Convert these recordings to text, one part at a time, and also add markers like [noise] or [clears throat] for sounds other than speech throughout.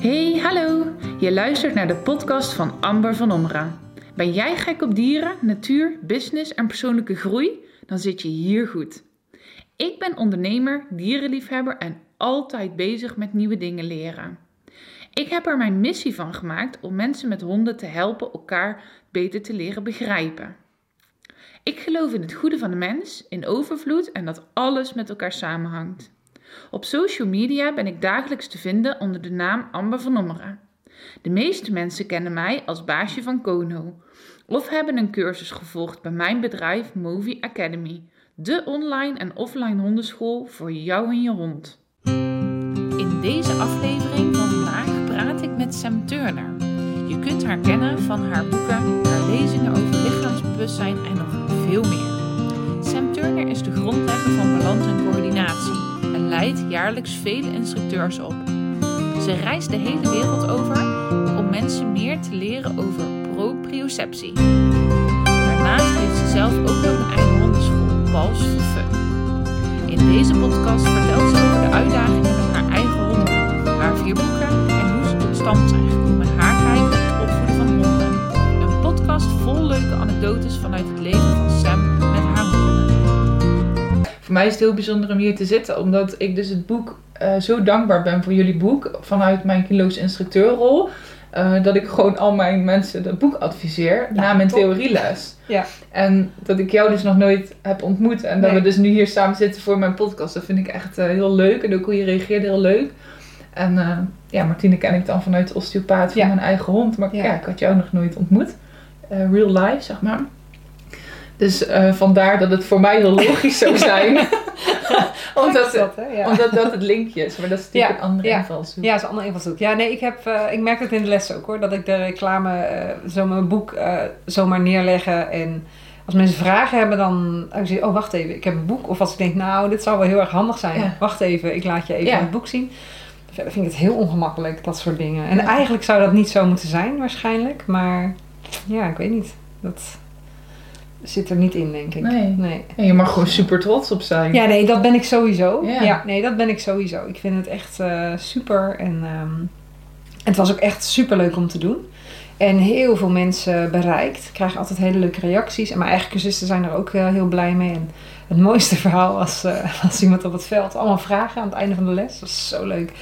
Hey, hallo! Je luistert naar de podcast van Amber van Omra. Ben jij gek op dieren, natuur, business en persoonlijke groei? Dan zit je hier goed. Ik ben ondernemer, dierenliefhebber en altijd bezig met nieuwe dingen leren. Ik heb er mijn missie van gemaakt om mensen met honden te helpen elkaar beter te leren begrijpen. Ik geloof in het goede van de mens, in overvloed en dat alles met elkaar samenhangt. Op social media ben ik dagelijks te vinden onder de naam Amber van Ommeren. De meeste mensen kennen mij als baasje van Kono of hebben een cursus gevolgd bij mijn bedrijf Movie Academy, de online en offline hondenschool voor jou en je hond. In deze aflevering van vandaag praat ik met Sam Turner. Je kunt haar kennen van haar boeken, haar lezingen over lichaamsbewustzijn en nog veel meer. Sam Turner is de grondlegger van balans en coördinatie en leidt jaarlijks vele instructeurs op. Ze reist de hele wereld over om mensen meer te leren over proprioceptie. Daarnaast heeft ze zelf ook nog een eigen hondenschool, for Fun. In deze podcast vertelt ze over de uitdagingen met haar eigen honden, haar vier boeken en hoe ze tot stand zijn gekomen haar kijk op het opvoeden van honden. Een podcast vol leuke anekdotes vanuit het leven van Sam. Voor mij is het heel bijzonder om hier te zitten, omdat ik dus het boek eh, zo dankbaar ben voor jullie boek vanuit mijn kilo's instructeurrol. eh, dat ik gewoon al mijn mensen het boek adviseer Ja, na mijn top. theorieles. Ja. En dat ik jou dus nog nooit heb ontmoet. En dat Nee. we dus nu hier samen zitten voor mijn podcast. Dat vind ik echt eh, heel leuk. En ook hoe je reageert heel leuk. En ja, Martine ken ik dan vanuit de osteopaat van Ja. mijn eigen hond. Maar ja. Ja. ik had jou nog nooit ontmoet. Real life, zeg maar. Dus eh, vandaar dat het voor mij heel logisch zou zijn. [laughs] omdat, dat, hè? Ja. omdat dat het linkje is. Maar dat is natuurlijk Ja, een andere ja. invalshoek. Ja, dat is een andere invalshoek. Ja, nee, ik, heb, eh, ik merk het in de les ook hoor. Dat ik de reclame, eh, zo mijn boek zomaar neerleggen. En als mensen vragen hebben, dan zeg ik, oh wacht even, ik heb een boek. Of als ik denk, nou, dit zou wel heel erg handig zijn. Wacht even, ik laat je even het boek zien. Verder vind ik het heel ongemakkelijk, dat soort dingen. En eigenlijk zou dat niet zo moeten zijn waarschijnlijk. Maar ja, ik weet niet. Dat zit er niet in, denk ik. Nee. nee. En je mag gewoon super trots op zijn. Ja, nee, dat ben ik sowieso. Ja. Ja, nee, dat ben ik sowieso. Ik vind het echt eh, super. En ehm, het was ook echt super leuk om te doen. En heel veel mensen bereikt. Ik krijg altijd hele leuke reacties. En mijn eigen cursisten zijn er ook eh, heel blij mee. En het mooiste [laughs] verhaal was, was iemand op het veld. Allemaal vragen aan het einde van de les. Dat was zo leuk.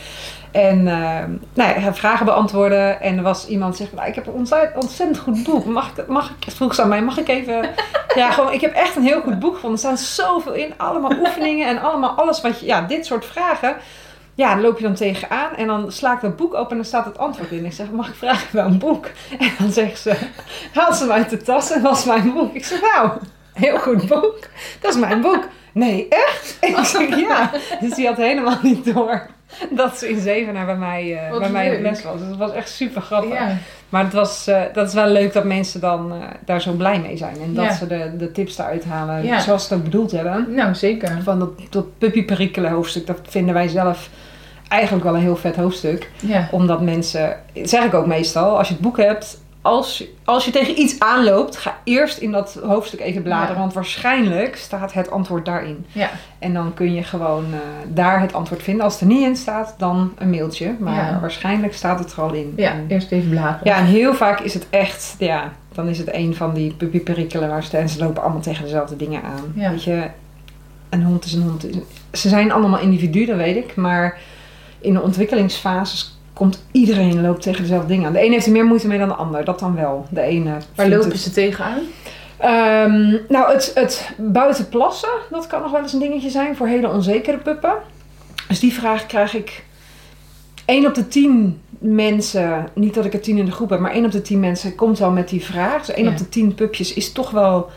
En ehm, nou ja, vragen beantwoorden. En er was iemand die zegt, nou, ik heb een ontzettend, goed boek. Mag ik, mag ik, vroeg ze aan mij, mag ik even... Ja, gewoon, ik heb echt een heel goed boek gevonden. Er staat zoveel in. Allemaal oefeningen en allemaal alles wat je... Ja, dit soort vragen. Ja, dan loop je dan tegenaan. En dan sla ik dat boek open en dan staat het antwoord in. Ik zeg, mag ik vragen wel een boek? En dan zegt ze, haalt ze hem uit de tas en was mijn boek. Ik zeg, nou, heel goed boek. Dat is mijn boek. Nee, echt? Ik zeg, ja. Dus die had helemaal niet door [laughs] dat ze in Zevenaar bij mij, eh, bij mij op les was. Dus het was echt super grappig. Ja. Maar het was, eh, dat is wel leuk dat mensen dan eh, daar zo blij mee zijn. En dat Ja. ze de, de tips eruit halen Ja. zoals ze ook bedoeld hebben. Nou, zeker. Van dat, dat puppyperikelen hoofdstuk, dat vinden wij zelf eigenlijk wel een heel vet hoofdstuk. Ja. Omdat mensen, dat zeg ik ook meestal, als je het boek hebt, als, als je tegen iets aanloopt, ga eerst in dat hoofdstuk even bladeren. Ja. Want waarschijnlijk staat het antwoord daarin. Ja. En dan kun je gewoon eh, daar het antwoord vinden. Als het er niet in staat, dan een mailtje. Maar Ja. waarschijnlijk staat het er al in. Ja, En- eerst even bladeren. ja, en heel vaak is het echt, ja, dan is het een van die puppyperikelen waar ze, en ze lopen allemaal tegen dezelfde dingen aan. Ja. Weet je, een hond is een hond. Ze zijn allemaal individuen, dat weet ik, maar in de ontwikkelingsfases komt iedereen loopt tegen dezelfde dingen aan. De een heeft er meer moeite mee dan de ander, dat dan wel. De ene Waar lopen het- ze tegenaan? Ehm, nou, het, het buiten plassen, dat kan nog wel eens een dingetje zijn voor hele onzekere puppen. Dus die vraag krijg ik 1 op de 10 mensen, niet dat ik er 10 in de groep heb, maar 1 op de 10 mensen komt wel met die vraag. Dus 1 Ja. op de 10 pupjes is toch wel,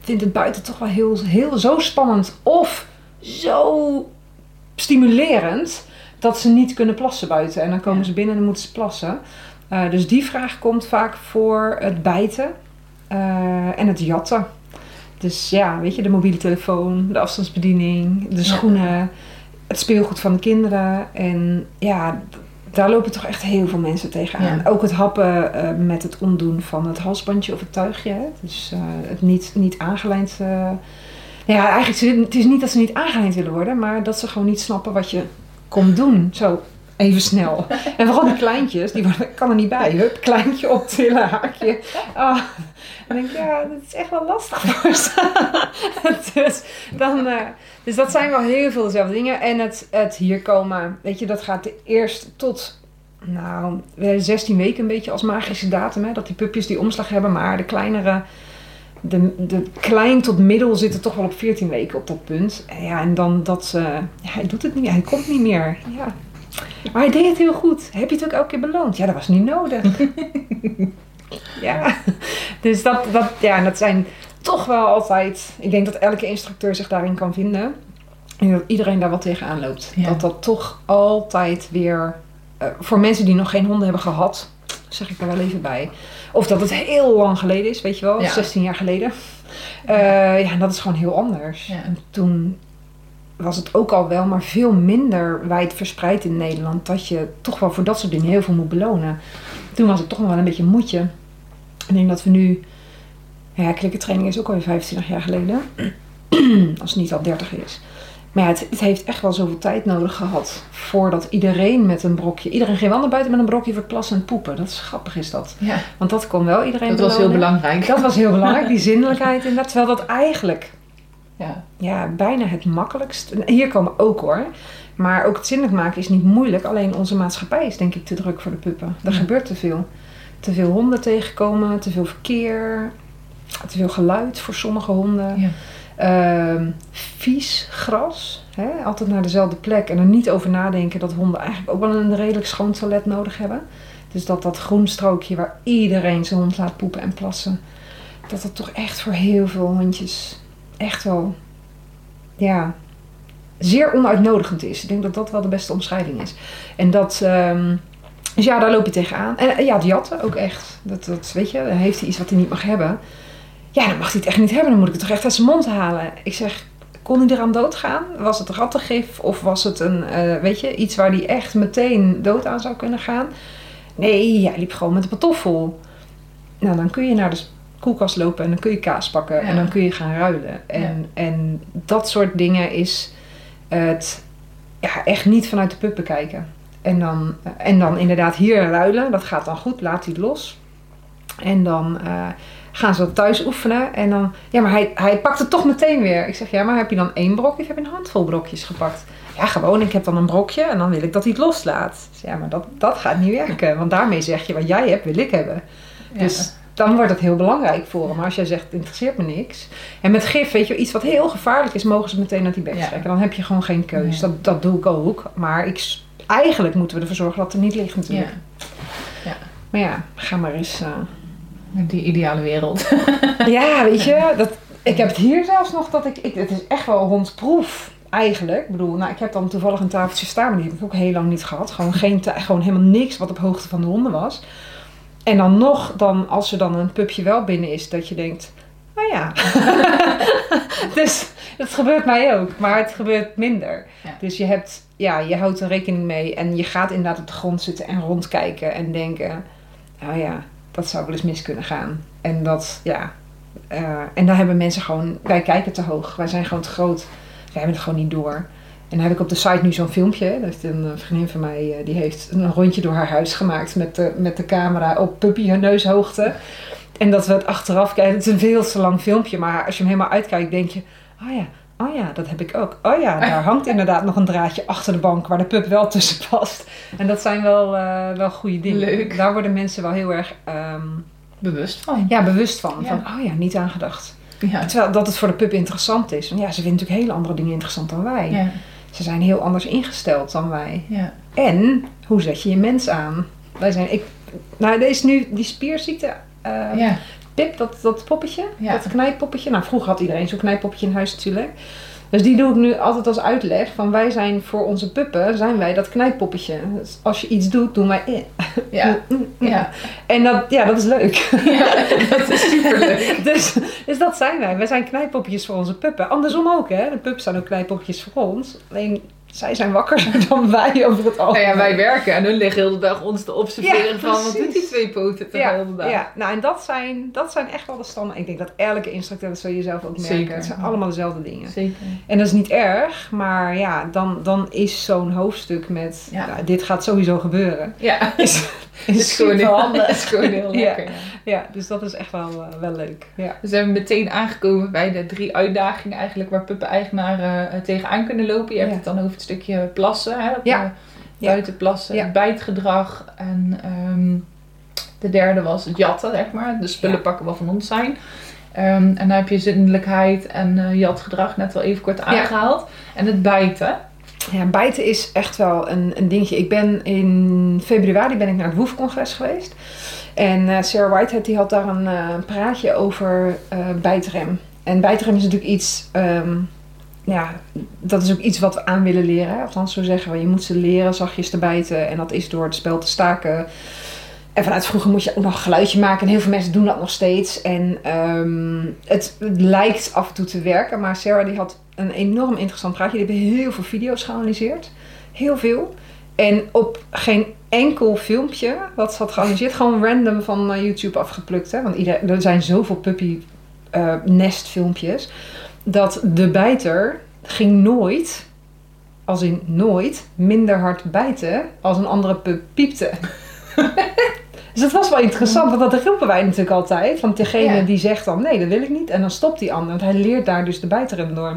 vindt het buiten toch wel heel, heel zo spannend of zo stimulerend dat ze niet kunnen plassen buiten. En dan komen Ja. ze binnen en dan moeten ze plassen. Eh, dus die vraag komt vaak voor het bijten eh, en het jatten. Dus ja, weet je, de mobiele telefoon, de afstandsbediening, de Ja. schoenen, het speelgoed van de kinderen. En ja, daar lopen toch echt heel veel mensen tegenaan. Ja. Ook het happen eh, met het omdoen van het halsbandje of het tuigje. Hè? Dus het niet, niet aangelijnd. ja, eigenlijk, het is niet dat ze niet aangelijnd willen worden, maar dat ze gewoon niet snappen wat je komt doen. Zo, Even snel. En vooral die kleintjes, die kan er niet bij. Hup, kleintje optillen, haakje. Ah, dan denk ja, dat is echt wel lastig voor ze. [laughs] dus, dan, eh, dus dat zijn wel heel veel dezelfde dingen. En het, het hier komen, weet je, dat gaat eerst tot, nou, 16 weken een beetje als magische datum. Hè, dat die pupjes die omslag hebben. Maar de kleinere, de, de klein tot middel zitten toch wel op 14 weken op dat punt. En ja, en dan dat ze, ja, hij doet het niet, hij komt niet meer. Ja. Maar hij deed het heel goed. Heb je het ook elke keer beloond? Ja, dat was niet nodig. [laughs] ja, dus dat, dat, ja, dat zijn toch wel altijd... Ik denk dat elke instructeur zich daarin kan vinden. En dat iedereen daar wat tegenaan loopt. Ja. Dat dat toch altijd weer... eh, voor mensen die nog geen honden hebben gehad... Zeg ik er wel even bij. Of dat het heel lang geleden is, weet je wel. Ja. 16 jaar geleden. Eh, ja, en dat is gewoon heel anders. Ja. En toen was het ook al wel, maar veel minder wijd verspreid in Nederland. Dat je toch wel voor dat soort dingen heel veel moet belonen. Toen was het toch nog wel een beetje een moedje. Ik denk dat we nu... Ja, klikkertraining is ook alweer 25 jaar geleden. [clears throat] Als het niet al 30 is. Maar ja, het, het heeft echt wel zoveel tijd nodig gehad. Voordat iedereen met een brokje... Iedereen ging wel naar buiten met een brokje voor plassen en poepen. Dat is grappig is dat. Ja, Want dat kon wel iedereen dat was heel belangrijk. Dat was heel belangrijk, [laughs] die zinnelijkheid inderdaad. Terwijl dat eigenlijk Ja. ja, bijna het makkelijkst. Hier komen ook hoor. Maar ook het zinnelijk maken is niet moeilijk. Alleen onze maatschappij is denk ik te druk voor de puppen. Er Ja. gebeurt te veel. Te veel honden tegenkomen, te veel verkeer, te veel geluid voor sommige honden. Ja. Ehm, vies gras, hè? altijd naar dezelfde plek. En er niet over nadenken dat honden eigenlijk ook wel een redelijk schoon toilet nodig hebben. Dus dat dat groen strookje waar iedereen zijn hond laat poepen en plassen. Dat dat toch echt voor heel veel hondjes echt wel, ja, zeer onuitnodigend is. Ik denk dat dat wel de beste omschrijving is. En dat, ehm, dus ja, daar loop je tegenaan. En eh, ja, het jatten ook echt. Dat, dat, weet je, heeft hij iets wat hij niet mag hebben. Ja, dan mag hij het echt niet hebben. Dan moet ik het toch echt uit zijn mond halen. Ik zeg, kon hij eraan doodgaan? Was het rattengif? Of was het een, eh, weet je, iets waar hij echt meteen dood aan zou kunnen gaan? Nee, hij liep gewoon met een patoffel. Nou, dan kun je naar de koelkast lopen en dan kun je kaas pakken. Ja. En dan kun je gaan ruilen. En, en dat soort dingen is het ja, echt niet vanuit de puppen kijken. En dan, en dan inderdaad hier ruilen. Dat gaat dan goed. Laat hij het los. En dan eh, gaan ze dat thuis oefenen. En dan, ja, maar hij, hij pakt het toch meteen weer. Ik zeg, ja, maar heb je dan één brokje of heb je een handvol brokjes gepakt? Ja, gewoon. Ik heb dan een brokje en dan wil ik dat hij het loslaat. Zeg, ja, maar dat, dat gaat niet werken. Want daarmee zeg je, wat jij hebt, wil ik hebben. Ja. Dus dan wordt het heel belangrijk voor hem. Maar als jij zegt, het interesseert me niks. En met gif, weet je, iets wat heel gevaarlijk is, mogen ze meteen uit die bek Ja. trekken. Dan heb je gewoon geen keus. Dat, dat doe ik ook. Maar ik, eigenlijk moeten we ervoor zorgen dat het er niet ligt natuurlijk. Ja. Maar ja, ga maar eens... eh, Die ideale wereld. [laughs] ja, weet je, dat, ik heb het hier zelfs nog dat ik, ik... Het is echt wel hondproef. Eigenlijk, ik bedoel, nou, ik heb dan toevallig een tafeltje staan, maar die heb ik ook heel lang niet gehad. Gewoon, geen, gewoon helemaal niks wat op hoogte van de honden was. En dan nog, dan, als er dan een pupje wel binnen is, dat je denkt, oh ja. [laughs] dus het gebeurt mij ook, maar het gebeurt minder. Ja. Dus je hebt, ja, je houdt er rekening mee en je gaat inderdaad op de grond zitten en rondkijken en denken, oh ja, dat zou wel eens mis kunnen gaan. En dat, ja, eh, en daar hebben mensen gewoon, wij kijken te hoog, wij zijn gewoon te groot. Wij hebben het gewoon niet door. En dan heb ik op de site nu zo'n filmpje. Dat een vriendin van mij, eh, die heeft een rondje door haar huis gemaakt met de, met de camera op puppy neushoogte. En dat we het achteraf kijken. Het is een veel te lang filmpje, maar als je hem helemaal uitkijkt, denk je, oh ja, oh ja, dat heb ik ook. Oh ja, daar hangt [laughs] inderdaad nog een draadje achter de bank waar de pup wel tussen past. En dat zijn wel, eh, wel goede dingen. Leuk. Daar worden mensen wel heel erg ehm, Bewust van. ja, bewust van. Ja. Van, oh ja, niet aangedacht. Ja. Terwijl dat het voor de pup interessant is. Want ja, ze vinden natuurlijk hele andere dingen interessant dan wij. Ja. Ze zijn heel anders ingesteld dan wij. Ja. En hoe zet je je mens aan? Wij zijn, ik, nou, deze nu die spierziekte. eh, Ja. Pip, dat, dat poppetje, Ja. dat knijpoppetje. Nou, vroeger had iedereen zo'n knijpoppetje in huis natuurlijk. Dus die doe ik nu altijd als uitleg. Van wij zijn voor onze puppen, zijn wij dat knijpoppetje. Dus als je iets doet, doen wij in. Ja. Ja. En dat, ja, dat is leuk. ja. [laughs] Dat is superleuk. [laughs] Dus, dus dat zijn wij. Wij zijn knijpoppetjes voor onze puppen. Andersom ook, hè. De puppen zijn ook knijpoppetjes voor ons. Alleen, zij zijn wakker [laughs] dan wij over het Nou algemeen. ja, wij werken en hun liggen heel de dag ons te observeren Ja, van wat doet die twee poten toch ja, heel de dag. ja, nou en dat zijn, dat zijn echt wel de standaard. Ik denk dat elke instructeur, dat zul je zelf ook merken. Zeker. Het zijn allemaal dezelfde dingen. Zeker. En dat is niet erg, maar ja, dan, dan is zo'n hoofdstuk met Ja. nou, dit gaat sowieso gebeuren. Ja, [laughs] Is, [laughs] is gewoon handig. Is gewoon heel lekker. ja. Ja, dus dat is echt wel, eh, wel leuk. Ja. Dus we zijn meteen aangekomen bij de drie uitdagingen eigenlijk waar puppen-eigenaren eh, tegenaan kunnen lopen. Je hebt het dan over het stukje plassen, hè? Ja. buiten plassen, Ja. bijtgedrag en ehm, de derde was het jatten, zeg maar. De spullen Ja. pakken wat van ons zijn. Ehm, en dan heb je zindelijkheid en eh, jatgedrag net wel even kort aangehaald. En het bijten. Ja, bijten is echt wel een, een dingetje. Ik ben in februari ben ik naar het WOEF-congres geweest. En eh, Sarah Whitehead die had daar een eh, praatje over bijtrem. En bijtrem is natuurlijk iets... ehm, ja, dat is ook iets wat we aan willen leren. Althans, zo zeggen we. Je moet ze leren zachtjes te bijten. En dat is door het spel te staken. En vanuit vroeger moet je ook nog een geluidje maken. En heel veel mensen doen dat nog steeds. En ehm, het, lijkt af en toe te werken. Maar Sarah die had een enorm interessant praatje. Die hebben heel veel video's geanalyseerd. Heel veel. En op geen enkel filmpje wat ze had geanalyseerd. Gewoon random van eh, YouTube afgeplukt. Hè? Want er zijn zoveel puppy eh, nestfilmpjes. Dat de bijter ging nooit, als in nooit, minder hard bijten als een andere pup piepte. [laughs] dus dat was wel interessant, want dat roepen wij natuurlijk altijd. Want degene Ja. die zegt dan nee, dat wil ik niet. En dan stopt die ander, want hij leert daar dus de bijter in door.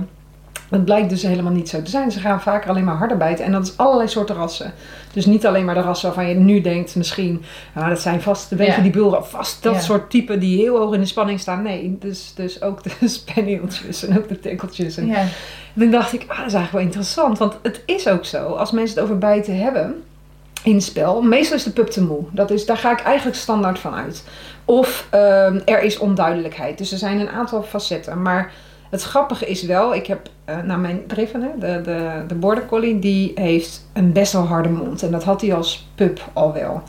Dat blijkt dus helemaal niet zo te zijn. Ze gaan vaker alleen maar harder bijten. En dat is allerlei soorten rassen. Dus niet alleen maar de rassen waarvan je nu denkt misschien... Ah, dat zijn vast, je, Ja. die bulren, vast dat Ja. soort typen die heel hoog in de spanning staan. Nee, dus, dus ook de [laughs] spanieltjes en ook de tikkeltjes. En, Ja. en toen dacht ik, ah, dat is eigenlijk wel interessant. Want het is ook zo, als mensen het over bijten hebben in het spel... Meestal is de pup te moe. Dat is, daar ga ik eigenlijk standaard van uit. Of ehm, er is onduidelijkheid. Dus er zijn een aantal facetten. Maar het grappige is wel, ik heb eh nou mijn Driven, hè, de, de, de border collie, die heeft een best wel harde mond. En dat had hij als pup al wel.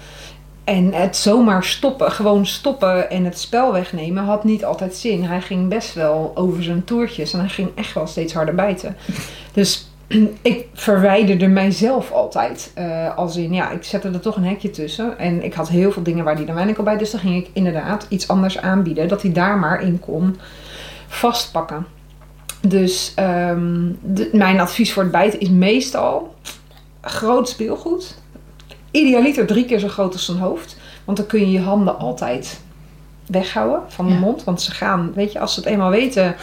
En het zomaar stoppen, gewoon stoppen en het spel wegnemen, had niet altijd zin. Hij ging best wel over zijn toertjes en hij ging echt wel steeds harder bijten. [laughs] Dus [clears throat] ik verwijderde mijzelf altijd. eh, als in, ja, ik zette er toch een hekje tussen. En ik had heel veel dingen waar hij dan weinig al bij. Dus dan ging ik inderdaad iets anders aanbieden. Dat hij daar maar in kon vastpakken. Dus ehm, de- mijn advies voor het bijten is meestal groot speelgoed. Idealiter drie keer zo groot als zijn hoofd. Want dan kun je je handen altijd weghouden van de Ja. mond. Want ze gaan, weet je, als ze het eenmaal weten...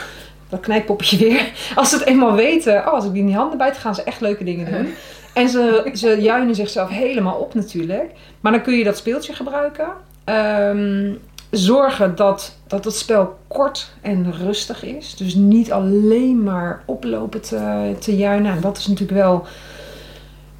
Dat knijppoppetje [laughs] weer. Als ze het eenmaal weten, oh, als ik die in die handen bijt, gaan ze echt leuke dingen doen. En ze, ze juinen zichzelf helemaal op natuurlijk. Maar dan kun je dat speeltje gebruiken. Ehm, zorgen dat, dat het spel kort en rustig is. Dus niet alleen maar oplopen te, te juinen. En dat is natuurlijk wel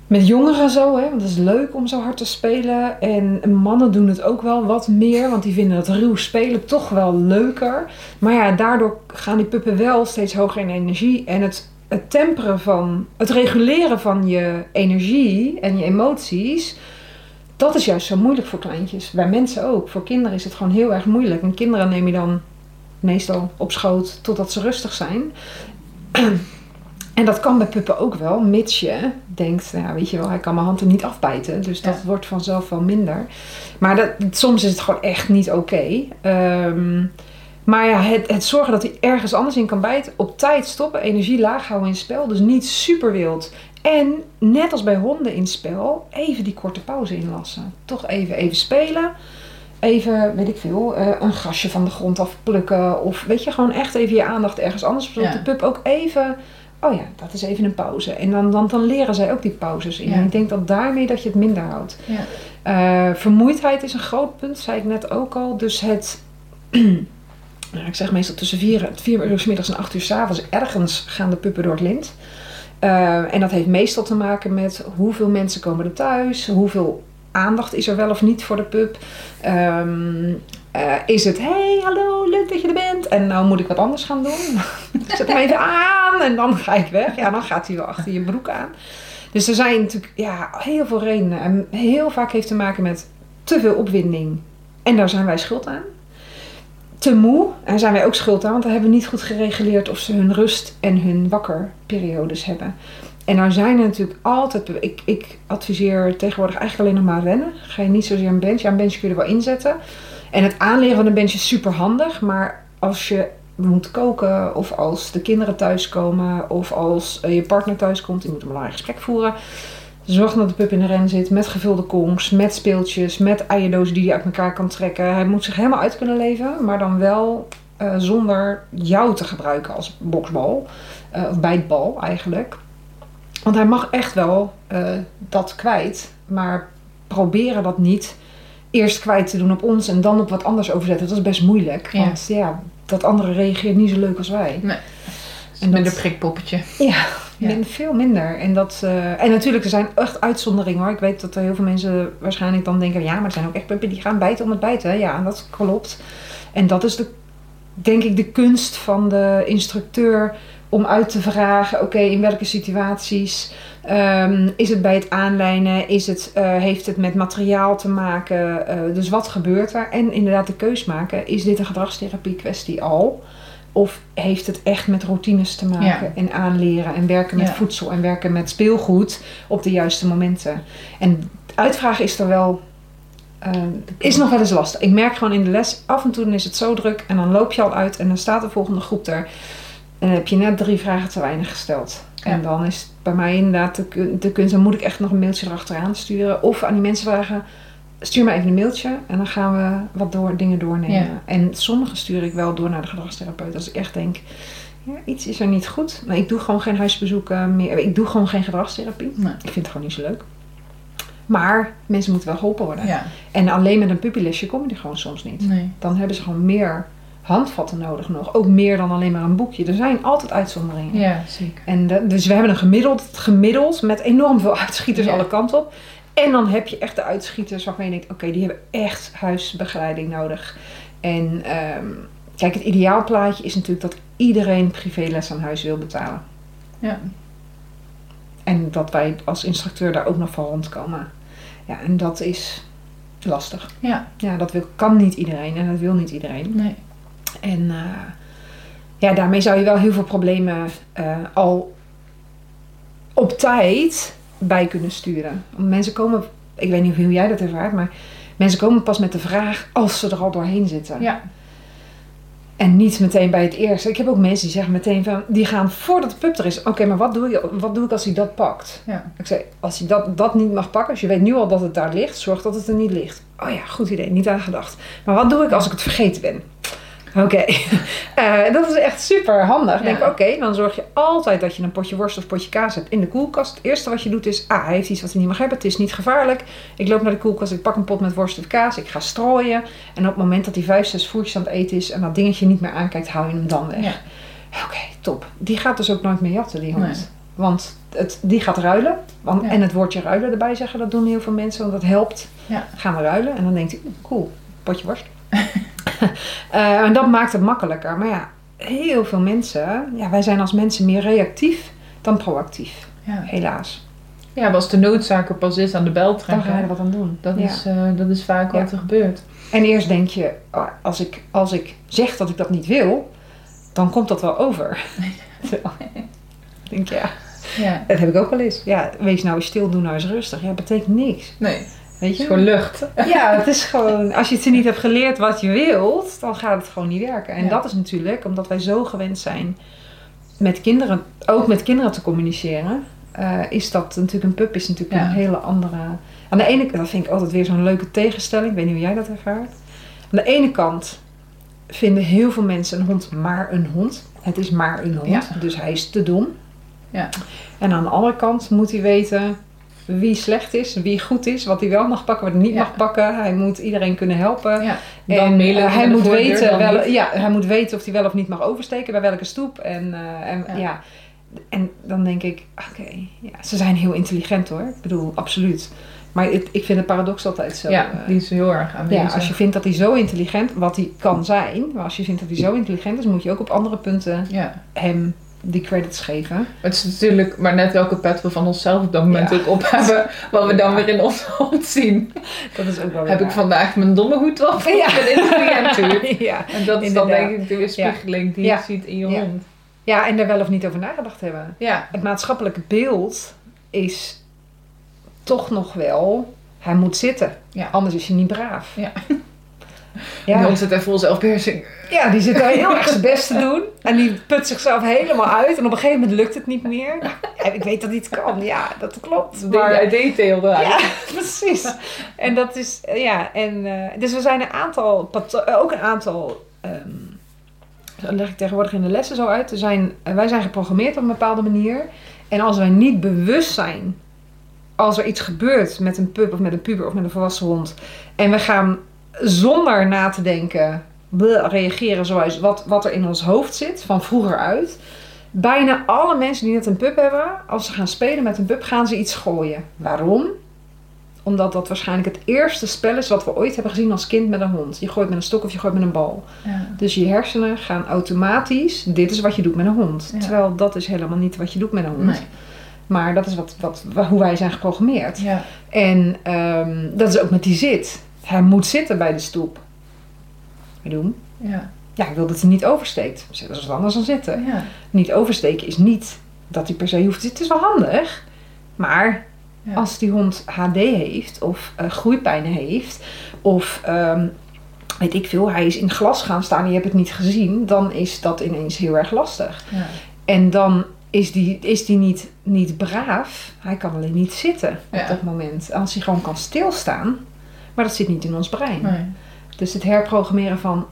met jongeren zo, hè? want het is leuk om zo hard te spelen. En mannen doen het ook wel wat meer, want die vinden het ruw spelen toch wel leuker. Maar ja, daardoor gaan die puppen wel steeds hoger in energie. En het, het temperen van, het reguleren van je energie en je emoties, dat is juist zo moeilijk voor kleintjes. Bij mensen ook. Voor kinderen is het gewoon heel erg moeilijk. En kinderen neem je dan meestal op schoot totdat ze rustig zijn. [clears throat] En dat kan bij puppen ook wel, mits je denkt, nou, weet je wel, hij kan mijn hand er niet afbijten. Dus dat Ja. wordt vanzelf wel minder. Maar dat, soms is het gewoon echt niet oké. Ehm, maar ja, het, het zorgen dat hij ergens anders in kan bijten, op tijd stoppen, energie laag houden in het spel. Dus niet super wild. En net als bij honden in het spel, even die korte pauze inlassen. Toch even, even spelen. Even, weet ik veel, eh, een grasje van de grond afplukken. Of weet je, gewoon echt even je aandacht ergens anders. Zodat Ja. de pup ook even, oh ja, dat is even een pauze. En dan, dan, dan leren zij ook die pauzes in. Ja. En ik denk dat daarmee dat je het minder houdt. Ja. Eh, vermoeidheid is een groot punt, zei ik net ook al. Dus het, [clears throat] nou, ik zeg meestal tussen vier, vier uur 's middags en acht uur 's avonds, ergens gaan de puppen door het lint. Eh, en dat heeft meestal te maken met hoeveel mensen komen er thuis, hoeveel aandacht is er wel of niet voor de pup. Ehm, eh, is het, hey, hallo, leuk dat je er bent. En nou moet ik wat anders gaan doen. [laughs] zet hem even aan en dan ga ik weg. Ja, dan gaat hij wel achter je broek aan. Dus er zijn natuurlijk ja, heel veel redenen. En heel vaak heeft te maken met te veel opwinding. En daar zijn wij schuld aan. Te moe. En zijn wij ook schuld aan. Want we hebben niet goed gereguleerd of ze hun rust en hun wakkerperiodes hebben. En nou zijn er natuurlijk altijd... Ik, ik adviseer tegenwoordig eigenlijk alleen nog maar rennen. Ga je niet zozeer een bench. Ja, een bench kun je er wel inzetten. En het aanleren van een bench is super handig. Maar als je moet koken of als de kinderen thuiskomen of als eh, je partner thuiskomt, die moet een belangrijk gesprek voeren. Zorg dat de pup in de ren zit met gevulde kongs, met speeltjes, met eierdozen die hij uit elkaar kan trekken. Hij moet zich helemaal uit kunnen leven, maar dan wel eh, zonder jou te gebruiken als boksbal. Uh, of bijtbal eigenlijk. Want hij mag echt wel dat kwijt, maar proberen dat niet eerst kwijt te doen op ons en dan op wat anders overzetten. Dat is best moeilijk. Want ja, dat andere reageert niet zo leuk als wij. Nee. En minder prikpoppetje. Ja, Min, veel minder. En, dat, uh, en natuurlijk, er zijn echt uitzonderingen hoor. Ik weet dat er heel veel mensen waarschijnlijk dan denken... ja, maar er zijn ook echt puppen die gaan bijten om het bijten. Ja, dat klopt. En dat is de, denk ik de kunst van de instructeur... om uit te vragen, oké, in welke situaties... Um, is het bij het aanlijnen? Is het, uh, heeft het met materiaal te maken? Uh, dus wat gebeurt er? En inderdaad de keus maken. Is dit een gedragstherapie kwestie al? Of heeft het echt met routines te maken ja. en aanleren en werken met ja. voedsel en werken met speelgoed op de juiste momenten? En uitvragen is er wel. Uh, is nog wel eens lastig. Ik merk gewoon in de les, af en toe is het zo druk en dan loop je al uit en dan staat de volgende groep er. En dan heb je net drie vragen te weinig gesteld. Ja. En dan is het bij mij inderdaad de, de kunst, dan moet ik echt nog een mailtje erachteraan sturen. Of aan die mensen vragen, stuur me even een mailtje en dan gaan we wat door, dingen doornemen. Ja. En sommige stuur ik wel door naar de gedragstherapeut. Als ik echt denk, ja, iets is er niet goed. Maar ik doe gewoon geen huisbezoeken meer. Ik doe gewoon geen gedragstherapie. Nee. Ik vind het gewoon niet zo leuk. Maar mensen moeten wel geholpen worden. Ja. En alleen met een puppylesje komen die gewoon soms niet. Nee. Dan hebben ze gewoon meer handvatten nodig nog. Ook meer dan alleen maar een boekje. Er zijn altijd uitzonderingen. Ja, zeker. En de, dus we hebben een gemiddeld, gemiddeld met enorm veel uitschieters ja. alle kanten op. En dan heb je echt de uitschieters waarvan je denkt, oké, okay, die hebben echt huisbegeleiding nodig. En um, kijk, het ideaalplaatje is natuurlijk dat iedereen privéles aan huis wil betalen. Ja. En dat wij als instructeur daar ook nog van rondkomen. Ja, en dat is lastig. Ja. Ja, dat wil, kan niet iedereen en dat wil niet iedereen. Nee. En uh, ja, daarmee zou je wel heel veel problemen uh, al op tijd bij kunnen sturen. Mensen komen, ik weet niet hoe jij dat ervaart, maar mensen komen pas met de vraag als ze er al doorheen zitten. Ja. En niet meteen bij het eerste. Ik heb ook mensen die zeggen meteen van, die gaan voordat de pup er is. Oké, okay, maar wat doe, je, wat doe ik als hij dat pakt? Ja. Ik zei, als hij dat, dat niet mag pakken, als je weet nu al dat het daar ligt, zorg dat het er niet ligt. Oh ja, goed idee, niet aan gedacht. Maar wat doe ik als ik het vergeten ben? Oké, okay. [laughs] uh, dat is echt super handig. Ja. Denk, oké, okay, dan zorg je altijd dat je een potje worst of potje kaas hebt in de koelkast. Het eerste wat je doet is, ah, hij heeft iets wat hij niet mag hebben. Het is niet gevaarlijk. Ik loop naar de koelkast, ik pak een pot met worst of kaas, ik ga strooien. En op het moment dat hij vijf, zes voertjes aan het eten is en dat dingetje niet meer aankijkt, haal je hem dan weg. Ja. Oké, okay, top. Die gaat dus ook nooit meer jatten, die hond. Nee. Want het, die gaat ruilen. Want, Ja. En het woordje ruilen erbij zeggen, dat doen heel veel mensen, want dat helpt. Gaan we ruilen. En dan denkt hij, cool, potje worst. [laughs] Uh, [laughs] en dat maakt het makkelijker. Maar ja, heel veel mensen, ja, wij zijn als mensen meer reactief dan proactief. Ja. Helaas. Ja, als de noodzaak er pas is aan de bel Dan trekken. ga je er wat aan doen. Dat, Ja. is, eh, dat is vaak Ja. wat er gebeurt. En eerst denk je, oh, als ik, als ik zeg dat ik dat niet wil, dan komt dat wel over. [laughs] Ik denk ja, Ja. dat heb ik ook wel eens. Ja, wees nou eens stil, doe nou eens rustig. Ja, betekent niks. Nee, het is gewoon lucht. [laughs] Ja, het is gewoon, als je het niet hebt geleerd wat je wilt, dan gaat het gewoon niet werken. En Ja. dat is natuurlijk omdat wij zo gewend zijn met kinderen, ook met kinderen te communiceren. eh, is dat natuurlijk een pup is natuurlijk Ja. een hele andere. Aan de ene kant, dat vind ik altijd weer zo'n leuke tegenstelling. Ik weet niet hoe jij dat ervaart. Aan de ene kant vinden heel veel mensen een hond maar een hond. Het is maar een hond, Ja. dus hij is te dom. Ja. En aan de andere kant moet hij weten wie slecht is, wie goed is, wat hij wel mag pakken, wat hij niet Ja. mag pakken. Hij moet iedereen kunnen helpen. ja. En eh, hij, de moet weten wel, ja, hij moet weten of hij wel of niet mag oversteken, bij welke stoep. En, eh, en, Ja. ja. en dan denk ik, oké, ja, ze zijn heel intelligent hoor. Ik bedoel, absoluut. Maar het, ik vind het paradox altijd zo. ja, eh, die is heel erg aanwezig. ja, als je vindt dat hij zo intelligent, wat hij kan zijn, maar als je vindt dat hij zo intelligent is, moet je ook op andere punten Ja. hem die credits geven. Het is natuurlijk maar net welke pet we van onszelf op dat moment Ja. ook op hebben. Wat we dan weer in onze hond zien. Dat is ook wel Heb ik vandaag mijn domme hoed op? Ja. Ben ik intelligent hoed? ja. En dat is dan denk ik de weerspiegeling die je ziet in je hond. Ja, en daar wel of niet over nagedacht hebben. Ja. Het maatschappelijke beeld is toch nog wel, hij moet zitten. Ja. Anders is hij niet braaf. Ja. Ja. Die zit er vol zelfbeheersing. Ja, die zit er heel [laughs] erg zijn best te doen. En die put zichzelf helemaal uit. En op een gegeven moment lukt het niet meer. Nou, ik weet dat hij het kan. Ja, dat klopt. Maar hij detailde ja, [laughs] precies. En dat is, ja. En, eh, dus er zijn een aantal, eh, ook een aantal, ehm, dat leg ik tegenwoordig in de lessen zo uit. Er zijn, eh, wij zijn geprogrammeerd op een bepaalde manier. En als wij niet bewust zijn, als er iets gebeurt met een pup of met een puber of met een volwassen hond. En we gaan zonder na te denken bleh, reageren zoals wat, wat er in ons hoofd zit, van vroeger uit. Bijna alle mensen die net een pup hebben, als ze gaan spelen met een pup, gaan ze iets gooien. Waarom? Omdat dat waarschijnlijk het eerste spel is wat we ooit hebben gezien als kind met een hond. Je gooit met een stok of je gooit met een bal. Ja. Dus je hersenen gaan automatisch, dit is wat je doet met een hond. Ja. Terwijl dat is helemaal niet wat je doet met een hond. Nee. Maar dat is wat, wat, wa- hoe wij zijn geprogrammeerd. Ja. En ehm, dat is ook met die zit. Hij moet zitten bij de stoep. Wat doen? Ja. Ja, ik wil dat hij niet oversteekt. Dat is wat anders dan zitten. Ja. Niet oversteken is niet dat hij per se hoeft te zitten. Het is wel handig. Maar Ja. als die hond HD heeft of eh, groeipijnen heeft of ehm, weet ik veel, hij is in glas gaan staan en je hebt het niet gezien, dan is dat ineens heel erg lastig. Ja. En dan is die, is die niet, niet braaf. Hij kan alleen niet zitten op dat moment. Als hij gewoon kan stilstaan. Maar dat zit niet in ons brein. Nee. Dus het herprogrammeren van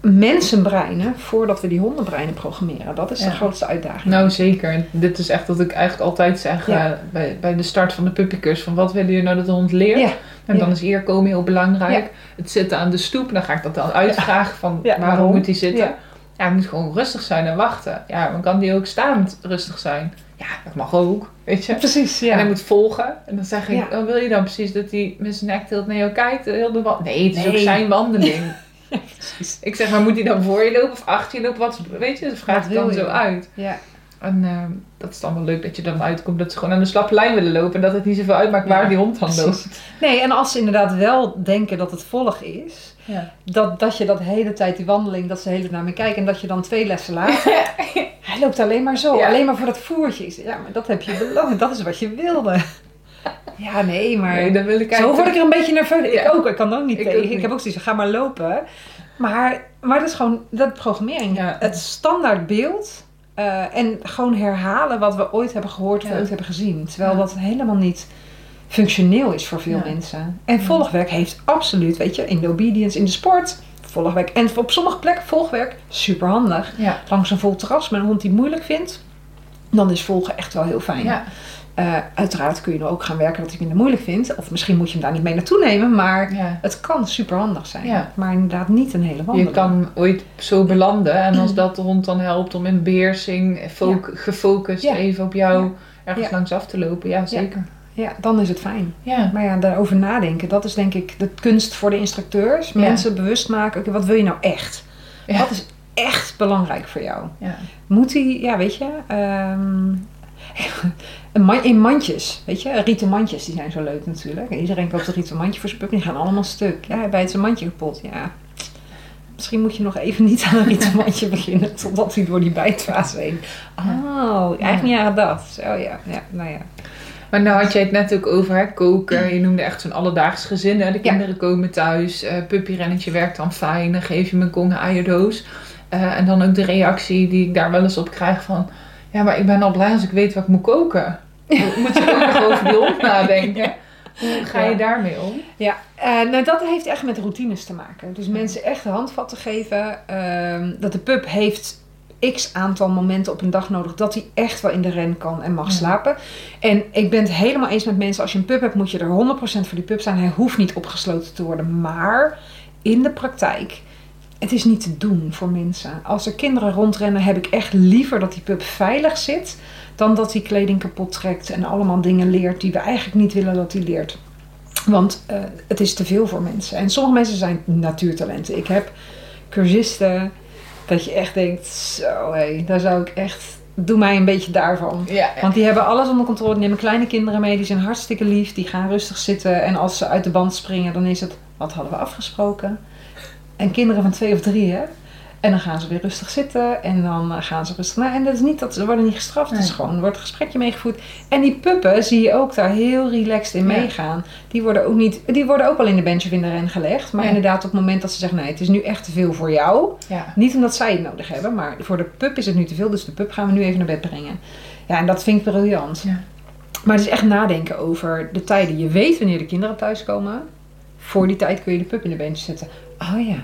mensenbreinen voordat we die hondenbreinen programmeren. Dat is de grootste uitdaging. Nou zeker. Dit is echt wat ik eigenlijk altijd zeg Ja. eh, bij, bij de start van de puppycurs. Van wat willen jullie nou dat de hond leert? Ja. En dan is hier komen heel belangrijk. Het zitten aan de stoep. Dan ga ik dat dan uitvragen van waarom? moet hij zitten? Ja. Moet gewoon rustig zijn en wachten. Ja, dan kan die ook staand rustig zijn. Ja, dat mag ook. Weet je? Precies, En ja. hij moet volgen. En dan zeg ik, Ja. oh, wil je dan precies dat hij met zijn nek tilt naar jou kijkt? Heel de nee, het is Nee. ook zijn wandeling. [laughs] Precies. ik zeg, maar moet hij dan voor je lopen of achter je lopen? Wat, weet je, dat vraagt Wat het dan zo uit. Ja. En ehm, dat is dan wel leuk dat je dan uitkomt dat ze gewoon aan de slappe lijn willen lopen. En dat het niet zoveel uitmaakt waar Ja, die hond dan loopt. Nee, en als ze inderdaad wel denken dat het volg is, Ja. dat, dat je dat hele tijd die wandeling, dat ze de hele tijd naar me kijken en dat je dan twee lessen later, [laughs] hij loopt alleen maar zo, Ja. alleen maar voor dat voertje. Ja, maar dat heb je beloofd, dat is wat je wilde. [laughs] Ja, nee, maar Nee, dan wil ik zo word ik er een beetje nerveus. Ja. Ik ook, ik kan ook niet Ik tegen. ook Ik heb ook zoiets ga maar lopen. Maar, maar dat is gewoon, dat programmering, Ja. het standaard beeld eh, en gewoon herhalen wat we ooit hebben gehoord of ooit hebben gezien. Terwijl dat helemaal niet functioneel is voor veel Ja. mensen. En volgwerk heeft absoluut, weet je, in de obedience, in de sport, volgwerk. En op sommige plekken volgwerk, super handig. Ja. Langs een vol terras met een hond die het moeilijk vindt, dan is volgen echt wel heel fijn. Ja. Eh, uiteraard kun je er ook gaan werken hij het minder moeilijk vindt. Of misschien moet je hem daar niet mee naartoe nemen, maar ja. het kan super handig zijn. Ja. Maar inderdaad niet een hele wandeling. Je kan ooit zo belanden en als dat de hond dan helpt om in beheersing, fo- gefocust even op jou ergens langs af te lopen. Ja, zeker. Ja, dan is het fijn. Ja. Maar ja, daarover nadenken, dat is denk ik de kunst voor de instructeurs. Ja. Mensen bewust maken, oké, wat wil je nou echt? Ja. Wat is echt belangrijk voor jou? Ja. Moet hij, ja, weet je, [laughs] een man, in mandjes, weet je, rieten mandjes, die zijn zo leuk natuurlijk. Iedereen koopt een rieten mandje voor zijn pup, die gaan allemaal stuk. Ja, bij het zijn mandje kapot, ja. Misschien moet je nog even niet aan een rieten mandje [laughs] beginnen, totdat hij door die bijtfase heen. Oh, eigenlijk niet aan gedacht. Zo ja, ja, nou ja. Maar nou had jij het net ook over hè, koken. Je noemde echt zo'n alledaags gezin. Hè? De kinderen komen thuis. eh puppyrennetje werkt dan fijn. Dan geef je me een kongen eierdoos. Eh, en dan ook de reactie die ik daar wel eens op krijg van... Ja, maar ik ben al blij als ik weet wat ik moet koken. Moet je ook nog over die hond nadenken. [laughs] Hoe ga je Ja. daarmee om? Ja, eh, nou dat heeft echt met routines te maken. Dus mensen echt de handvatten geven. ehm, dat de pup heeft x aantal momenten op een dag nodig dat hij echt wel in de ren kan en mag Ja. slapen. En ik ben het helemaal eens met mensen. Als je een pup hebt, moet je er 100% voor die pup zijn. Hij hoeft niet opgesloten te worden. Maar in de praktijk, het is niet te doen voor mensen. Als er kinderen rondrennen, heb ik echt liever dat die pup veilig zit. Dan dat hij kleding kapot trekt en allemaal dingen leert die we eigenlijk niet willen dat hij leert. Want eh, het is te veel voor mensen. En sommige mensen zijn natuurtalenten. Ik heb cursisten dat je echt denkt, zo hé, daar zou ik echt, doe mij een beetje daarvan. Ja, Want die hebben alles onder controle. Die nemen kleine kinderen mee, die zijn hartstikke lief. Die gaan rustig zitten. En als ze uit de band springen, dan is het, wat hadden we afgesproken? En kinderen van twee of drie, hè? En dan gaan ze weer rustig zitten en dan eh, gaan ze rustig naar. En dat is niet dat ze worden niet gestraft, het is gewoon er wordt een gesprekje meegevoerd. En die puppen zie je ook daar heel relaxed in Ja. meegaan. Die worden ook niet, die worden ook wel in de bench of in de ren gelegd. Maar Ja. inderdaad op het moment dat ze zeggen, nee, het is nu echt te veel voor jou. Ja. Niet omdat zij het nodig hebben, maar voor de pup is het nu te veel. Dus de pup gaan we nu even naar bed brengen. Ja, en dat vind ik briljant. Ja. Maar het is echt nadenken over de tijden. Je weet wanneer de kinderen thuiskomen. Voor die tijd kun je de pup in de bench zetten. Oh ja.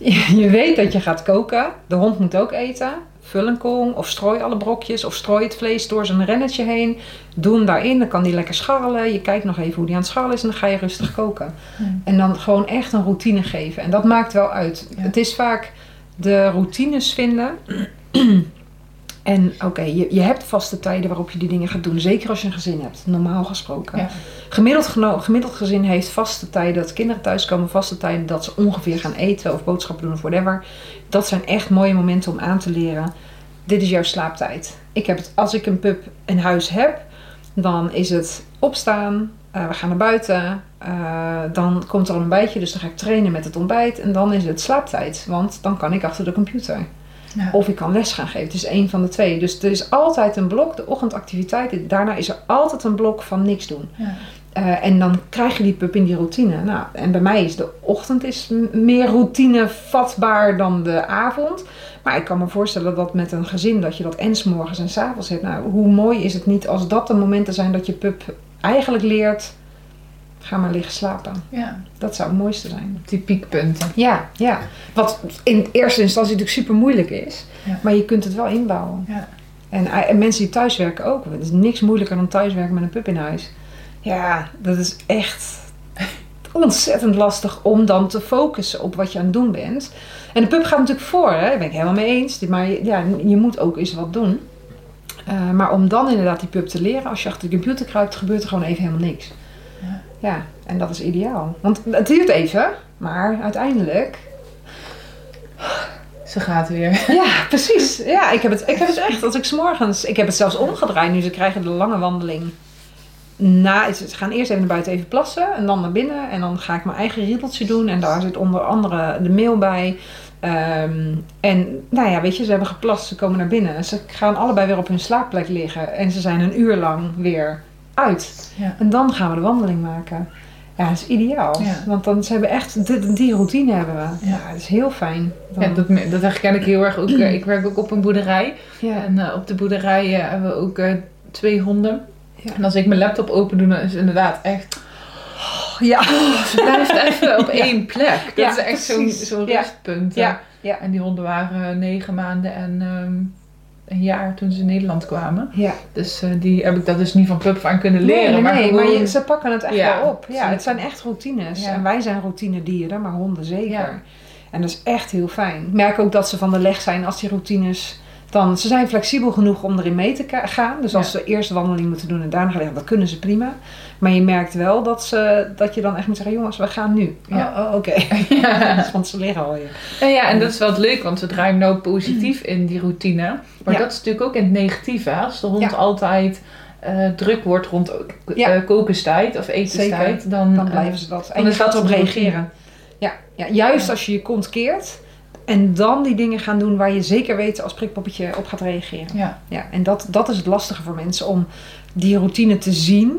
[laughs] Je, weet dat je gaat koken. De hond moet ook eten. Vul een kom of strooi alle brokjes of strooi het vlees door zijn rennetje heen. Doe hem daarin, dan kan die lekker scharrelen. Je kijkt nog even hoe die aan het scharrelen is en dan ga je rustig koken. Ja. En dan gewoon echt een routine geven. En dat maakt wel uit. Ja. Het is vaak de routines vinden. [clears throat] En oké, je, je hebt vaste tijden waarop je die dingen gaat doen. Zeker als je een gezin hebt, normaal gesproken. Ja. Gemiddeld, gemiddeld gezin heeft vaste tijden dat kinderen thuiskomen. Vaste tijden dat ze ongeveer gaan eten of boodschappen doen of whatever. Dat zijn echt mooie momenten om aan te leren. Dit is jouw slaaptijd. Ik heb het, als ik een pup in huis heb, dan is het opstaan. eh, we gaan naar buiten. eh, dan komt er een ontbijtje, dus dan ga ik trainen met het ontbijt. En dan is het slaaptijd, want dan kan ik achter de computer. Ja. Of ik kan les gaan geven. Het is één van de twee. Dus er is altijd een blok, de ochtendactiviteit. Daarna is er altijd een blok van niks doen. Ja. Eh, en dan krijg je die pup in die routine. Nou, en bij mij is de ochtend is meer routine vatbaar dan de avond. Maar ik kan me voorstellen dat met een gezin dat je dat en 's morgens en 's avonds hebt. Nou, hoe mooi is het niet als dat de momenten zijn dat je pup eigenlijk leert. Ga maar liggen slapen. ja. Dat zou het mooiste zijn. Die piekpunten. Ja, ja. Wat in eerste instantie natuurlijk super moeilijk is. Ja. Maar je kunt het wel inbouwen. Ja. En, en mensen die thuiswerken ook. Het is niks moeilijker dan thuiswerken met een pup in huis. Ja, dat is echt ontzettend lastig om dan te focussen op wat je aan het doen bent. En de pup gaat natuurlijk voor, hè? daar ben ik helemaal mee eens. Maar je- ja, je moet ook eens wat doen. Eh, maar om dan inderdaad die pup te leren, als je achter de computer kruipt, gebeurt er gewoon even helemaal niks. Ja. En dat is ideaal. Want het duurt even, maar uiteindelijk Ze gaat weer. [laughs] ja, precies. Ja, ik heb het, ik heb het echt. Als ik 's morgens, ik heb het zelfs omgedraaid nu. Ze krijgen de lange wandeling. Na, ze gaan eerst even naar buiten even plassen en dan naar binnen. En dan ga ik mijn eigen riedeltje doen. En daar zit onder andere de mail bij. Ehm, en nou ja, weet je, ze hebben geplast, ze komen naar binnen. Ze gaan allebei weer op hun slaapplek liggen. En ze zijn een uur lang weer uit. Ja. En dan gaan we de wandeling maken. Ja, dat is ideaal. Ja. Want dan ze hebben echt, die, die routine hebben we. Ja, dat is heel fijn. Dan- Ja, dat, dat herken ik heel erg ook. eh, Ik werk ook op een boerderij. ja. En eh, op de boerderij eh, hebben we ook twee honden. Ja. En als ik mijn laptop open doe, dan is het inderdaad echt... ja. Ze blijft [laughs] even op één plek. Dat Ja, is echt zo'n rustpunt. Ja, ja. En die honden waren negen maanden en ehm, een jaar toen ze in Nederland kwamen. Ja. Dus eh, die heb ik dat dus niet van pup aan kunnen leren. nee, maar nee, gewoon- maar je- ze pakken het echt Ja, wel op. Ja, het zijn echt routines. Ja. En wij zijn routinedieren, maar honden zeker. Ja. En dat is echt heel fijn. Ik merk ook dat ze van de leg zijn als die routines... Dan, ze zijn flexibel genoeg om erin mee te gaan. Dus als ze eerst de wandeling moeten doen en daarna gaan liggen, dat kunnen ze prima. Maar je merkt wel dat, ze, dat je dan echt moet zeggen, jongens, we gaan nu. Ja. Oh, oh, oké. Ja. [laughs] [laughs] Want ze liggen al hier. Ja, ja, en dat is wel leuk, want we draaien nou positief in die routine. Maar dat is natuurlijk ook in het negatieve. Als de hond altijd eh, druk wordt rond eh, Ja. kokenstijd of etenstijd, dan, Dan eh, blijven ze dat. En je dat gaat erop reageren. Ja, ja, juist Ja. als je je kont keert. En dan die dingen gaan doen waar je zeker weet als prikpoppetje op gaat reageren. Ja, Ja, en dat, dat is het lastige voor mensen. Om die routine te zien.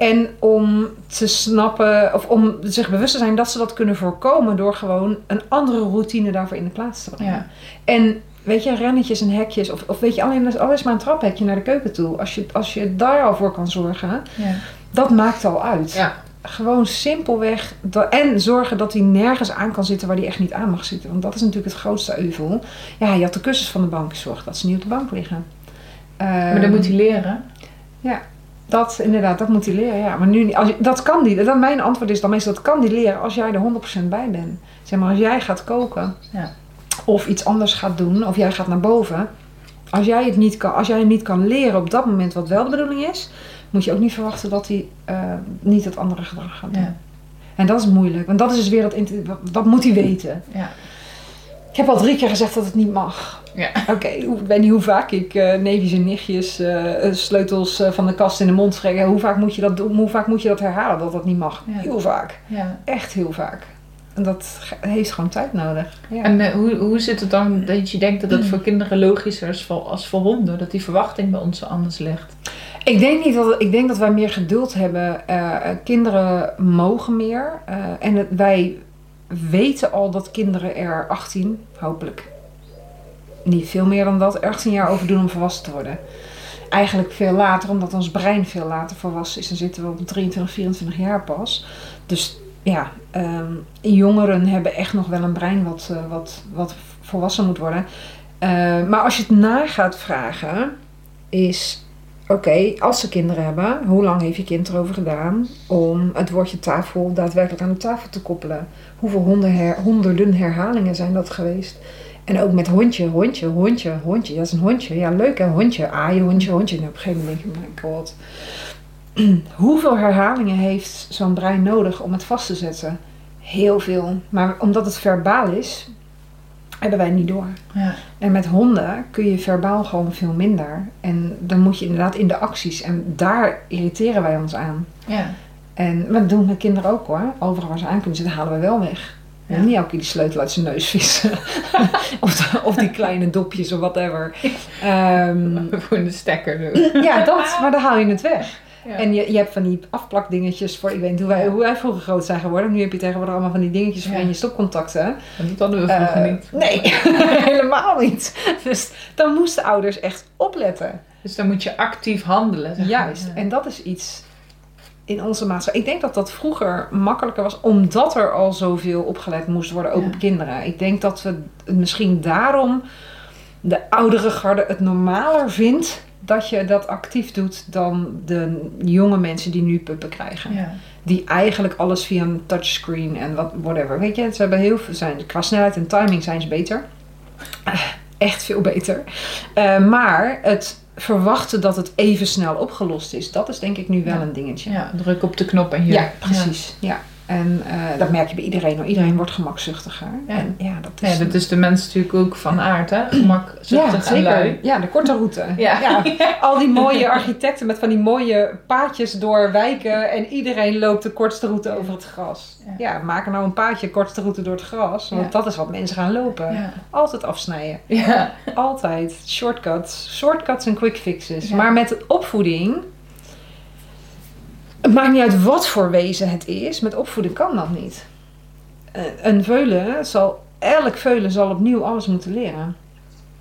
En om te snappen, of om zich bewust te zijn dat ze dat kunnen voorkomen door gewoon een andere routine daarvoor in de plaats te brengen. ja, En weet je, rennetjes en hekjes, of, of weet je, alleen alles maar een traphekje naar de keuken toe. Als je, als je daar al voor kan zorgen, ja. dat maakt al uit. ja. Gewoon simpelweg. En zorgen dat hij nergens aan kan zitten waar hij echt niet aan mag zitten. Want dat is natuurlijk het grootste euvel. Ja, je had de kussens van de bank. Zorg dat ze niet op de bank liggen. Maar dan moet hij leren. Dat, inderdaad, dat moet hij leren. Ja. Maar nu, niet- als dat kan die. Dat, mijn antwoord is dan meestal, dat kan die leren als jij er 100% bij bent. Zeg maar, als jij gaat koken. Ja. Of iets anders gaat doen. Of jij gaat naar boven. Als jij, het niet kan, als jij hem niet kan leren op dat moment wat wel de bedoeling is. Moet je ook niet verwachten dat hij eh, niet het andere gedrag gaat doen. Ja, En dat is moeilijk. Want dat is dus weer dat... moet hij weten? ja, Ik heb al drie keer gezegd dat het niet mag. Ja. Oké, ik weet niet hoe vaak ik eh neefjes en nichtjes eh, sleutels eh, van de kast in de mond steken. Hoe vaak moet je dat doen? Hoe vaak moet je dat herhalen dat dat niet mag? Ja. Heel vaak. ja. Echt heel vaak. En dat heeft gewoon tijd nodig. Ja. En hoe, hoe zit het dan dat je denkt dat het voor kinderen logischer is als voor honden? Dat die verwachting bij ons zo anders ligt? Ik denk niet dat ik denk dat wij meer geduld hebben. Kinderen mogen meer. En het, wij weten al dat kinderen er 18, hopelijk niet veel meer dan dat, 18 jaar over doen om volwassen te worden. Eigenlijk veel later, omdat ons brein veel later volwassen is. Dan zitten we op 23, 24 jaar pas. Dus ja, ehm, jongeren hebben echt nog wel een brein wat, eh, wat, wat volwassen moet worden. Eh, maar als je het na gaat vragen, is Oké, als ze kinderen hebben, hoe lang heeft je kind erover gedaan om het woordje tafel daadwerkelijk aan de tafel te koppelen? Hoeveel honden her- honderden herhalingen zijn dat geweest? En ook met hondje, hondje, hondje, hondje. Dat is een hondje. Ja, leuk hè, hondje. Je hondje, hondje. En op een gegeven moment denk je, my god. [clears throat] Hoeveel herhalingen heeft zo'n brein nodig om het vast te zetten? Heel veel. Maar omdat het verbaal is, hebben wij niet door. Ja. En met honden kun je verbaal gewoon veel minder. En dan moet je inderdaad in de acties. En daar irriteren wij ons aan. Ja. En maar dat doen we met kinderen ook hoor. Overal waar ze aan kunnen zitten, halen we wel weg. Ja. En niet elke keer die sleutel uit zijn neus vissen. [laughs] of, of die kleine dopjes of whatever. [laughs] Ehm, Voor de stekker ja, dat. Maar dan haal je het weg. Ja. En je, je hebt van die afplakdingetjes voor, ik weet niet hoe wij, hoe wij vroeger groot zijn geworden. Nu heb je tegenwoordig allemaal van die dingetjes voor in je stopcontacten. En dat hadden we vroeger Eh, niet. Nee, [laughs] helemaal niet. Dus dan moesten ouders echt opletten. Dus dan moet je actief handelen. zeg maar. Juist. Ja. En dat is iets in onze maatschappij. Ik denk dat dat vroeger makkelijker was, omdat er al zoveel opgelet moest worden, ook Ja. op kinderen. Ik denk dat we het misschien daarom de oudere garde het normaler vindt dat je dat actief doet dan de jonge mensen die nu puppen krijgen. Ja. Die eigenlijk alles via een touchscreen en wat, whatever. Weet je, ze hebben heel veel zijn. Qua snelheid en timing zijn ze beter. Eh, Echt veel beter. Eh, maar het verwachten dat het even snel opgelost is, dat is denk ik nu wel Ja. een dingetje. ja, druk op de knop en hier. Ja, precies. Ja. En eh, dat merk je bij iedereen. hoor. Iedereen wordt gemakzuchtiger. Ja. En ja, dat Ja. is... Ja, dat is de mens natuurlijk ook van aard, hè? Gemak, ja, zuchtig en lui. zeker. Ja, de korte route. [laughs] [laughs] Ja. Al die mooie architecten met van die mooie paadjes door wijken en iedereen loopt de kortste route over het gras. Ja. Ja, maak er nou een paadje kortste route door het gras, want Ja. dat is wat mensen gaan lopen. Ja. Altijd afsnijden. Ja. Altijd. Shortcuts. Shortcuts en quick fixes. Ja. Maar met opvoeding. Het maakt niet uit wat voor wezen het is. Met opvoeden kan dat niet. Eh, Een veulen zal. Elk veulen zal opnieuw alles moeten leren.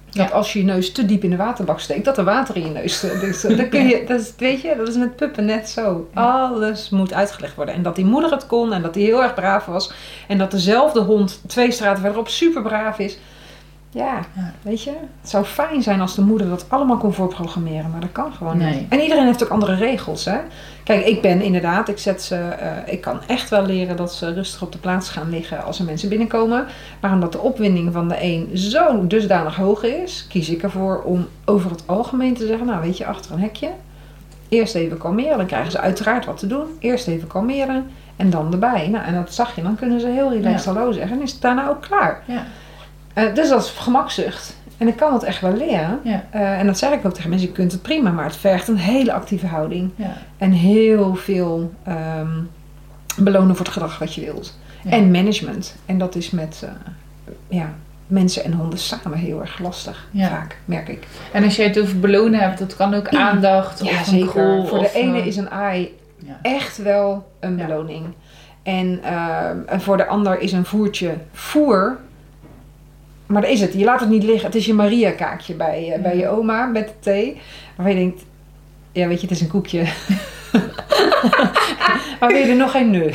Dat Ja. als je je neus te diep in de waterbak steekt, dat er water in je neus. [laughs] Dus, eh, dan kun je, dat is, weet je, dat is met puppen net zo. Ja. Alles moet uitgelegd worden. En dat die moeder het kon en dat die heel erg braaf was. En dat dezelfde hond twee straten verderop super braaf is. Ja, Ja. weet je, het zou fijn zijn als de moeder dat allemaal kon voorprogrammeren, maar dat kan gewoon Nee. niet. En iedereen heeft ook andere regels, hè. Kijk, ik ben inderdaad, ik zet ze, eh, ik kan echt wel leren dat ze rustig op de plaats gaan liggen als er mensen binnenkomen. Maar omdat de opwinding van de een zo dusdanig hoog is, kies ik ervoor om over het algemeen te zeggen, nou weet je, achter een hekje, eerst even kalmeren, dan krijgen ze uiteraard wat te doen. Eerst even kalmeren en dan erbij. Nou, en dat zag je, dan kunnen ze heel relaxed hallo zeggen en is het daarna ook klaar. Ja. Eh, dus dat is gemakzucht. En ik kan het echt wel leren. Ja. Eh, en dat zeg ik ook tegen mensen. Je kunt het prima, maar het vergt een hele actieve houding. Ja. En heel veel ehm, belonen voor het gedrag wat je wilt. Ja. En management. En dat is met eh, ja, mensen en honden samen heel erg lastig. Vaak, merk ik. En als jij het over belonen hebt, dat kan ook aandacht Ja, of een zeker. goal. Voor de ene is een ja. echt wel een beloning. En, en voor de ander is een voertje voer. Maar dat is het. Je laat het niet liggen. Het is je Maria-kaakje bij, eh, bij je oma met de thee. Waarvan je denkt, ja weet je, het is een koekje. [laughs] maar wil je er nog geen nu? [laughs]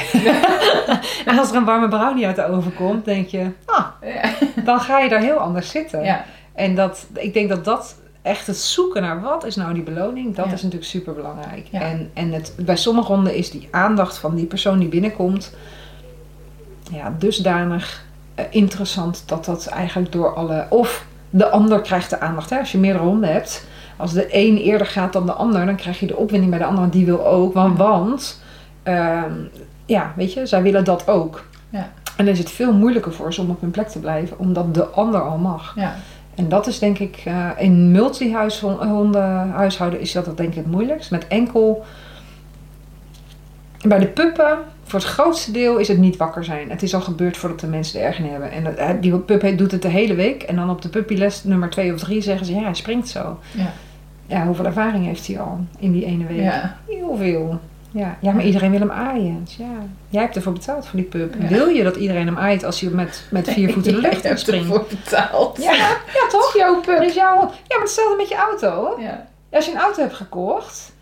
en als er een warme brownie uit de oven komt, denk je, ah, dan ga je daar heel anders zitten. Ja. En dat, ik denk dat dat echt het zoeken naar wat is nou die beloning, dat Ja. is natuurlijk super belangrijk. Ja. En, en het, bij sommige honden is die aandacht van die persoon die binnenkomt, ja, dusdanig interessant dat dat eigenlijk door alle. Of de ander krijgt de aandacht. Hè? Als je meerdere honden hebt, als de een eerder gaat dan de ander, dan krijg je de opwinding bij de ander, die wil ook. Want, want ehm, ja, weet je, zij willen dat ook. Ja. En dan is het veel moeilijker voor ze om op hun plek te blijven, omdat de ander al mag. Ja. En dat is denk ik, eh, in multi-huishouden is dat, dat denk ik het moeilijkst. Met enkel, bij de puppen voor het grootste deel is het niet wakker zijn. Het is al gebeurd voordat de mensen er erg in hebben. En dat- die pup doet het de hele week. En dan op de puppyles nummer twee of drie zeggen ze, ja, hij springt zo. Ja. Ja, hoeveel ervaring heeft hij al in die ene week? Ja. Heel veel. Ja. ja, maar iedereen wil hem aaien. Dus ja, jij hebt ervoor betaald voor die pup. Ja. Wil je dat iedereen hem aait als hij met, met vier [laughs] voeten de lucht Je hebt springt? ervoor betaald. Ja, ja toch? [laughs] jouw Dat is jouw... Ja, maar hetzelfde met je auto. Ja. Als je een auto hebt gekocht...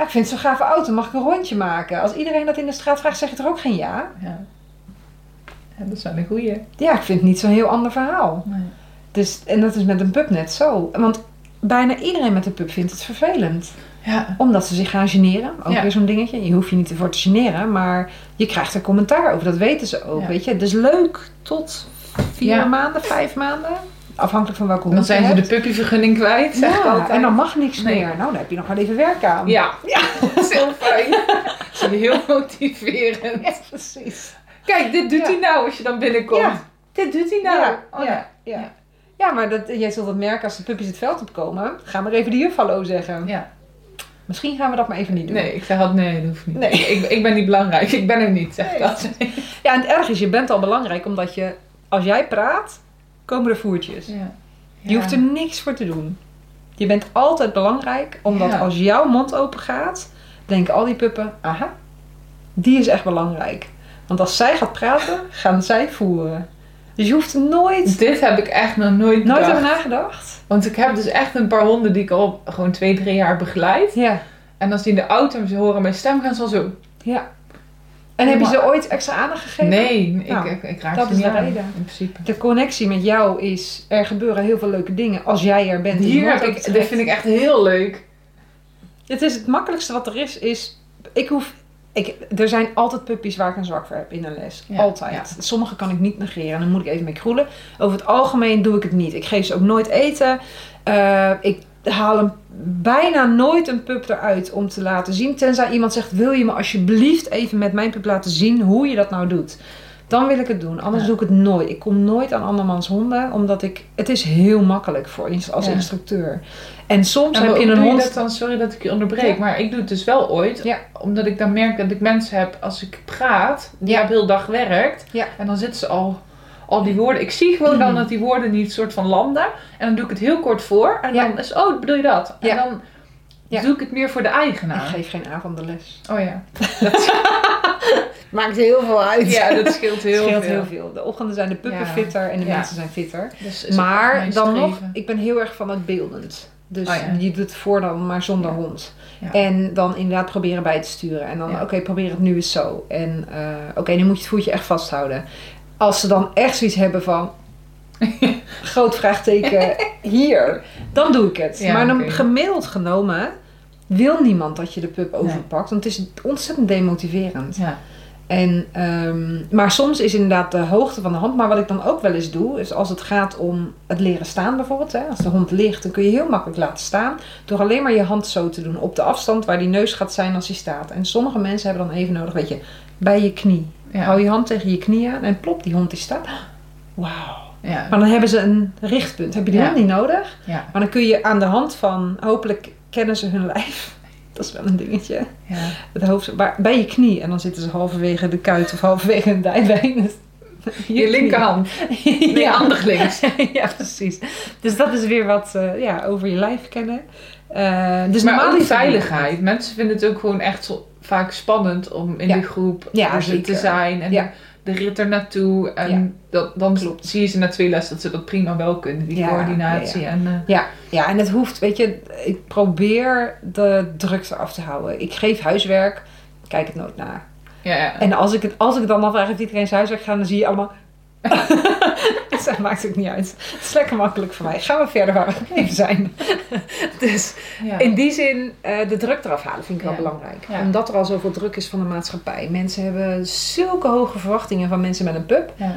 Ja, ik vind het zo'n gave auto, mag ik een rondje maken? Als iedereen dat in de straat vraagt, zeg je er ook geen ja? Ja. ja, dat is wel een goeie. Ja, ik vind het niet zo'n heel ander verhaal. Nee. Dus, en dat is met een pup net zo. Want bijna iedereen met een pup vindt het vervelend. Ja. Omdat ze zich gaan generen. Ook Ja. weer zo'n dingetje. Je hoeft je niet ervoor te generen. Maar je krijgt er commentaar over. Dat weten ze ook. Ja. Weet je. Dus leuk tot vier maanden, vijf maanden. Afhankelijk van welke Dan zijn ze de puppyvergunning kwijt, ja, en dan mag niks Nee. meer. Nou, dan heb je nog wel even werk aan. Ja, ja. [laughs] dat is heel fijn. Dat is heel motiverend. Ja, precies. Kijk, dit doet Ja. hij nou als je dan binnenkomt. Ja. Dit doet hij nou. Ja, Oh, ja, ja. Ja. Maar dat, jij zult het merken als de puppies het veld opkomen. Ga maar even de juf hallo zeggen. Ja. Misschien gaan we dat maar even niet doen. Nee, ik zeg altijd nee, dat hoeft niet. Nee. Ik, ik ben niet belangrijk. Ik ben er niet, zeg Nee. dat. Ja, en het erg is, je bent al belangrijk omdat je, als jij praat, komen er voertjes. Ja. Je hoeft er niks voor te doen. Je bent altijd belangrijk, omdat als jouw mond open gaat, denken al die puppen, aha, die is echt belangrijk. Want als zij gaat praten, gaan zij voeren. Dus je hoeft er nooit, Dit heb ik echt nog nooit nooit over nagedacht. Want ik heb dus echt een paar honden die ik al gewoon twee, drie jaar begeleid. Ja, En als die in de auto horen mijn stem, gaan ze al zo. ja. En heb je ze ooit extra aandacht gegeven? Nee, Nou, ik, ik, ik raak dat ze is niet de aan, reden. In principe. De connectie met jou is, er gebeuren heel veel leuke dingen als jij er bent. Hier heb ik, dit vind ik echt heel leuk. Het is het makkelijkste wat er is, is... Ik hoef... Ik, er zijn altijd puppies waar ik een zwak voor heb in een les. Ja, altijd. Sommige kan ik niet negeren. En dan moet ik even mee kroelen. Over het algemeen doe ik het niet. Ik geef ze ook nooit eten. Eh, ik haal hem bijna nooit een pup eruit om te laten zien. Tenzij iemand zegt, wil je me alsjeblieft even met mijn pup laten zien hoe je dat nou doet. Dan wil ik het doen. Anders Ja. doe ik het nooit. Ik kom nooit aan andermans honden. Omdat ik... Het is heel makkelijk voor als Ja. instructeur. En soms En heb je een doe je hond... dat dan? Sorry dat ik je onderbreek, Ja. maar ik doe het dus wel ooit. Omdat ik dan merk dat ik mensen heb, als ik praat, die hebben heel dag gewerkt. Ja. En dan zitten ze al, al die woorden. Ik zie gewoon dan Mhm. dat die woorden niet soort van landen. En dan doe ik het heel kort voor. En Ja. dan is, oh, bedoel je dat? En Ja. dan Ja. doe ik het meer voor de Ik eigenaar. geef geen avondenles. Oh ja. [laughs] Maakt heel veel uit. Ja, dat scheelt heel scheelt veel. heel veel. De ochtenden zijn de puppen Ja. fitter en de Ja. mensen zijn fitter. Dus Maar dan nog, ik ben heel erg van het beeldend. Dus Oh ja. je doet het voor dan, maar zonder Ja. hond. Ja. En dan inderdaad proberen bij te sturen. En dan, Ja. oké, probeer het nu eens zo. En eh, oké, nu moet je het voetje echt vasthouden. Als ze dan echt zoiets hebben van... [laughs] groot vraagteken, hier. Dan doe ik het. Ja, maar dan gemiddeld genomen... wil niemand dat je de pup overpakt. Want het is ontzettend demotiverend. Ja. En, ehm, maar soms is inderdaad de hoogte van de hand. Maar wat ik dan ook wel eens doe, is als het gaat om het leren staan bijvoorbeeld. Hè, als de hond ligt, dan kun je heel makkelijk laten staan. Door alleen maar je hand zo te doen. Op de afstand waar die neus gaat zijn als hij staat. En sommige mensen hebben dan even nodig, weet je, bij je knie. Ja. Hou je hand tegen je knie aan en plop, die hond die staat. Wauw. Ja. Maar dan hebben ze een richtpunt. Heb je die Ja. hond niet nodig? Ja. Maar dan kun je aan de hand van, hopelijk kennen ze hun lijf. [laughs] Dat is wel een dingetje Ja. het hoofd bij je knie. En dan zitten ze halverwege de kuit of halverwege een dijbeen. [laughs] Je linkerhand. [laughs] Nee, ja. handig links. ja, precies. Dus dat is weer wat eh, ja, over je lijf kennen. Eh, dus maar ook veiligheid. Mensen vinden het ook gewoon echt zo, vaak spannend om in Ja. de groep Ja, er te zijn. En Ja. de rit er naartoe. En dat, dan Klopt. zie je ze na twee lessen dat ze dat prima wel kunnen. Die coördinatie. ja, En, eh, Ja, ja, en het hoeft, weet je, ik probeer de drukte af te houden. Ik geef huiswerk, kijk het nooit na. ja, ja. En als ik, het, als ik dan afvraag of iedereen zijn huiswerk gaat, dan zie je allemaal... [laughs] dat maakt ook niet uit. Het is lekker makkelijk voor mij. Gaan we verder waar we gebleven zijn. [laughs] dus Ja. in die zin, eh, de druk eraf halen vind ik wel Ja. belangrijk. Ja. Omdat er al zoveel druk is van de maatschappij. Mensen hebben zulke hoge verwachtingen van mensen met een pup. Ja.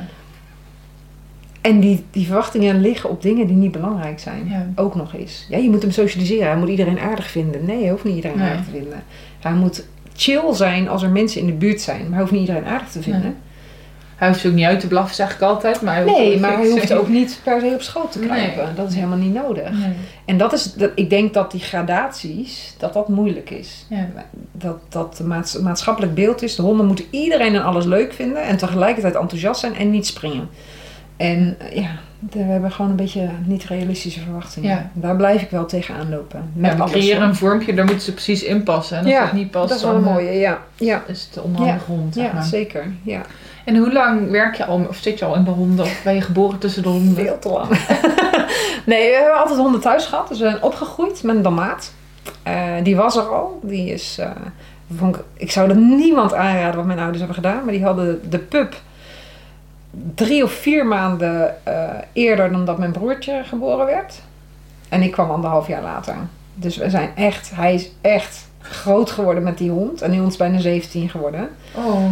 En die, die verwachtingen liggen op dingen die niet belangrijk zijn. Ook nog eens. Ja, je moet hem socialiseren. Hij moet iedereen aardig vinden. Nee, hij hoeft niet iedereen Nee. aardig te vinden. Hij moet chill zijn als er mensen in de buurt zijn. Maar hij hoeft niet iedereen aardig te vinden. Hij hoeft ook niet uit te blaffen, zeg ik altijd. Maar hij hoeft Nee, maar [laughs] hij hoeft ook niet per se op schoot te Nee. kruipen. Dat is helemaal niet nodig. Nee. En dat is, dat, ik denk dat die gradaties, dat dat moeilijk is. Ja. Dat dat maats- maatschappelijk beeld is. De honden moeten iedereen en alles leuk vinden. En tegelijkertijd enthousiast zijn en niet springen. En eh, ja, we hebben gewoon een beetje niet realistische verwachtingen. Ja. Daar blijf ik wel tegenaan lopen. Met Ja, we alles, creëren hoor. een vormpje, daar moeten ze precies in passen. En als Ja, dat niet past, Dat is wel een eh, mooie, ja. Ja, is het hond. Zeg ja maar. zeker. Ja. En hoe lang werk je al, of zit je al in de honden? Of ben je geboren tussen de honden? Veel te lang. [laughs] nee, we hebben altijd honden thuis gehad. Dus we zijn opgegroeid met een damaat. Eh, die was er al. Die is, eh, vond ik, ik zou er niemand aanraden wat mijn ouders hebben gedaan. Maar die hadden de pup drie of vier maanden eh, eerder dan dat mijn broertje geboren werd. En ik kwam anderhalf jaar later. Dus we zijn echt, hij is echt groot geworden met die hond. En die hond is bijna 17 geworden. Oh.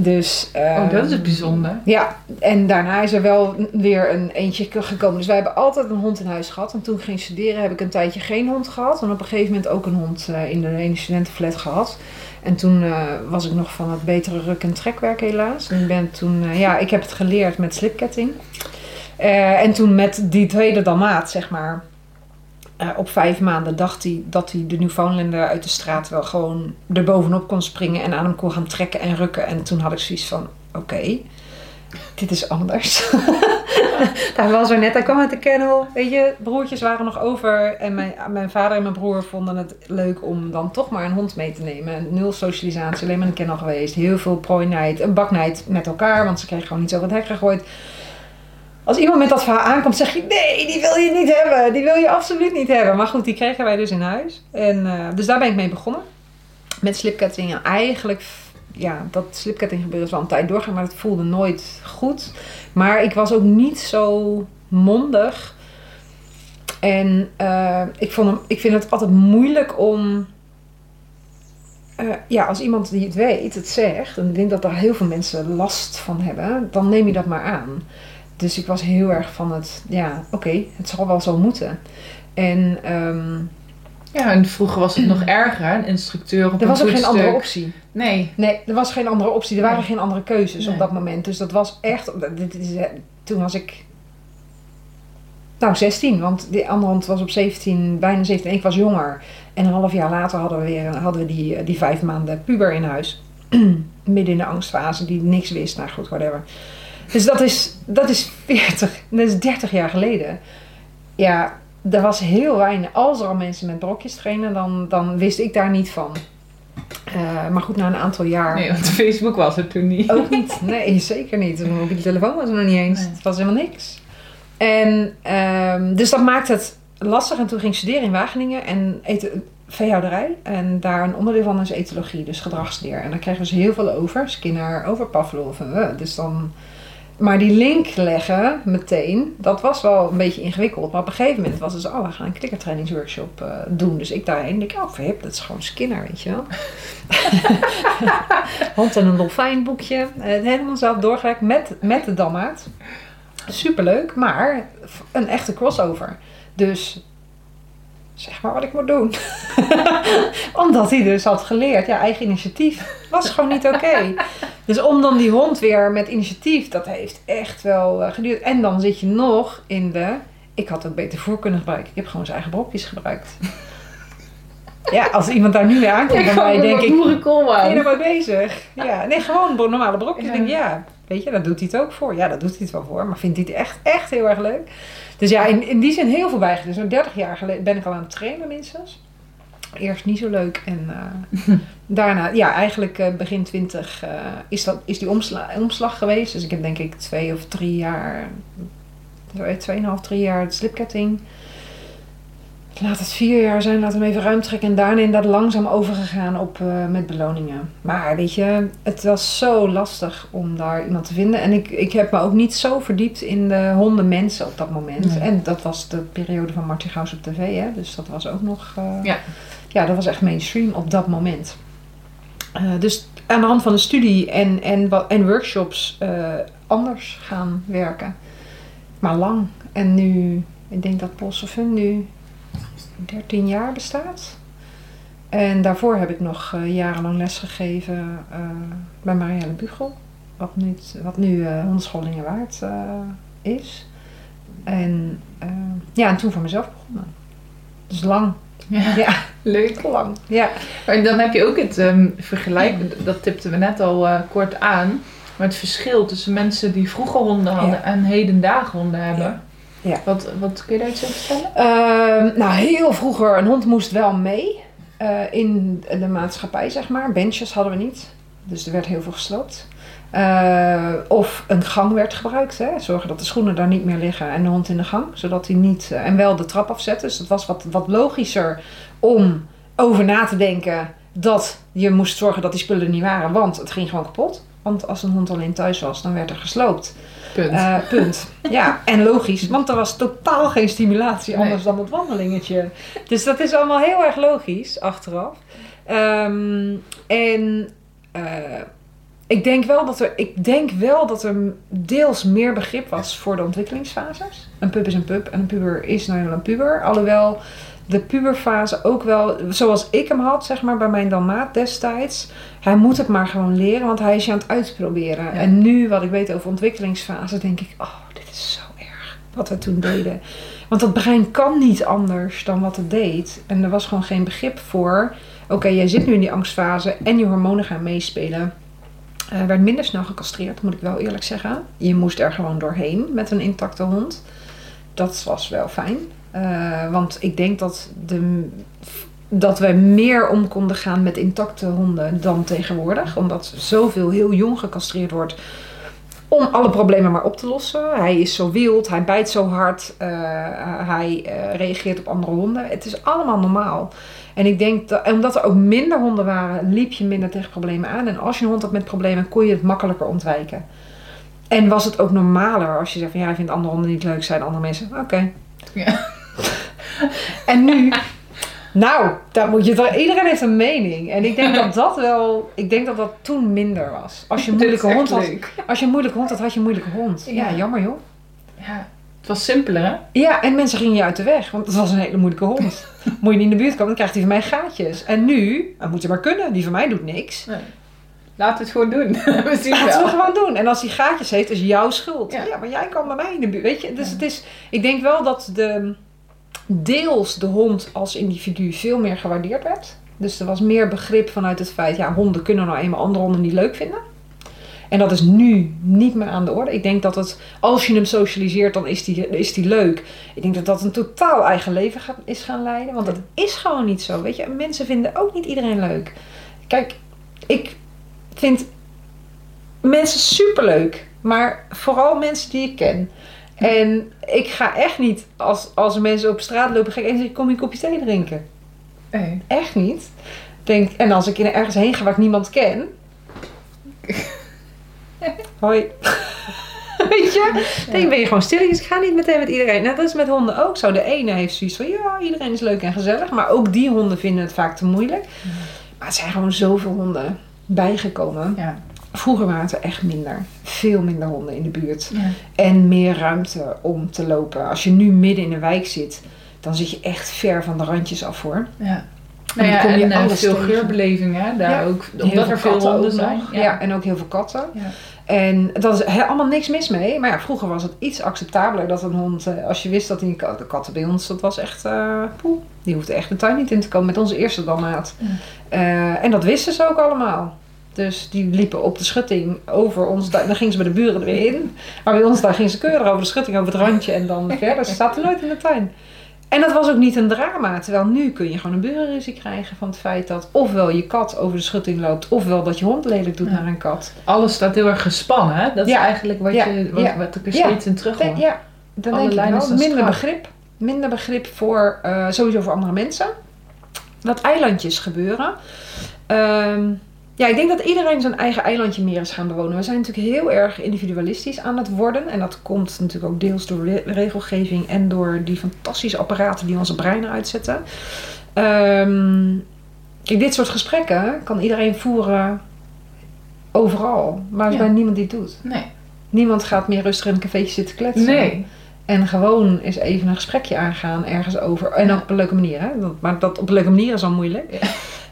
Dus, oh, dat is ehm, bijzonder. ja, en daarna is er wel weer een eentje gekomen. Dus wij hebben altijd een hond in huis gehad. En toen ik ging studeren heb ik een tijdje geen hond gehad. En op een gegeven moment ook een hond eh, in de ene studentenflat gehad. En toen eh, was ik nog van het betere ruk- en trekwerk helaas. En ik ben toen, eh, ja, ik heb het geleerd met slipketting. En toen met die tweede dalmaat, zeg maar. Eh, op vijf maanden dacht hij dat hij de Newfoundlander uit de straat wel gewoon er bovenop kon springen en aan hem kon gaan trekken en rukken. En toen had ik zoiets van: oké, dit is anders. [laughs] hij was er net, hij kwam uit de kennel. Weet je, broertjes waren nog over. En mijn, mijn vader en mijn broer vonden het leuk om dan toch maar een hond mee te nemen. En Nul socialisatie, alleen maar de kennel geweest. Heel veel prooinijd, een baknijd met elkaar, want ze kregen gewoon niet zo wat hek gegooid. Als iemand met dat verhaal aankomt, zeg je: nee, die wil je niet hebben. Die wil je absoluut niet hebben. Maar goed, die kregen wij dus in huis. En, eh, dus daar ben ik mee begonnen. Met slipketting. En eigenlijk, ja, dat slipketting gebeuren is wel een tijd doorgaan, maar het voelde nooit goed. Maar ik was ook niet zo mondig. En eh, ik, vond hem, ik vind het altijd moeilijk om. eh, ja, als iemand die het weet, het zegt, en ik denk dat daar heel veel mensen last van hebben, dan neem je dat maar aan. Dus ik was heel erg van het, ja, oké, het zal wel zo moeten. En ehm, Ja, en vroeger was het nog [clears throat] erger? Een instructeur op er een was ook geen andere optie. Nee. Nee, er was geen andere optie. Er waren Nee. geen andere keuzes Nee. op dat moment. Dus dat was echt. Dit is, eh, toen was ik. Nou, 16, want die andere was op 17, bijna 17. En ik was jonger. En een half jaar later hadden we weer hadden we die, eh, die vijf maanden puber in huis. [clears throat] Midden in de angstfase, die niks wist. Nou goed, whatever. Dus dat is, dat is 40, dat is 30 jaar geleden. Ja, er was heel weinig. Als er al mensen met brokjes trainen, dan, dan wist ik daar niet van. Eh, maar goed, na een aantal jaar. Nee, want Facebook was er toen niet. Ook niet. Nee, zeker niet. Een mobiele telefoon was er nog niet eens. Nee. Het was helemaal niks. En ehm, dus dat maakt het lastig. En toen ging ik studeren in Wageningen en eten, veehouderij. En daar een onderdeel van is etologie, dus gedragsleer. En daar kregen we dus heel veel over. Skinner, over Pavlov. en, eh, dus dan... Maar die link leggen meteen, dat was wel een beetje ingewikkeld. Maar op een gegeven moment was het zo, oh, we gaan een klikkertrainingsworkshop eh, doen. Dus ik daarheen denk, oh, verhip, dat is gewoon Skinner, weet je wel. [laughs] Hond en een dolfijn boekje. Eh, helemaal zelf doorgewerkt met, met de dammaat. Superleuk, maar een echte crossover. Dus zeg maar wat ik moet doen. [laughs] Omdat hij dus had geleerd, ja, eigen initiatief was gewoon niet oké. [laughs] Dus om dan die hond weer met initiatief, dat heeft echt wel eh, geduurd. En dan zit je nog in de, ik had ook beter voor kunnen gebruiken. Ik heb gewoon zijn eigen brokjes gebruikt. [laughs] Ja, als iemand daar nu weer aankomt bij mij, denk ik, ben je bezig? Ja, nee, gewoon normale brokjes. Ja. Denk, ja, weet je, daar doet hij het ook voor. Ja, daar doet hij het wel voor. Maar vindt hij het echt, echt heel erg leuk. Dus ja, in, in die zin heel veel bijgeleerd. Zo'n 30 jaar geleden ben ik al aan het trainen minstens. Eerst niet zo leuk en eh, [laughs] daarna, ja, eigenlijk eh, begin 20 eh, is, dat, is die omsla omslag geweest. Dus ik heb denk ik twee of drie jaar, twee- tweeënhalf, drie jaar slipketting. Laat het vier jaar zijn, laat hem even ruim trekken. En daarna inderdaad langzaam overgegaan op, eh, met beloningen. Maar weet je, het was zo lastig om daar iemand te vinden. En ik, ik heb me ook niet zo verdiept in de honden mensen op dat moment. Nee. En dat was de periode van Martin Gauws op tv, hè. Dus dat was ook nog... eh, Ja. ja, dat was echt mainstream op dat moment. Eh, dus aan de hand van de studie en, en, en workshops anders gaan werken. Maar lang. En nu, ik denk dat Polsofun nu 13 jaar bestaat. En daarvoor heb ik nog eh, jarenlang lesgegeven eh bij Marielle Bugel. wat nu, wat nu uh, hondenscholingen waard uh, is. En uh, ja, en toen voor mezelf begonnen. Dus lang. Ja, Ja, leuk. lang. Ja. En dan heb je ook het ehm, vergelijk, dat tipten we net al eh, kort aan, maar het verschil tussen mensen die vroeger honden hadden Ja. en hedendagen honden hebben. Ja. Ja. Wat, wat kun je daar iets over vertellen? Ehm, nou, heel vroeger, een hond moest wel mee eh, in de maatschappij, zeg maar. Benches hadden we niet, dus er werd heel veel gesloopt. Eh, of een gang werd gebruikt, hè? zorgen dat de schoenen daar niet meer liggen en de hond in de gang, zodat hij niet, eh, en wel de trap afzet. Dus dat was wat, wat logischer om over na te denken dat je moest zorgen dat die spullen er niet waren, want het ging gewoon kapot. Want als een hond alleen thuis was, dan werd er gesloopt. Punt. Eh, punt. [laughs] Ja, en logisch, want er was totaal geen stimulatie Nee. anders dan het wandelingetje. Dus dat is allemaal heel erg logisch achteraf. Ehm, en eh, ik, denk wel dat er, ik denk wel dat er deels meer begrip was voor de ontwikkelingsfases. Een pup is een pup en een puber is nou eenmaal een puber. Alhoewel de puberfase ook wel, zoals ik hem had, zeg maar, bij mijn Dalmaat destijds. Hij moet het maar gewoon leren, want hij is je aan het uitproberen. Ja. En nu, wat ik weet over ontwikkelingsfase, denk ik, oh, dit is zo erg wat we toen deden. Want dat brein kan niet anders dan wat het deed. En er was gewoon geen begrip voor. Oké, jij zit nu in die angstfase en je hormonen gaan meespelen. Eh werd minder snel gecastreerd, moet ik wel eerlijk zeggen. Je moest er gewoon doorheen met een intacte hond. Dat was wel fijn. Eh, want ik denk dat, de, dat we meer om konden gaan met intacte honden dan tegenwoordig. Omdat zoveel heel jong gecastreerd wordt om alle problemen maar op te lossen. Hij is zo wild, hij bijt zo hard, eh, hij eh, reageert op andere honden. Het is allemaal normaal. En ik denk dat, omdat er ook minder honden waren, liep je minder tegen problemen aan. En als je een hond had met problemen, kon je het makkelijker ontwijken. En was het ook normaler als je zegt van ja, ik vind andere honden niet leuk zijn, andere mensen, oké. Ja. [laughs] En nu, nou, daar moet je toch, iedereen heeft een mening. En ik denk dat dat wel, ik denk dat dat toen minder was. Als je [laughs] een moeilijke hond had, leuk. als je een moeilijke hond had, had je een moeilijke hond. Ja, Ja. jammer joh. Ja, het was simpeler hè? Ja, en mensen gingen je uit de weg, want het was een hele moeilijke hond. [laughs] Moet je niet in de buurt komen, dan krijgt hij van mij gaatjes. En nu, dat moet je maar kunnen, die van mij doet niks. Nee. Laat het gewoon doen. We zien Laten we wel. gewoon doen. En als hij gaatjes heeft, is jouw schuld. Ja. Ja. maar jij kan bij mij in de buurt. Weet je, dus Ja. het is, ik denk wel dat de, deels de hond als individu veel meer gewaardeerd werd. Dus er was meer begrip vanuit het feit, ja, honden kunnen nou eenmaal andere honden niet leuk vinden. En dat is nu niet meer aan de orde. Ik denk dat het, als je hem socialiseert, dan is die, is die leuk. Ik denk dat dat een totaal eigen leven gaat, is gaan leiden. Want dat is gewoon niet zo. Weet je, mensen vinden ook niet iedereen leuk. Kijk, ik vind mensen superleuk. Maar vooral mensen die ik ken. En ik ga echt niet, als, als mensen op straat lopen, ga ik eens zeggen, kom je een kopje thee drinken. Nee. Echt niet. Denk, en als ik in ergens heen ga waar ik niemand ken. [laughs] Hoi. [laughs] Weet je? Dan ben je gewoon stilletjes. Ik ga niet meteen met iedereen. Nou, dat is met honden ook zo. De ene heeft zoiets van, ja, iedereen is leuk en gezellig. Maar ook die honden vinden het vaak te moeilijk. Maar het zijn gewoon zoveel honden bijgekomen. Ja. Vroeger waren het er echt minder. Veel minder honden in de buurt. Ja. En meer ruimte om te lopen. Als je nu midden in de wijk zit, dan zit je echt ver van de randjes af hoor. Ja. Nou ja, kom je en eh, veel tegen. geurbeleving hè, daar Ja. ook. Heel Omdat er veel katten honden zijn. nog. Ja. en ook heel veel katten. Ja. En dat is he- allemaal niks mis mee. Maar ja, vroeger was het iets acceptabeler dat een hond, eh, als je wist dat die de katten bij ons, dat was echt, eh poeh, die hoefde echt de tuin niet in te komen met onze eerste. Eh, en dat wisten ze ook allemaal. Dus die liepen op de schutting over ons. Dan gingen ze bij de buren er weer in. Maar bij ons daar gingen ze keurig over de schutting, over het randje en dan [laughs] verder. Ze zaten nooit in de tuin. En dat was ook niet een drama. Terwijl nu kun je gewoon een burenruzie krijgen van het feit dat ofwel je kat over de schutting loopt, ofwel dat je hond lelijk doet Ja. naar een kat. Alles staat heel erg gespannen. Hè? Dat Ja. is eigenlijk wat, Ja. je, wat, wat ik er Ja. steeds in terug hoor. Ja, dan Alle denk ik lijnen wel. Minder strak. begrip. Minder begrip voor, eh, sowieso voor andere mensen. Dat eilandjes gebeuren. Ehm, ja, ik denk dat iedereen zijn eigen eilandje meer is gaan bewonen. We zijn natuurlijk heel erg individualistisch aan het worden. En dat komt natuurlijk ook deels door re- regelgeving en door die fantastische apparaten die onze breinen uitzetten. Ehm, kijk, dit soort gesprekken kan iedereen voeren overal. Maar er is Ja. bijna niemand die het doet. Nee. Niemand gaat meer rustig in een cafeetje zitten kletsen. Nee. En gewoon eens even een gesprekje aangaan ergens over. En op een leuke manier, hè? Maar dat op een leuke manier is al moeilijk. Ja.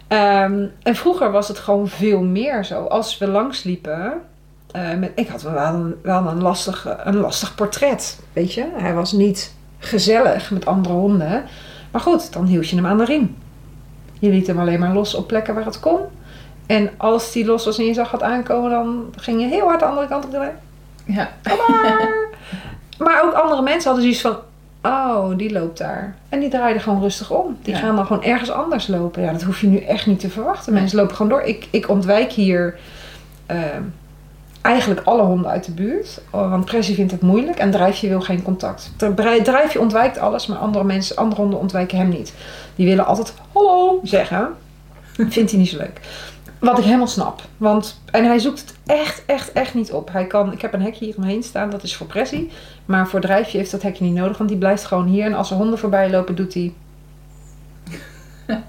Ehm, en vroeger was het gewoon veel meer zo. Als we langsliepen, Eh, met, ik had wel een, wel een, lastig, een lastig portret, weet je. Hij was niet gezellig met andere honden. Maar goed, dan hield je hem aan de riem. Je liet hem alleen maar los op plekken waar het kon. En als die los was en je zag het aankomen, dan ging je heel hard de andere kant op de Ja. maar, [laughs] maar ook andere mensen hadden zoiets van... Oh, die loopt daar. En die draaiden gewoon rustig om. Die Ja. gaan dan gewoon ergens anders lopen. Ja, dat hoef je nu echt niet te verwachten. Mensen lopen gewoon door. Ik, ik ontwijk hier eh, eigenlijk alle honden uit de buurt. Oh, Want Pressie vindt het moeilijk en Drijfje wil geen contact. Dri- Drijfje ontwijkt alles, maar andere, mensen, andere honden ontwijken hem niet. Die willen altijd hallo zeggen. Vindt hij niet zo leuk. Wat ik helemaal snap. Want, en hij zoekt het echt, echt, echt niet op. Hij kan, ik heb een hekje hier omheen staan, dat is voor pressie. Maar voor drijfje heeft dat hekje niet nodig, want die blijft gewoon hier. En als er honden voorbij lopen, doet hij... [laughs]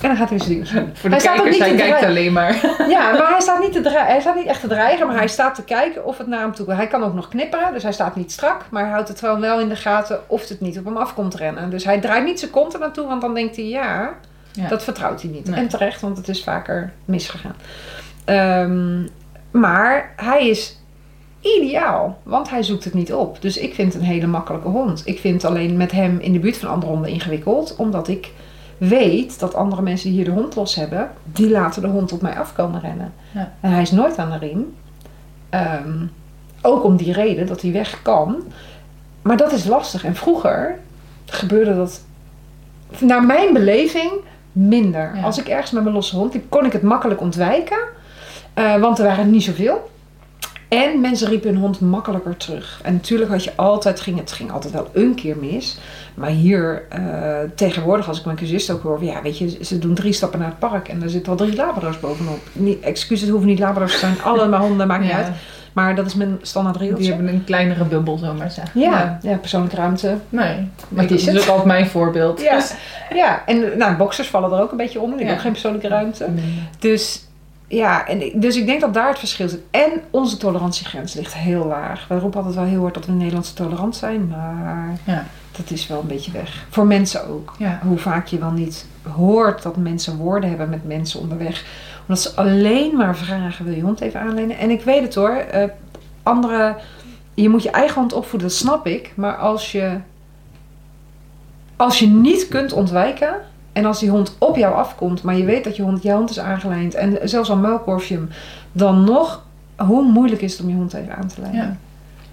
En dan gaat hij zijn ding. Voor de Hij staat ook kijkers, niet hij te kijkt alleen maar. [laughs] Ja, maar hij staat, niet te dreigen, hij staat niet echt te dreigen, maar hij staat te kijken of het naar hem toe Hij kan ook nog knipperen, dus hij staat niet strak. Maar hij houdt het gewoon wel in de gaten of het niet op hem af komt rennen. Dus hij draait niet zijn kont er naartoe, want dan denkt hij ja, Ja. dat vertrouwt hij niet. Nee. En terecht, want het is vaker misgegaan. Ehm, maar hij is ideaal, want hij zoekt het niet op. Dus ik vind het een hele makkelijke hond. Ik vind het alleen met hem in de buurt van andere honden ingewikkeld, omdat ik weet dat andere mensen die hier de hond los hebben, die laten de hond op mij af komen rennen. Ja. En hij is nooit aan de riem. Ehm, ook om die reden dat hij weg kan. Maar dat is lastig. En vroeger gebeurde dat, naar mijn beleving, minder. Ja. Als ik ergens met mijn losse hond liep, kon ik het makkelijk ontwijken. Eh, want er waren niet zoveel. En mensen riepen hun hond makkelijker terug. En natuurlijk had je altijd, ging, het ging altijd wel een keer mis. Maar hier eh, tegenwoordig, als ik mijn cursist ook hoor, ja, weet je, ze doen drie stappen naar het park en er zitten al drie labradors bovenop. Excuses, het hoeven niet labradors te zijn, allemaal honden, maakt niet Ja. uit. Maar dat is mijn standaard Die reeltje. hebben een kleinere bubbel, zomaar zeggen. Ja, ja, persoonlijke ruimte. Nee, maar is is het? ook altijd mijn voorbeeld. Ja, Dus- ja. en nou, boxers vallen er ook een beetje onder. Die hebben Ja. ook geen persoonlijke ruimte. Dus ja, en, ik- dus ik denk dat daar het verschil zit. En onze tolerantiegrens ligt heel laag. We roepen altijd wel heel hard dat we Nederlandse tolerant zijn, maar Ja. dat is wel een beetje weg. Voor mensen ook. Ja. Hoe vaak je wel niet hoort dat mensen woorden hebben met mensen onderweg. Omdat ze alleen maar vragen, wil je hond even aanlenen? En ik weet het hoor, eh, andere, je moet je eigen hond opvoeden, dat snap ik. Maar als je, als je niet kunt ontwijken en als die hond op jou afkomt, maar je weet dat je hond, jouw hond is aangelijnd en zelfs al muilkorf je hem, dan nog, hoe moeilijk is het om je hond even aan te lijnen? Ja.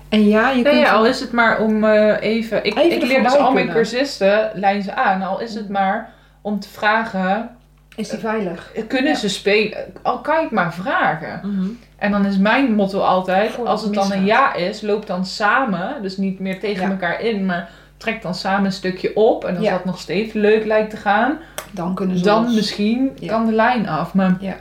En ja, je Nee, kunt... ja, al is het maar om eh, even... Ik, Even ik er leer dus al mijn cursisten, lijn ze aan. Al is het maar om te vragen, Is die veilig? kunnen Ja. ze spelen? Al kan je het maar vragen. Mhm. En dan is mijn motto altijd, als het dan een ja is, loop dan samen. Dus niet meer tegen Ja. elkaar in, maar trek dan samen een stukje op. En als Ja. dat nog steeds leuk lijkt te gaan, Dan kunnen ze dan misschien Ja. kan de lijn af. Maar Ja.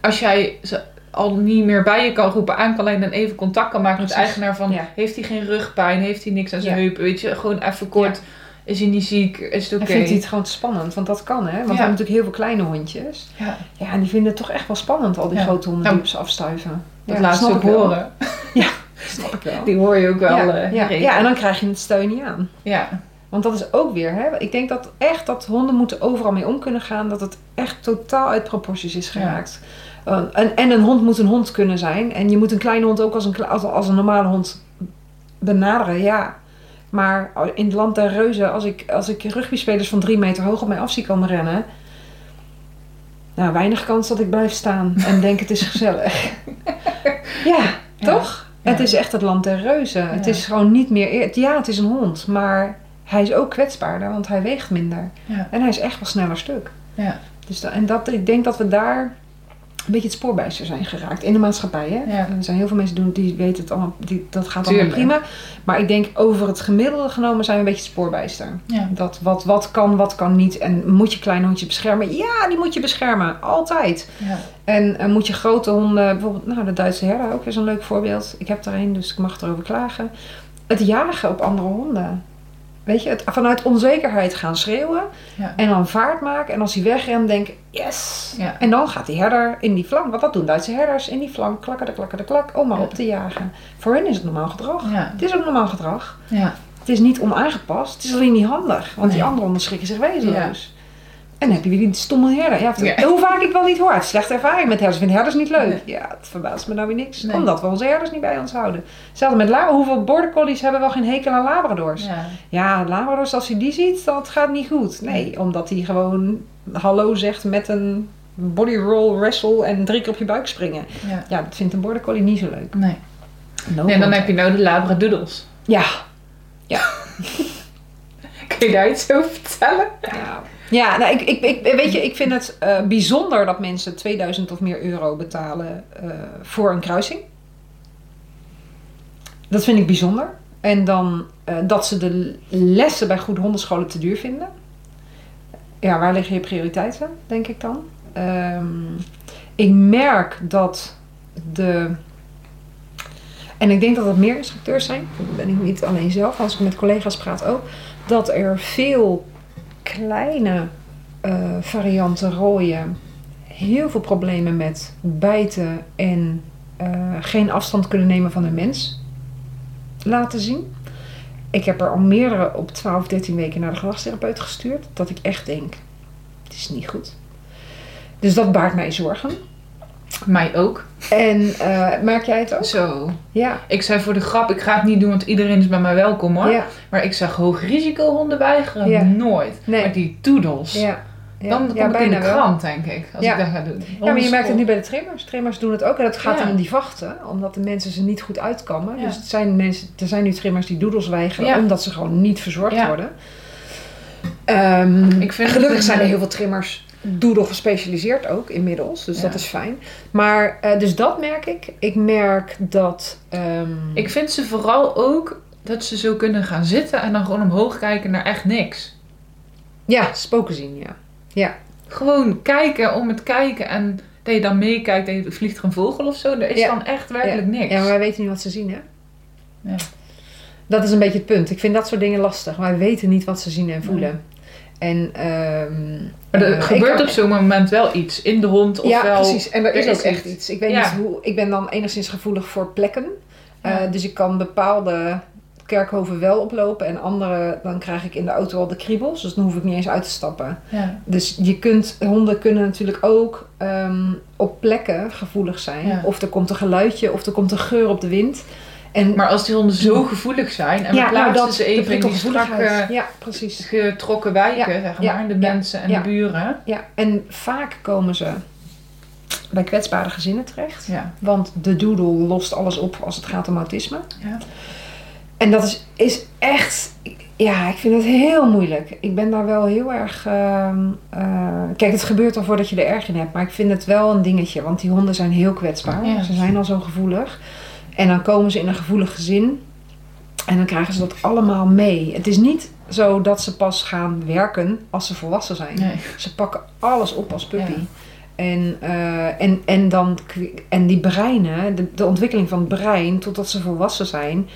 als jij ze al niet meer bij je kan roepen, aan kan lijnen en even contact kan maken met de eigenaar van, Ja. heeft hij geen rugpijn, heeft hij niks aan zijn Ja. heupen, weet je, gewoon even kort, is hij niet ziek, is het En oké. vindt hij het gewoon spannend? Want dat kan, hè? Want we hebben natuurlijk heel veel kleine hondjes. Ja, Ja, en die vinden het toch echt wel spannend, al die Ja. grote honden Nou, die op ze afstuiven. dat ja, laat ze snap ook horen. [laughs] Snap ik wel. Die hoor je ook wel. ja, eh, ja, ja, en dan krijg je het steun niet aan. ja. Want dat is ook weer, hè? Ik denk dat echt dat honden moeten overal mee om kunnen gaan. Dat het echt totaal uit proporties is geraakt. Uh, en, en een hond moet een hond kunnen zijn. En je moet een kleine hond ook als een, als een normale hond benaderen, ja. Maar in het land der reuzen, als ik, als ik rugbyspelers van drie meter hoog op mij af zie komen rennen... Nou, weinig kans dat ik blijf staan en [laughs] denk het is gezellig. [laughs] ja, toch? Ja. Het is echt het land der reuzen. Het is gewoon niet meer... eer- Ja, het is een hond, maar hij is ook kwetsbaarder, want hij weegt minder. Ja. En hij is echt wel sneller stuk. Ja. Dus da- en dat, ik denk dat we daar een beetje het spoorbijster zijn geraakt in de maatschappij. Hè? Ja. Er zijn heel veel mensen doen, die weten het allemaal, die, dat gaat allemaal Tuurlijk. prima. Maar ik denk over het gemiddelde genomen zijn we een beetje het spoorbijster. Ja. Dat wat, wat kan, wat kan niet. En moet je kleine hondjes beschermen? Ja, die moet je beschermen. Altijd. Ja. En moet je grote honden, bijvoorbeeld nou, de Duitse herder ook weer zo'n leuk voorbeeld. Ik heb er een, dus ik mag erover klagen. Het jagen op andere honden. Weet je, het vanuit onzekerheid gaan schreeuwen. Ja. En dan vaart maken. En als hij wegrent, denk yes. Ja. En dan gaat die herder in die flank. Want dat doen Duitse herders. In die flank, klakken de klakken de klak. Om maar Ja. op te jagen. Voor hen is het normaal gedrag. Het is ook normaal gedrag. Ja. Het is niet onaangepast. Het is alleen niet handig. Want die Nee. andere honden schrikken zich wezenloos. En dan heb je weer die stomme herder. Ja, Ja. Hoe vaak ik wel niet hoor. Slechte ervaring met herders. Vind herders niet leuk. Nee. Ja, het verbaast me nou weer niks. Nee. Omdat we onze herders niet bij ons houden. Hetzelfde met Labrador. Hoeveel border collies hebben wel geen hekel aan Labradors? Ja. Ja, Labradors, als je die ziet, dat gaat niet goed. Nee, omdat hij gewoon hallo zegt met een body roll, wrestle en drie keer op je buik springen. Ja. Ja, dat vindt een border collie niet zo leuk. Nee. No Nee, dan heb je nou de labradoodles. Ja, [laughs] Kun je daar iets over vertellen? ja. Ja, nou, ik, ik, ik, weet je, ik vind het eh, bijzonder dat mensen 2000 of meer euro betalen eh, voor een kruising. Dat vind ik bijzonder. En dan eh, dat ze de lessen bij goede hondenscholen te duur vinden. Ja, waar liggen je prioriteiten, denk ik dan? Ehm, ik merk dat de. En ik denk dat er meer instructeurs zijn. Dat ben ik niet alleen zelf, als ik met collega's praat ook. Dat er veel kleine eh, varianten rooien. Heel veel problemen met bijten en eh, geen afstand kunnen nemen van een mens laten zien. Ik heb er al meerdere op 12, 13 weken naar de gedragstherapeut gestuurd. Dat ik echt denk, het is niet goed. Dus dat baart mij zorgen. Mij ook. En eh, merk jij het ook? Zo. Ja. Ik zei voor de grap, ik ga het niet doen, want iedereen is bij mij welkom hoor. Ja. Maar ik zag hoog risico honden weigeren. Ja. Nooit. Nee. Maar die toedels. Ja. ja. Dan kom ja, ik in de wel. krant, denk ik. Als Ja. ik dat ga doen. Ja, maar je merkt het nu bij de trimmers. Trimmers doen het ook. En het gaat dan om die vachten. Omdat de mensen ze niet goed uitkammen. Dus het zijn mensen, er zijn nu trimmers die doedels weigeren. Omdat ze gewoon niet verzorgd worden. Ehm, Ik vind gelukkig zijn er heel veel trimmers doedel gespecialiseerd ook inmiddels. Dus Ja. dat is fijn. Maar eh, dus dat merk ik. Ik merk dat... ehm, Ik vind ze vooral ook dat ze zo kunnen gaan zitten en dan gewoon omhoog kijken naar echt niks. Ja, spoken zien, ja. Gewoon kijken om het kijken en dat je dan meekijkt en je vliegt er een vogel of zo. Er is Ja. dan echt werkelijk niks. Ja, maar wij weten niet wat ze zien, hè? Ja. Dat is een beetje het punt. Ik vind dat soort dingen lastig. Wij weten niet wat ze zien en voelen. En ehm, Maar er eh, gebeurt op zo'n moment wel iets. In de hond of ja, wel... precies. En er is ook echt iets. iets. Ik weet Ja. niet hoe. Ik ben dan enigszins gevoelig voor plekken. Ja. Eh, dus ik kan bepaalde kerkhoven wel oplopen en andere dan krijg ik in de auto al de kriebels. Dus dan hoef ik niet eens uit te stappen. Ja. Dus je kunt, honden kunnen natuurlijk ook ehm, op plekken gevoelig zijn. Ja. Of er komt een geluidje, of er komt een geur op de wind. En Maar als die honden zo gevoelig zijn en we ja, nou, plaatsen ze even in die strakke Ja, precies. getrokken wijken, Ja, zeg maar. De mensen en de buren. Ja, en vaak komen ze bij kwetsbare gezinnen terecht. Want de doodle lost alles op als het gaat om autisme. Ja. En dat is, is echt, ja, ik vind het heel moeilijk. Ik ben daar wel heel erg. ehm, eh, kijk, het gebeurt al voordat je er erg in hebt, maar ik vind het wel een dingetje, want die honden zijn heel kwetsbaar. Ze zijn al zo gevoelig. En dan komen ze in een gevoelig gezin en dan krijgen ze dat allemaal mee. Het is niet zo dat ze pas gaan werken als ze volwassen zijn. Nee. Ze pakken alles op als puppy. Ja. En, eh, en, en, dan, en die breinen, de, de ontwikkeling van het brein totdat ze volwassen zijn,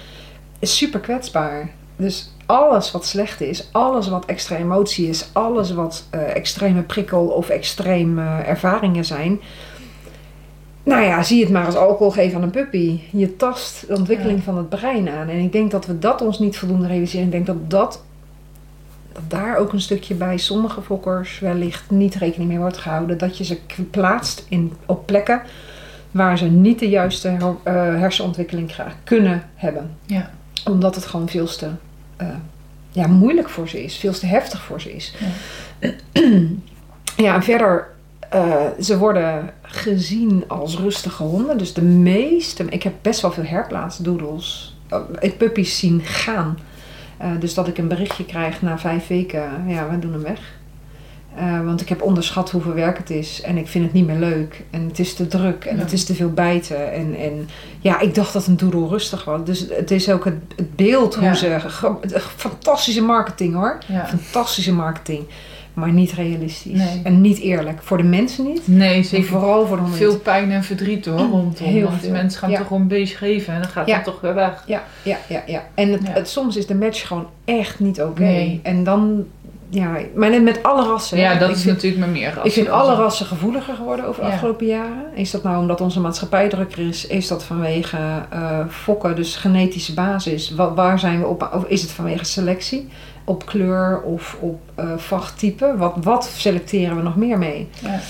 is super kwetsbaar. Dus alles wat slecht is, alles wat extra emotie is, alles wat eh, extreme prikkel of extreme ervaringen zijn. Nou ja, zie het maar als alcohol geven aan een puppy. Je tast de ontwikkeling Ja. van het brein aan. En ik denk dat we dat ons niet voldoende realiseren. Ik denk dat dat dat daar ook een stukje bij sommige fokkers wellicht niet rekening mee wordt gehouden. Dat je ze plaatst in, op plekken waar ze niet de juiste her- eh, hersenontwikkeling graag kunnen hebben. Ja. Omdat het gewoon veel te eh, ja, moeilijk voor ze is, veel te heftig voor ze is. Ja, [clears throat] en verder, eh, ze worden gezien als rustige honden. Dus de meeste, ik heb best wel veel herplaatsdoedels, uh, puppies zien gaan. Eh, dus dat ik een berichtje krijg na vijf weken, ja, we doen hem weg. Eh, want ik heb onderschat hoeveel werk het is en ik vind het niet meer leuk. En het is te druk en Ja. het is te veel bijten. En, en ja, ik dacht dat een doedel rustig was. Dus het is ook het, het beeld hoe Ja. ze... Fantastische marketing hoor. Ja. Fantastische marketing. Maar niet realistisch. Nee. En niet eerlijk. Voor de mensen niet. Nee, En zeker. vooral voor de Veel pijn en verdriet hoor, rondom. Heel want veel. mensen gaan Ja. toch gewoon een beetje geven en dan gaat Ja. het toch weer weg. Ja, ja, ja, ja. En het, soms is de match gewoon echt niet oké. Nee. En dan... Ja, maar net met alle rassen. Ja, dat Ik is vind- natuurlijk met meer rassen. Ik vind alle rassen gevoeliger geworden over de afgelopen jaren. Is dat nou omdat onze maatschappij drukker is? Is dat vanwege eh, fokken, dus genetische basis? Wa- waar zijn we op? Of is het vanwege selectie? Op kleur of op eh vachttype. Wat, wat selecteren we nog meer mee? Ja.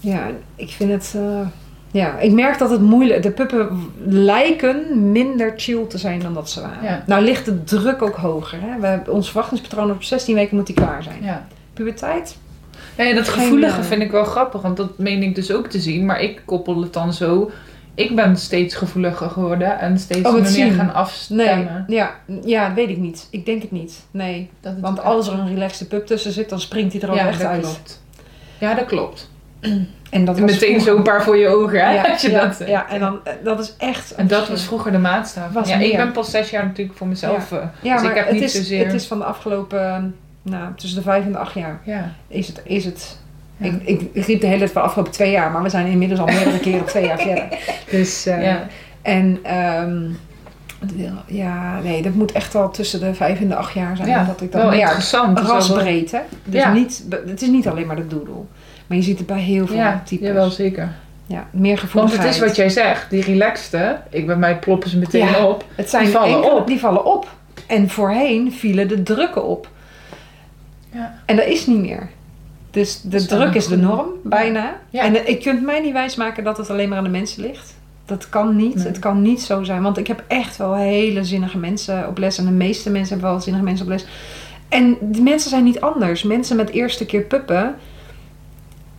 Ja, ik vind het. eh, ja, ik merk dat het moeilijk. De puppen lijken minder chill te zijn dan dat ze waren. Ja. Nou ligt de druk ook hoger. Hè? We hebben ons verwachtingspatroon op 16 weken moet die klaar zijn. Ja. Puberteit? Nee, dat gevoelige eh, vind ik wel grappig, want dat meen ik dus ook te zien. Maar ik koppel het dan zo. Ik ben steeds gevoeliger geworden en steeds Oh, meer zien. gaan Nee, afstemmen. ja, ja, weet ik niet. Ik denk het niet. Nee. Dat Want als er een relaxte pup tussen zit, dan springt hij er al ja, echt dat uit. klopt. Ja, dat klopt. [clears throat] En dat was Meteen zo'n paar voor je ogen, hè? Ja, als je ja, dat ja, en dan, eh, dat is echt... En dat was vroeger de maatstaf. Was ja, ik ben pas zes jaar natuurlijk voor mezelf. eh, Ja, dus maar ik heb het, niet is, zozeer... het is van de afgelopen... Nou, tussen de vijf en de acht jaar Ja. is het... Is het Ja. ik, ik, riep de hele tijd van de afgelopen twee jaar, maar we zijn inmiddels al meerdere keren twee jaar verder. [laughs] Dus, eh, ja. En ehm, ja, nee, dat moet echt wel tussen de vijf en de acht jaar zijn. ja, dat ik dat wel interessant. Rasbreed, hè? Dus Ja. niet, het is niet alleen maar de doodle. Maar je ziet het bij heel veel Ja, types. jawel, zeker. Ja, meer Want gevoeligheid. het is wat jij zegt, die relaxte, ik bij mij ploppen ze meteen Ja. op. Het zijn die vallen enkele- op. Die vallen op. En voorheen vielen de drukken op. Ja. En dat is niet meer. Dus de is druk is de norm, bijna. Ja. En eh, je kunt mij niet wijsmaken dat het alleen maar aan de mensen ligt. Dat kan niet. Nee. Het kan niet zo zijn. Want ik heb echt wel hele zinnige mensen op les. En de meeste mensen hebben wel zinnige mensen op les. En die mensen zijn niet anders. Mensen met eerste keer puppen...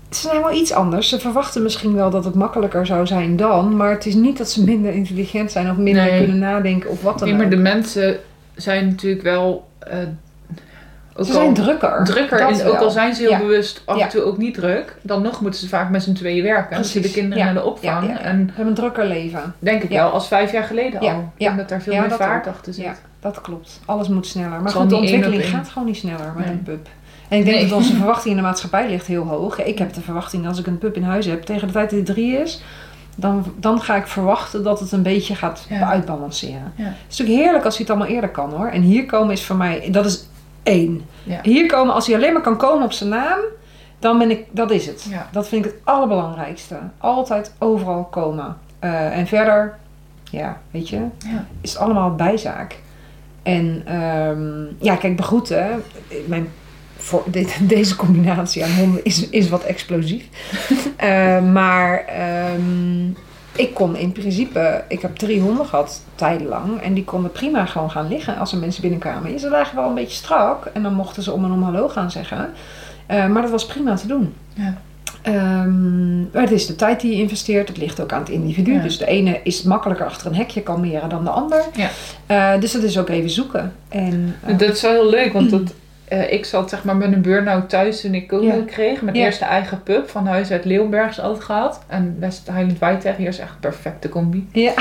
Ze zijn wel iets anders. Ze verwachten misschien wel dat het makkelijker zou zijn dan. Maar het is niet dat ze minder intelligent zijn of minder Nee. kunnen nadenken of wat dan Nee, maar ook. de mensen zijn natuurlijk wel eh, ook Ze al zijn drukker. drukker. Dat En ook al zijn ze heel Ja. bewust af en toe ook niet druk, dan nog moeten ze vaak met z'n tweeën werken. Dan zitten de Precies. kinderen naar de opvang. En Ze hebben een drukker leven. denk ik wel, als vijf jaar geleden al. Ik ja. denk dat daar veel meer vaart achter zit. Ja, dat klopt. Alles moet sneller. Maar goed, de ontwikkeling gaat gewoon niet sneller met een pup. En ik denk Nee. dat onze [laughs] verwachting in de maatschappij ligt heel hoog. Ik heb de verwachting als ik een pup in huis heb, tegen de tijd dat hij drie is, dan, dan ga ik verwachten dat het een beetje gaat Ja. uitbalanceren. Ja. Het is natuurlijk heerlijk als hij het allemaal eerder kan hoor. En hier komen is voor mij, dat is één. Ja. Hier komen, als hij alleen maar kan komen op zijn naam, dan ben ik, dat is het. Ja. Dat vind ik het allerbelangrijkste. Altijd overal komen. Eh, en verder, ja, weet je, Ja. is het allemaal bijzaak. En ehm, ja, kijk, begroeten. Mijn, voor, [laughs] dit, deze combinatie aan honden is, is wat explosief. [laughs] Eh, maar ehm, ik kon in principe, ik heb drie honden gehad tijdenlang. En die konden prima gewoon gaan liggen als er mensen binnenkwamen. Ja, ze lagen wel een beetje strak. En dan mochten ze om en om hallo gaan zeggen. Eh, maar dat was prima te doen. Ja. Ehm, maar het is de tijd die je investeert. Het ligt ook aan het individu. Ja. Dus de ene is makkelijker achter een hekje kalmeren dan de ander. Ja. Eh, dus dat is ook even zoeken. En, eh, Dat is wel heel leuk, want dat, eh, ik zat zeg maar met een burn-out thuis toen ik Kono Ja. kreeg. Mijn Ja. eerste eigen pup van huis uit Leeuwenbergs altijd gehad. En West Highland White Terrier is echt een perfecte combi. ja.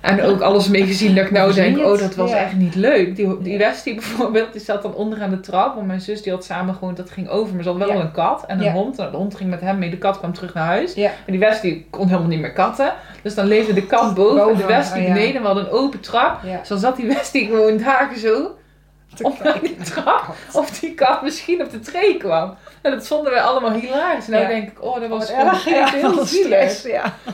En ook alles mee gezien dat ik [laughs] nou denk, oh dat was Ja. echt niet leuk. Die, die Westie bijvoorbeeld, die zat dan onderaan de trap. Want mijn zus die had samen gewoond, dat ging over. Maar ze had wel een kat en een hond. En de hond ging met hem mee, de kat kwam terug naar huis. Ja. En die Westie kon helemaal niet meer katten. Dus dan leefde de kat boven, en de Westie ja. beneden. We hadden een open trap. Dus dan zat die Westie gewoon daar zo. [laughs] Op naar die trap. Of die kat misschien op de tree kwam. En dat vonden wij allemaal hilarisch. En nou Ja. denk ik, oh dat was erg, ja. echt heel zielig. stress, Ja. [laughs]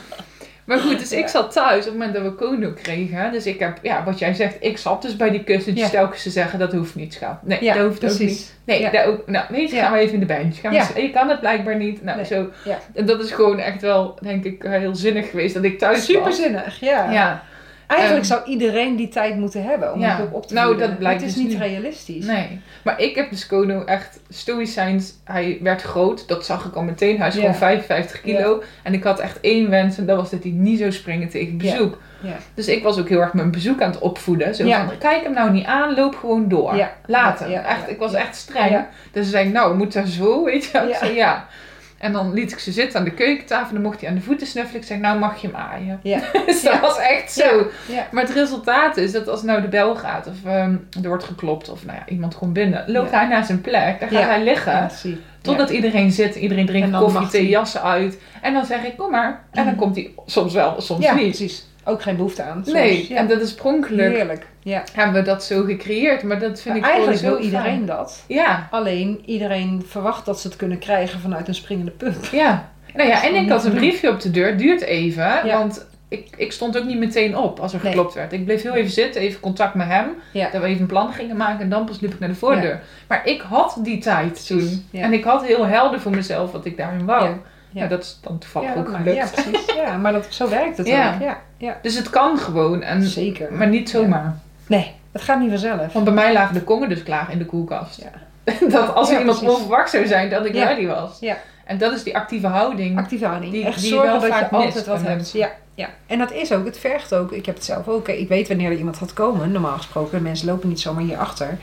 Maar goed, dus ik zat thuis op het moment dat we Kono kregen. Dus ik heb, ja, wat jij zegt, ik zat dus bij die kussentjes Ja. telkens te zeggen, dat hoeft niet, schat. Nee, Ja, dat hoeft ook niet. Nee, Ja. dat ook, nou weet je, gaan we even in de bench. Gaan we je kan het blijkbaar niet. Nou, Nee. zo. Ja. En dat is gewoon echt wel, denk ik, heel zinnig geweest dat ik thuis was. Superzinnig, ja. Ja, Eigenlijk Ehm, zou iedereen die tijd moeten hebben om ja. pup op te Nou, voeden. dat blijkt Het is dus niet realistisch. nee. Maar ik heb dus Kono echt stoïcijns. Hij werd groot, dat zag ik al meteen. Hij is Ja. gewoon 55 kilo. En ik had echt één wens en dat was dat hij niet zou springen tegen bezoek. Dus ik was ook heel erg mijn bezoek aan het opvoeden. Zo Ja. van, kijk hem nou niet aan, loop gewoon door. Ja, echt, ik was echt streng. Dus ze zei, nou, moet dat zo, weet je Ja. En dan liet ik ze zitten aan de keukentafel en dan mocht hij aan de voeten snuffelen. Ik zei, nou mag je hem aaien. Ja. [laughs] dus dat Ja. was echt zo. Ja. Maar het resultaat is dat als nou de bel gaat of ehm, er wordt geklopt of nou ja, iemand komt binnen, loopt hij naar zijn plek, daar gaat hij liggen. Totdat iedereen zit, iedereen drinkt koffie, thee, jassen uit. En dan zeg ik, kom maar. En dan Mhm. komt hij soms wel, soms Ja, niet. precies. Ook geen behoefte aan. soms. Nee, Ja. en dat is pronkelijk Heerlijk. Ja. hebben we dat zo gecreëerd. Maar dat vind ik Eigenlijk gewoon wil zo iedereen fijn. dat. Ja, Alleen iedereen verwacht dat ze het kunnen krijgen vanuit een springende pup. ja. [laughs] Nou ja, en ik had een briefje op de deur. Duurt even, Ja. want ik, ik stond ook niet meteen op als er Nee. geklopt werd. Ik bleef heel even zitten, even contact met hem. Ja. Dat we even een plan gingen maken en dan pas liep ik naar de voordeur. Maar ik had die tijd toen. Ja. En ik had heel helder voor mezelf wat ik daarin wou. Ja. Ja. dat is dan toevallig ook gelukt. ja, precies. Ja, maar dat, zo werkt het ook. Ja, ja. Dus het kan gewoon, en, Zeker. maar niet zomaar. Nee, het gaat niet vanzelf. Want bij mij lagen de kongen dus klaar in de koelkast. Ja. [laughs] dat als er iemand precies. onverwacht zou zijn, dat ik ready was. Ja. En dat is die actieve houding. Actieve houding. Die- Echt die je zorgen wel dat je altijd wat hebt. Ja, ja. En dat is ook, het vergt ook. Ik heb het zelf ook. Ik weet wanneer er iemand gaat komen. Normaal gesproken, mensen lopen niet zomaar hierachter.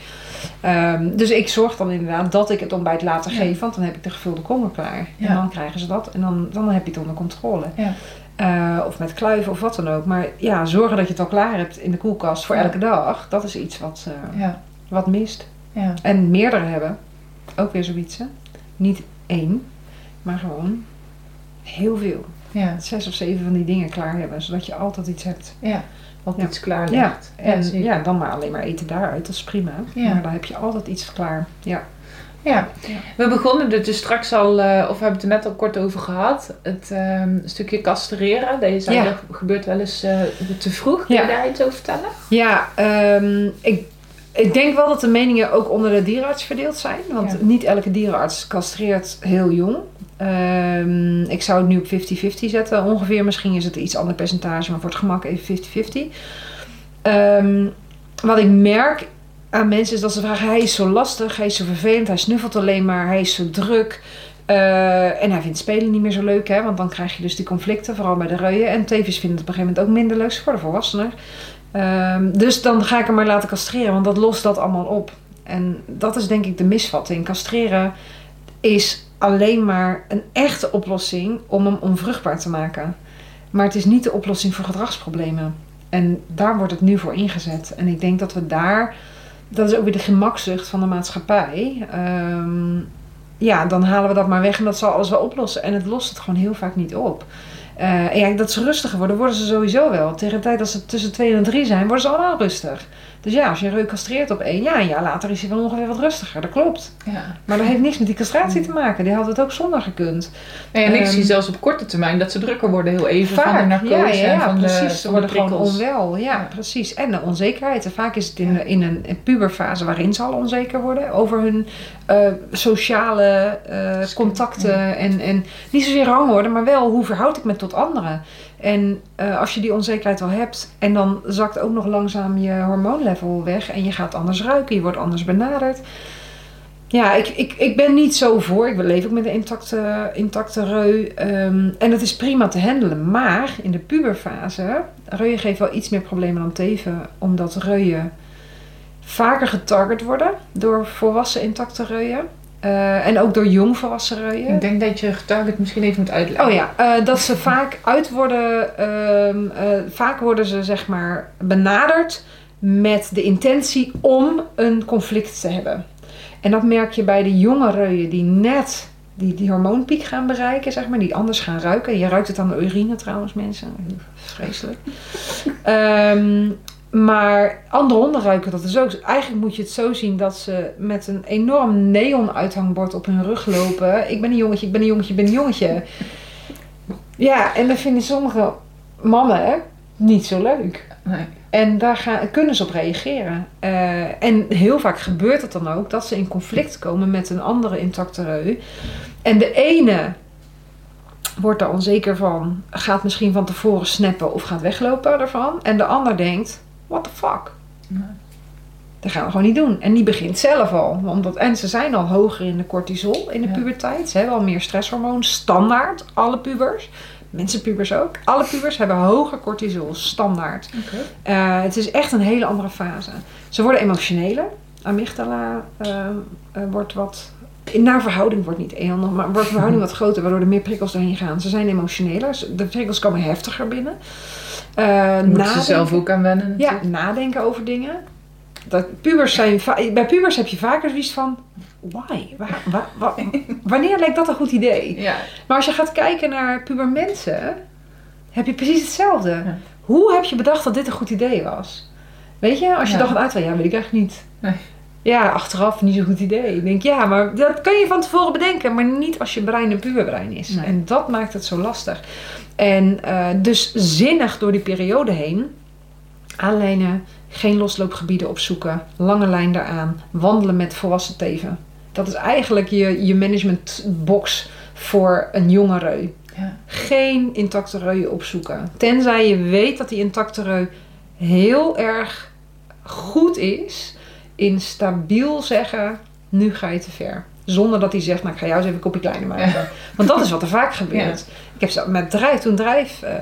Ehm dus ik zorg dan inderdaad dat ik het ontbijt later Ja. geef. Want dan heb ik de gevulde kongen klaar. Ja. En dan krijgen ze dat. En dan, dan heb je het onder controle. Ja. Eh, of met kluiven of wat dan ook. Maar ja, zorgen dat je het al klaar hebt in de koelkast voor Ja. elke dag. Dat is iets wat, eh, Ja. wat mist. Ja. En meerdere hebben. Ook weer zoiets. Hè? Niet één, maar gewoon heel veel. Ja. Zes of zeven van die dingen klaar hebben, zodat je altijd iets hebt. Ja. Wat Ja. iets klaar Ja, ligt. en zeker. ja, dan maar alleen maar eten daaruit, dat is prima. Ja. Maar dan heb je altijd iets klaar. Ja. Ja. Ja. we begonnen er dus straks al, eh, of we hebben het er net al kort over gehad. Het ehm, stukje castreren. Zei, Ja. gebeurt wel eens eh, te vroeg. Kun je daar iets over vertellen? Ja, ehm, ik, ik denk wel dat de meningen ook onder de dierenarts verdeeld zijn. Want niet elke dierenarts castreert heel jong. Ehm, ik zou het nu op 50-50 zetten ongeveer. Misschien is het een iets ander percentage, maar voor het gemak even 50-50. Ehm, wat ik merk aan mensen is dat ze vragen... hij is zo lastig, hij is zo vervelend, hij snuffelt alleen maar, hij is zo druk... Eh, en hij vindt spelen niet meer zo leuk, hè? want dan krijg je dus die conflicten, vooral bij de reuien. En tevens vindt het op een gegeven moment ook minder leuk voor de volwassenen. Ehm, dus dan ga ik hem maar laten castreren, want dat lost dat allemaal op. En dat is denk ik de misvatting. Castreren is alleen maar een echte oplossing om hem onvruchtbaar te maken. Maar het is niet de oplossing voor gedragsproblemen. En daar wordt het nu voor ingezet. En ik denk dat we daar, dat is ook weer de gemakzucht van de maatschappij. Ehm, ja, dan halen we dat maar weg en dat zal alles wel oplossen. En het lost het gewoon heel vaak niet op. En ja, dat ze rustiger worden, worden ze sowieso wel. Tegen de tijd dat ze tussen 2 en 3 zijn, worden ze allemaal rustig. Dus ja, als je een castreert op één, ja, een jaar later is hij wel ongeveer wat rustiger. Dat klopt. Ja. Maar dat heeft niks met die castratie te maken. Die had het ook zonder gekund. En ik Ehm, zie zelfs op korte termijn dat ze drukker worden heel even van de Vaak, narcose ja, ja, en van de, precies. Ze de worden gewoon onwel. Ja, precies. En de onzekerheid. En vaak is het in, in een, puberfase waarin ze al onzeker worden over hun eh, sociale eh, contacten. En, en niet zozeer rangorde, maar wel hoe verhoud ik me tot anderen. En eh, als je die onzekerheid wel hebt en dan zakt ook nog langzaam je hormoonlevel weg en je gaat anders ruiken, je wordt anders benaderd. Ja, ik, ik, ik ben niet zo voor. Ik leef ook met een intacte, intacte reu. Ehm, en dat is prima te handelen. Maar in de puberfase, reuien geeft wel iets meer problemen dan teven. Omdat reuien vaker getarget worden door volwassen intacte reuien. Eh, en ook door jong volwassen reuien. Ik denk dat je getarget misschien even moet uitleggen. Oh ja, eh, dat ze vaak uit worden, ehm, eh, vaak worden ze zeg maar benaderd met de intentie om een conflict te hebben. En dat merk je bij de jonge reuien die net die, die hormoonpiek gaan bereiken, zeg maar, die anders gaan ruiken. Je ruikt het aan de urine trouwens, mensen. Vreselijk. [laughs] Ehm, maar andere honden ruiken dat dus ook. Eigenlijk moet je het zo zien dat ze met een enorm neon uithangbord op hun rug lopen. Ik ben een jongetje, ik ben een jongetje, ik ben een jongetje. Ja, en dat vinden sommige mannen niet zo leuk. Nee. En daar gaan, kunnen ze op reageren. Eh, en heel vaak gebeurt het dan ook dat ze in conflict komen met een andere intacte reu. En de ene wordt daar onzeker van, gaat misschien van tevoren snappen of gaat weglopen ervan. En de ander denkt, what the fuck? Dat gaan we gewoon niet doen. En die begint zelf al. Omdat, en ze zijn al hoger in de cortisol in de Ja. puberteit. Ze hebben al meer stresshormoon. Standaard, alle pubers. Mensenpubers ook. Alle pubers hebben hoger cortisol, standaard. Eh, het is echt een hele andere fase. Ze worden emotioneler. Amygdala eh, eh, wordt wat... Naar verhouding wordt niet heel, maar wordt verhouding [laughs] wat groter, waardoor er meer prikkels doorheen gaan. Ze zijn emotioneler. De prikkels komen heftiger binnen. Eh, Daar moeten ze nadenken- zelf ook aan wennen ja, nadenken over dingen. Dat pubers zijn bij pubers heb je vaker zoiets van... Why? Waar, wa- wa- [laughs] wanneer lijkt dat een goed idee? Ja. Maar als je gaat kijken naar pubermensen... heb je precies hetzelfde. Ja. Hoe heb je bedacht dat dit een goed idee was? Weet je, als je Ja. dacht uit... Ja, weet ik eigenlijk niet. Nee. Ja, achteraf niet zo'n goed idee. Ik denk, ja, maar dat kun je van tevoren bedenken, maar niet als je brein een puberbrein is. Nee. En dat maakt het zo lastig. En eh, dus zinnig door die periode heen, aanlijnen, geen losloopgebieden opzoeken, lange lijn daaraan, wandelen met volwassen teven. Dat is eigenlijk je, je managementbox voor een jonge reu. Ja. Geen intacte reuien opzoeken. Tenzij je weet dat die intacte reu heel erg goed is in stabiel zeggen, nu ga je te ver. Zonder dat hij zegt, nou ik ga jou eens even een kopje kleiner maken. Want dat is wat er vaak gebeurt. Ik heb zo met drijf, toen drijf... ehm,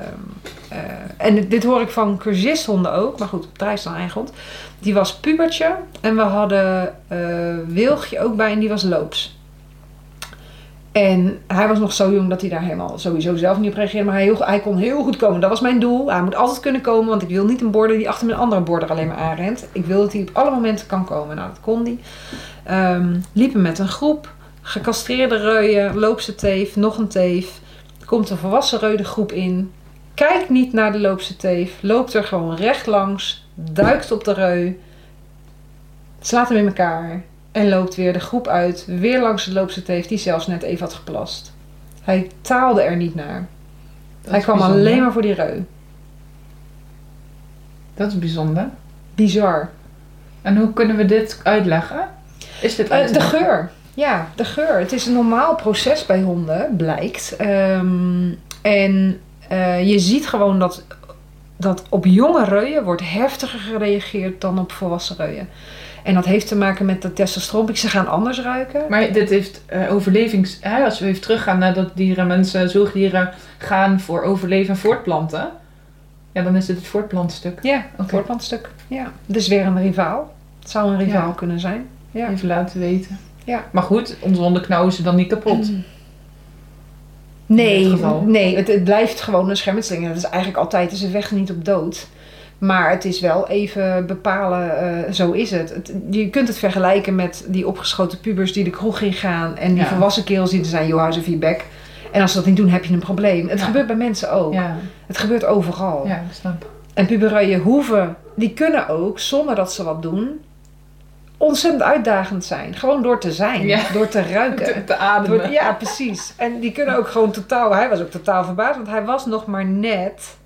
eh, en dit hoor ik van cursisthonden ook. Maar goed, drijf is dan eigen hond. Die was pubertje. En we hadden eh Wilgje ook bij en die was loops. En hij was nog zo jong dat hij daar helemaal sowieso zelf niet op reageerde. Maar hij, heel, hij kon heel goed komen. Dat was mijn doel. Hij moet altijd kunnen komen. Want ik wil niet een border die achter mijn andere border alleen maar aanrent. Ik wil dat hij op alle momenten kan komen. Nou, dat kon hij. Ehm, liepen met een groep. Gecastreerde reuien. Loopse teef. Nog een teef. Komt een volwassen reu de groep in. Kijkt niet naar de loopse teef. Loopt er gewoon recht langs. Duikt op de reu. Slaat hem in elkaar. En loopt weer de groep uit. Weer langs de loopse teef die zelfs net even had geplast. Hij taalde er niet naar. Dat hij kwam bijzonder. alleen maar voor die reu. Dat is bijzonder. Bizar. En hoe kunnen we dit uitleggen? Is dit Eh, de geur. Ja, de geur. Het is een normaal proces bij honden, blijkt. Ehm, en eh, je ziet gewoon dat, dat op jonge reuien wordt heftiger gereageerd dan op volwassen reuien. En dat heeft te maken met de testosteron. Ze gaan anders ruiken. Maar dit heeft eh, overlevings... Hè, als we even teruggaan naar dat dieren, mensen, zoogdieren gaan voor overleven en voortplanten. Ja, dan is dit het voortplantstuk. Ja, een voortplantstuk. Ja. Dus weer een rivaal. Het zou een rivaal Ja. kunnen zijn. Ja. Even laten weten. Ja. Maar goed, onze honden knauwen ze dan niet kapot. In Nee, nee het, het blijft gewoon een schermutseling. Dat is eigenlijk altijd, ze vechten niet op dood. Maar het is wel even bepalen, eh, zo is het. het. Je kunt het vergelijken met die opgeschoten pubers die de kroeg in gaan. En die Ja. volwassen kerels die er zijn, joh, hou ze je bek. En als ze dat niet doen, heb je een probleem. Het Ja. gebeurt bij mensen ook. Ja, Het gebeurt overal. ja, ik snap. En puberruien hoeven, die kunnen ook, zonder dat ze wat doen, ontzettend uitdagend zijn. Gewoon door te zijn, Ja. door te ruiken. Te, te ademen. Door- ja, precies. En die kunnen ook gewoon totaal... Hij was ook totaal verbaasd, want hij was nog maar net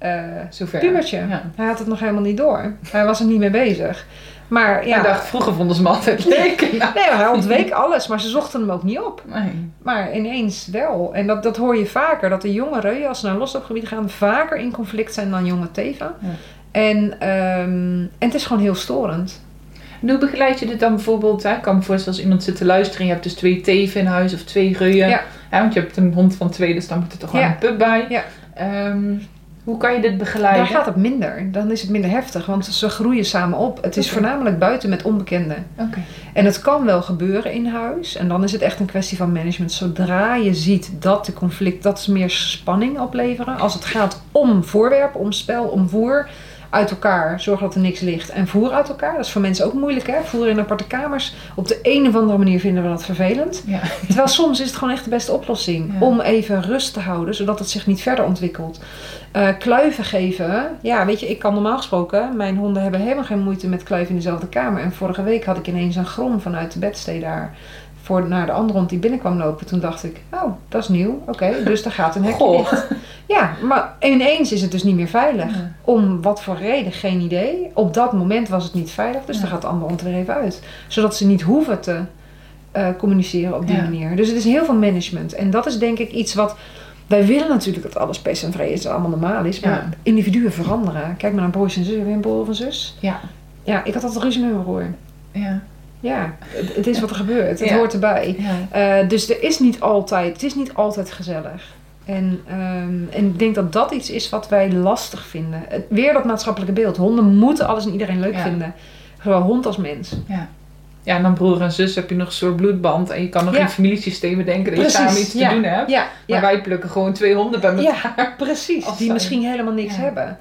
eh Zover. pubertje. Ja. Hij had het nog helemaal niet door. Hij was er niet mee bezig. Maar ja... Ik dacht, vroeger vonden ze me altijd leuk. Nou, [laughs] Nee, hij ontweek alles, maar ze zochten hem ook niet op. nee. Maar ineens wel. En dat, dat hoor je vaker. Dat de jonge reuien, als ze naar losloopgebied gaan, vaker in conflict zijn dan jonge teven. Ja. En, ehm, en het is gewoon heel storend. En hoe begeleid je dit dan bijvoorbeeld? Hè? Ik kan me voorstellen als iemand zit te luisteren en je hebt dus twee teven in huis of twee reuien. Ja. Hè, want je hebt een hond van twee, dus dan moet er toch wel Ja. een pup bij. Ja. Ehm, hoe kan je dit begeleiden? Daar gaat het minder. Dan is het minder heftig, want ze groeien samen op. Het is voornamelijk buiten met onbekenden. Oké. En het kan wel gebeuren in huis. En dan is het echt een kwestie van management. Zodra je ziet dat de conflict, dat ze meer spanning opleveren. Als het gaat om voorwerpen, om spel, om voer. Uit elkaar, zorgen dat er niks ligt. En voer uit elkaar. Dat is voor mensen ook moeilijk hè. Voer in aparte kamers. Op de een of andere manier vinden we dat vervelend. Ja. Terwijl soms is het gewoon echt de beste oplossing. Ja. Om even rust te houden, zodat het zich niet verder ontwikkelt. Eh, kluiven geven. Ja, weet je, ik kan normaal gesproken. Mijn honden hebben helemaal geen moeite met kluiven in dezelfde kamer. En vorige week had ik ineens een grom vanuit de bedstee daar. Voor, naar de andere hond die binnenkwam lopen. Toen dacht ik, oh, dat is nieuw. Oké, dus daar gaat een hekje Goh. dicht. Ja, maar ineens is het dus niet meer veilig. Ja. Om wat voor reden, geen idee. Op dat moment was het niet veilig, dus Ja. dan gaat de andere hond er even uit. Zodat ze niet hoeven te eh, communiceren op die Ja. manier. Dus het is heel veel management. En dat is denk ik iets wat... Wij willen natuurlijk dat alles pest en vrede is, dat allemaal normaal is. Maar individuen veranderen. Kijk maar naar broers en zus. Heb je een broer of een zus? Ja. Ja, ik had altijd ruzie met mijn broer. Ja. Ja, het, het is wat er gebeurt. Het Ja. hoort erbij. ja. Eh, dus er is niet altijd, het is niet altijd gezellig. En, ehm, en ik denk dat dat iets is wat wij lastig vinden. Het- weer dat maatschappelijke beeld. Honden moeten alles en iedereen leuk Ja. vinden. Zowel hond als mens. Ja, en dan broer en zus heb je nog een soort bloedband. En je kan nog Ja. in familiesystemen denken dat je samen iets te ja. doen hebt. Ja, Maar ja. wij plukken gewoon twee honden bij elkaar. ja precies. Als Die misschien helemaal niks Ja. hebben.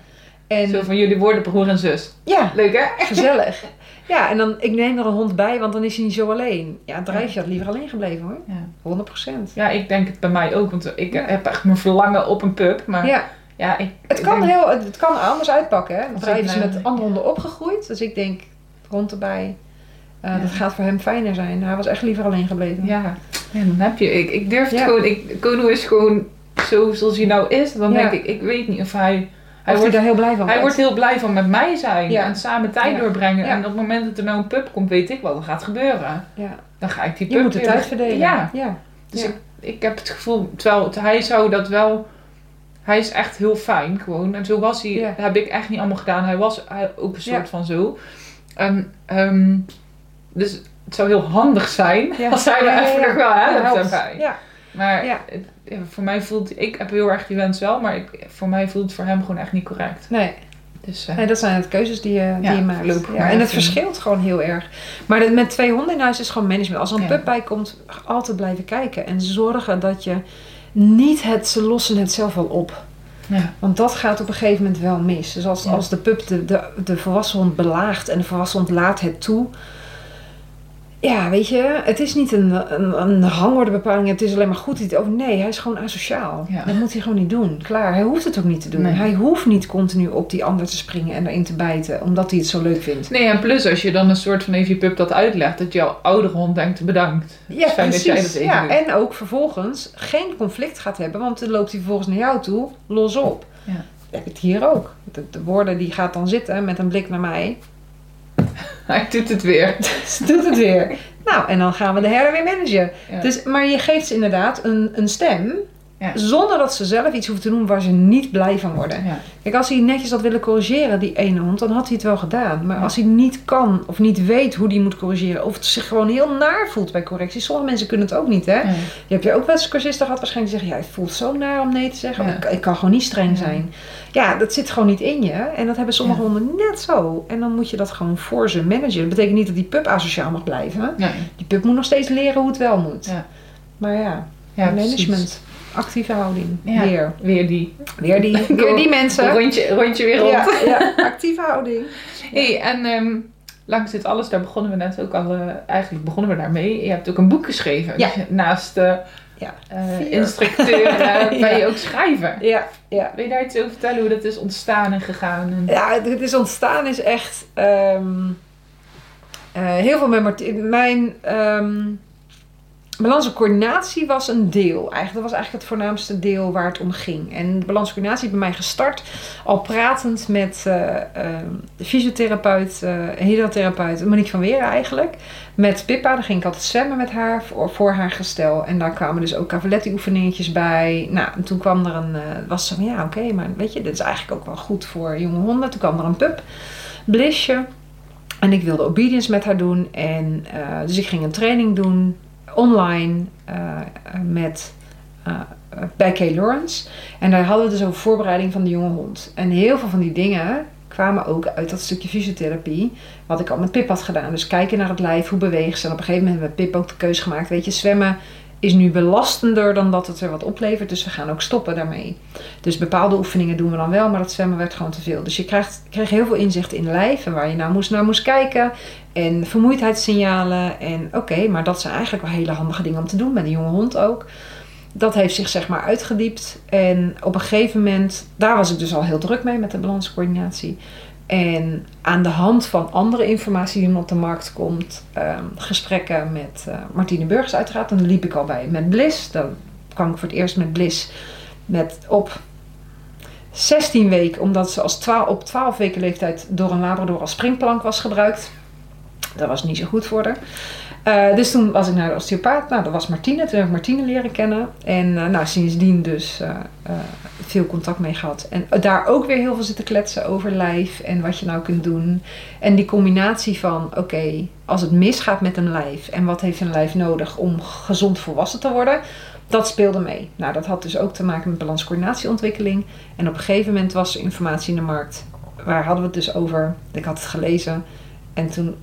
En Zo van jullie worden broer en zus. ja, Leuk hè? gezellig. [laughs] Ja, en dan, ik neem er een hond bij, want dan is hij niet zo alleen. Ja, drijf je had liever alleen gebleven hoor. Ja. 100 procent. ja, ik denk het bij mij ook. Want ik Ja. heb echt mijn verlangen op een pup. Maar ja, Ja, ik, het kan, denk- heel, het, het kan anders uitpakken. Hè? Drijf ik is met andere honden opgegroeid. Dus ik denk, hond erbij. Ja. Dat gaat voor hem fijner zijn. Hij was echt liever alleen gebleven. Ja, ja dan heb je. Ik, ik durf het gewoon. Ik, Kono is gewoon zo zoals hij nou is. Dan denk ik, ik weet niet of hij. Hij wordt, daar heel blij van hij wordt. wordt heel blij van met mij zijn Ja. en samen tijd Ja. doorbrengen. Ja. En op het moment dat er nou een pup komt, weet ik wat er gaat gebeuren. Ja. Dan ga ik die pup Je moet de weer- tijd verdelen. Ja, dus ik, ik heb het gevoel, terwijl het- hij zou dat wel. Hij is echt heel fijn gewoon. En zo was hij, heb ik echt niet allemaal gedaan. Hij was hij- ook een soort van zo. En, ehm, dus het zou heel handig zijn als hij ja, even nog wel helpt helpt. daarbij. Ja. Maar Ja. het- voor mij voelt, ik heb heel erg die wens wel, maar ik, voor mij voelt het voor hem gewoon echt niet correct. Nee. Dus eh, nee, dat zijn het keuzes die je, die Ja, je maakt. Ja, maar en het verschilt gewoon heel erg. Maar dat- met twee honden in huis is gewoon management. Als er een pup bij komt, altijd blijven kijken. En zorgen dat je niet het, ze lossen het zelf wel op. ja. Want dat gaat op een gegeven moment wel mis. Dus als, Ja. als de pup de, de, de volwassen hond belaagt en de volwassen hond laat het toe. Ja, weet je, het is niet een, een, een rangordebepaling. Het is alleen maar goed. iets- Oh nee, hij is gewoon asociaal. Ja. Dat moet hij gewoon niet doen. Klaar, hij hoeft het ook niet te doen. Nee. Hij hoeft niet continu op die ander te springen en erin te bijten. Omdat hij het zo leuk vindt. Nee, en plus als je dan een soort van even je pup dat uitlegt, dat jouw oudere hond denkt bedankt. Ja, fijn dat jij precies. dat even ja, doet. en ook vervolgens geen conflict gaat hebben. Want dan loopt hij vervolgens naar jou toe, los op. Ja. heb ik het hier ook. De, de woorden die gaat dan zitten met een blik naar mij. [laughs] Hij doet het weer. [laughs] Ze doet het weer. Nou, en dan gaan we de herder weer managen. Ja. Dus, maar je geeft ze inderdaad een, een stem. Ja. Zonder dat ze zelf iets hoeven te doen waar ze niet blij van worden. Ja. Kijk, als hij netjes had willen corrigeren, die ene hond, dan had hij het wel gedaan. Maar Ja. als hij niet kan of niet weet hoe die moet corrigeren, of het zich gewoon heel naar voelt bij correctie. Sommige mensen kunnen het ook niet, hè? Je hebt je ook wel eens cursisten gehad waarschijnlijk die zeggen, ja, het voelt zo naar om nee te zeggen. Ik, ik kan gewoon niet streng zijn. Ja, dat zit gewoon niet in je. En dat hebben sommige honden net zo. En dan moet je dat gewoon voor ze managen. Dat betekent niet dat die pup asociaal mag blijven. Die pup moet nog steeds leren hoe het wel moet. Ja. Maar ja, Ja, management. precies. Actieve houding. Ja. Weer. Weer die. Weer die, [laughs] weer die mensen. Rondje, rondje weer rond. Ja, ja, [laughs] actieve houding. hey, en ehm, langs dit alles, daar begonnen we net ook al, eh, eigenlijk begonnen we daarmee. Je hebt ook een boek geschreven. Ja. Dus Naast de Ja. eh, instructeur eh, ben [laughs] Ja. je ook schrijver. Ja, ja. Wil je daar iets over vertellen hoe dat is ontstaan en gegaan? En... Ja, het is ontstaan is echt ehm, eh, heel veel met Martien. Mijn ehm balans coördinatie was een deel. Eigenlijk, dat was eigenlijk het voornaamste deel waar het om ging. En de balans bij mij gestart al pratend met ehm, de fysiotherapeut, eh hydrotherapeut Monique van Weren eigenlijk. Met Pippa, daar ging ik altijd zwemmen met haar voor, haar gestel. En daar kwamen dus ook cavaletti oefeningetjes bij. Nou, en toen kwam er een, was zo van ja oké, maar weet je, dit is eigenlijk ook wel goed voor jonge honden. Toen kwam er een pup, Blissje. En ik wilde obedience met haar doen. En, dus ik ging een training doen, online, eh, eh, met, eh, eh, bij Kay Lawrence. En daar hadden we dus over voorbereiding van de jonge hond. En heel veel van die dingen kwamen ook uit dat stukje fysiotherapie. Wat ik al met Pip had gedaan. Dus kijken naar het lijf, hoe beweegt ze. En op een gegeven moment hebben we Pip ook de keuze gemaakt. Weet je, zwemmen is nu belastender dan dat het er wat oplevert. Dus we gaan ook stoppen daarmee. Dus bepaalde oefeningen doen we dan wel, maar dat zwemmen werd gewoon te veel. Dus je krijgt, kreeg heel veel inzicht in lijf en waar je nou moest, naar moest kijken. En vermoeidheidssignalen. En oké, maar dat zijn eigenlijk wel hele handige dingen om te doen met een jonge hond ook. Dat heeft zich zeg maar uitgediept. En op een gegeven moment, daar was ik dus al heel druk mee met de balanscoördinatie. En aan de hand van andere informatie die op de markt komt, ehm, gesprekken met eh, Martine Burgers uiteraard. Dan liep ik al bij met Bliss. Dan kwam ik voor het eerst met Bliss met op 16 weken, omdat ze als 12, op 12 weken leeftijd door een Labrador als springplank was gebruikt. Dat was niet zo goed voor haar. Eh, dus toen was ik naar de osteopaat. Nou, dat was Martine. Toen heb ik Martine leren kennen. En eh, nou, sindsdien dus eh, veel contact mee gehad. En daar ook weer heel veel zitten kletsen over lijf en wat je nou kunt doen. En die combinatie van, oké, als het misgaat met een lijf en wat heeft een lijf nodig om gezond volwassen te worden, dat speelde mee. Nou, dat had dus ook te maken met balanscoördinatieontwikkeling. En op een gegeven moment was er informatie in de markt. Waar hadden we het dus over? Ik had het gelezen. En toen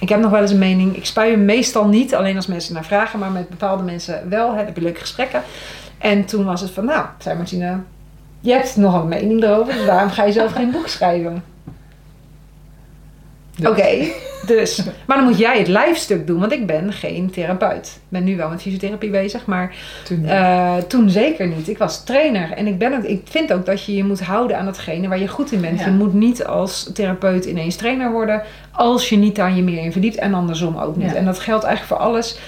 ik heb nog wel eens een mening. Ik spuie hem meestal niet, alleen als mensen naar vragen, maar met bepaalde mensen wel. Heb je leuke gesprekken. En toen was het van, nou, zei Martina, je hebt nogal een mening erover, dus waarom ga je zelf geen boek schrijven? Dus. Oké, [laughs] dus. Maar dan moet jij het lijfstuk doen, want ik ben geen therapeut. Ik ben nu wel met fysiotherapie bezig, maar Toen eh, toen zeker niet. Ik was trainer en ik, ben ook, ik vind ook dat je je moet houden aan datgene waar je goed in bent. Ja. Je moet niet als therapeut ineens trainer worden als je niet daar je meer in verdiept en andersom ook niet. Ja. En dat geldt eigenlijk voor alles.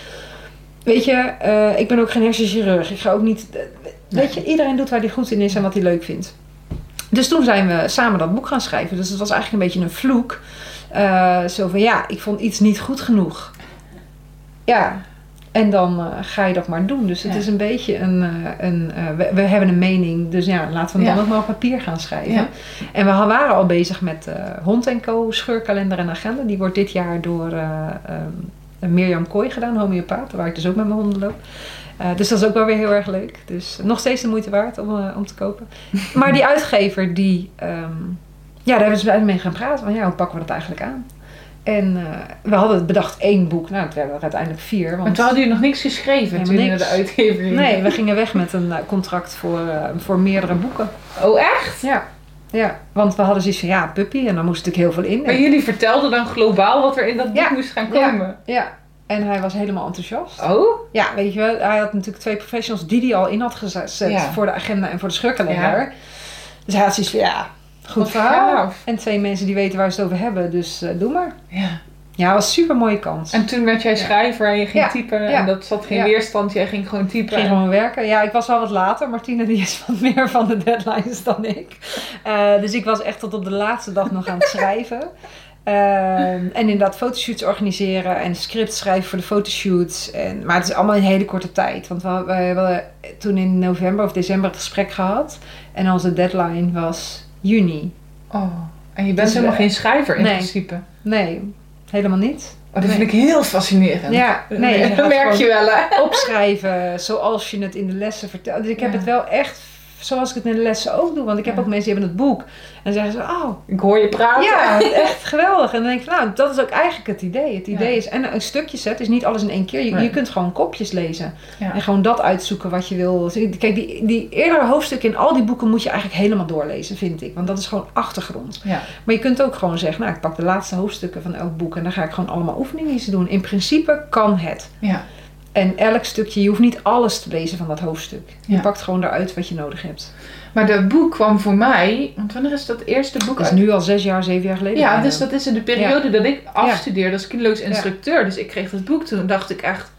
Weet je, eh, ik ben ook geen hersenchirurg. Ik ga ook niet. eh, Weet je, iedereen doet waar hij goed in is en wat hij leuk vindt. Dus toen zijn we samen dat boek gaan schrijven. Dus het was eigenlijk een beetje een vloek. Eh, zo van ja, ik vond iets niet goed genoeg. Ja, en dan eh, ga je dat maar doen. Dus het Ja. is een beetje een. eh, een we, we hebben een mening, dus ja, laten we hem Ja. dan ook maar op papier gaan schrijven. Ja. En we waren al bezig met Hond Co. scheurkalender en agenda. Die wordt dit jaar door eh, ehm, Mirjam Kooi gedaan, homeopaat, waar ik dus ook met mijn honden loop. Dus dat is ook wel weer heel erg leuk. Dus nog steeds de moeite waard om, om te kopen. Maar die uitgever, die, ehm, ja, daar hebben ze bij mee gaan praten. Van ja, hoe pakken we dat eigenlijk aan? En eh, we hadden bedacht één boek. Nou, het werden er uiteindelijk vier. Maar Want toen hadden jullie nog niks geschreven toen niks. de nee, we gingen weg met een eh, contract voor, eh, voor meerdere boeken. Oh, echt? Ja. ja, want we hadden zoiets van ja, puppy. En dan moest natuurlijk heel veel in. Maar jullie vertelden dan globaal wat er in dat boek Ja. moest gaan Ja. komen. Ja, en hij was helemaal enthousiast. Oh? Ja, weet je wel, hij had natuurlijk twee professionals die hij al in had gezet Ja. voor de agenda en voor de scheurkalender. Dus hij had zoiets van, ja, goed verhaal. En twee mensen die weten waar ze het over hebben, dus eh, doe maar. Ja. Ja, was een super mooie kans. En toen werd jij schrijver en je ging Ja. typen Ja. en dat zat geen Ja. weerstand, jij ging gewoon Ik typen. ging en- gewoon werken. Ja, ik was wel wat later. Martine die is wat meer van de deadlines dan ik. Eh, dus ik was echt tot op de laatste dag nog aan het schrijven. Ehm, en inderdaad fotoshoots organiseren en scripts schrijven voor de fotoshoots. En, maar het is allemaal in een hele korte tijd. Want we, we hebben toen in november of december het gesprek gehad. En onze deadline was juni. Oh. En je bent Dus helemaal we- geen schrijver in Nee. principe. Nee, helemaal niet. Oh, dat vind ik heel fascinerend. Ja, [laughs] nee, dat merk je wel hè. opschrijven zoals je het in de lessen vertelt. Dus ik heb Ja. het wel echt zoals ik het in de lessen ook doe. Want ik heb Ja. ook mensen die hebben het boek. En zeggen ze, oh, Ik hoor je praten. ja, [laughs] echt geweldig. En dan denk ik, nou, dat is ook eigenlijk het idee. Het idee Ja. is, en een stukje set is niet alles in één keer. Je, Nee. je kunt gewoon kopjes lezen. Ja. En gewoon dat uitzoeken wat je wil. Kijk, die, die eerdere hoofdstukken in al die boeken moet je eigenlijk helemaal doorlezen, vind ik. Want dat is gewoon achtergrond. Maar je kunt ook gewoon zeggen, nou, ik pak de laatste hoofdstukken van elk boek. En dan ga ik gewoon allemaal oefeningen doen. In principe kan het. Ja. En elk stukje, je hoeft niet alles te lezen van dat hoofdstuk. Je Ja. pakt gewoon eruit wat je nodig hebt. Maar dat boek kwam voor mij, want wanneer is dat eerste boek Dat is uit? nu al zes jaar, zeven jaar geleden. Ja, dus dat is in de periode dat ik afstudeerde als kinderloos instructeur. Dus ik kreeg dat boek toen dacht ik echt,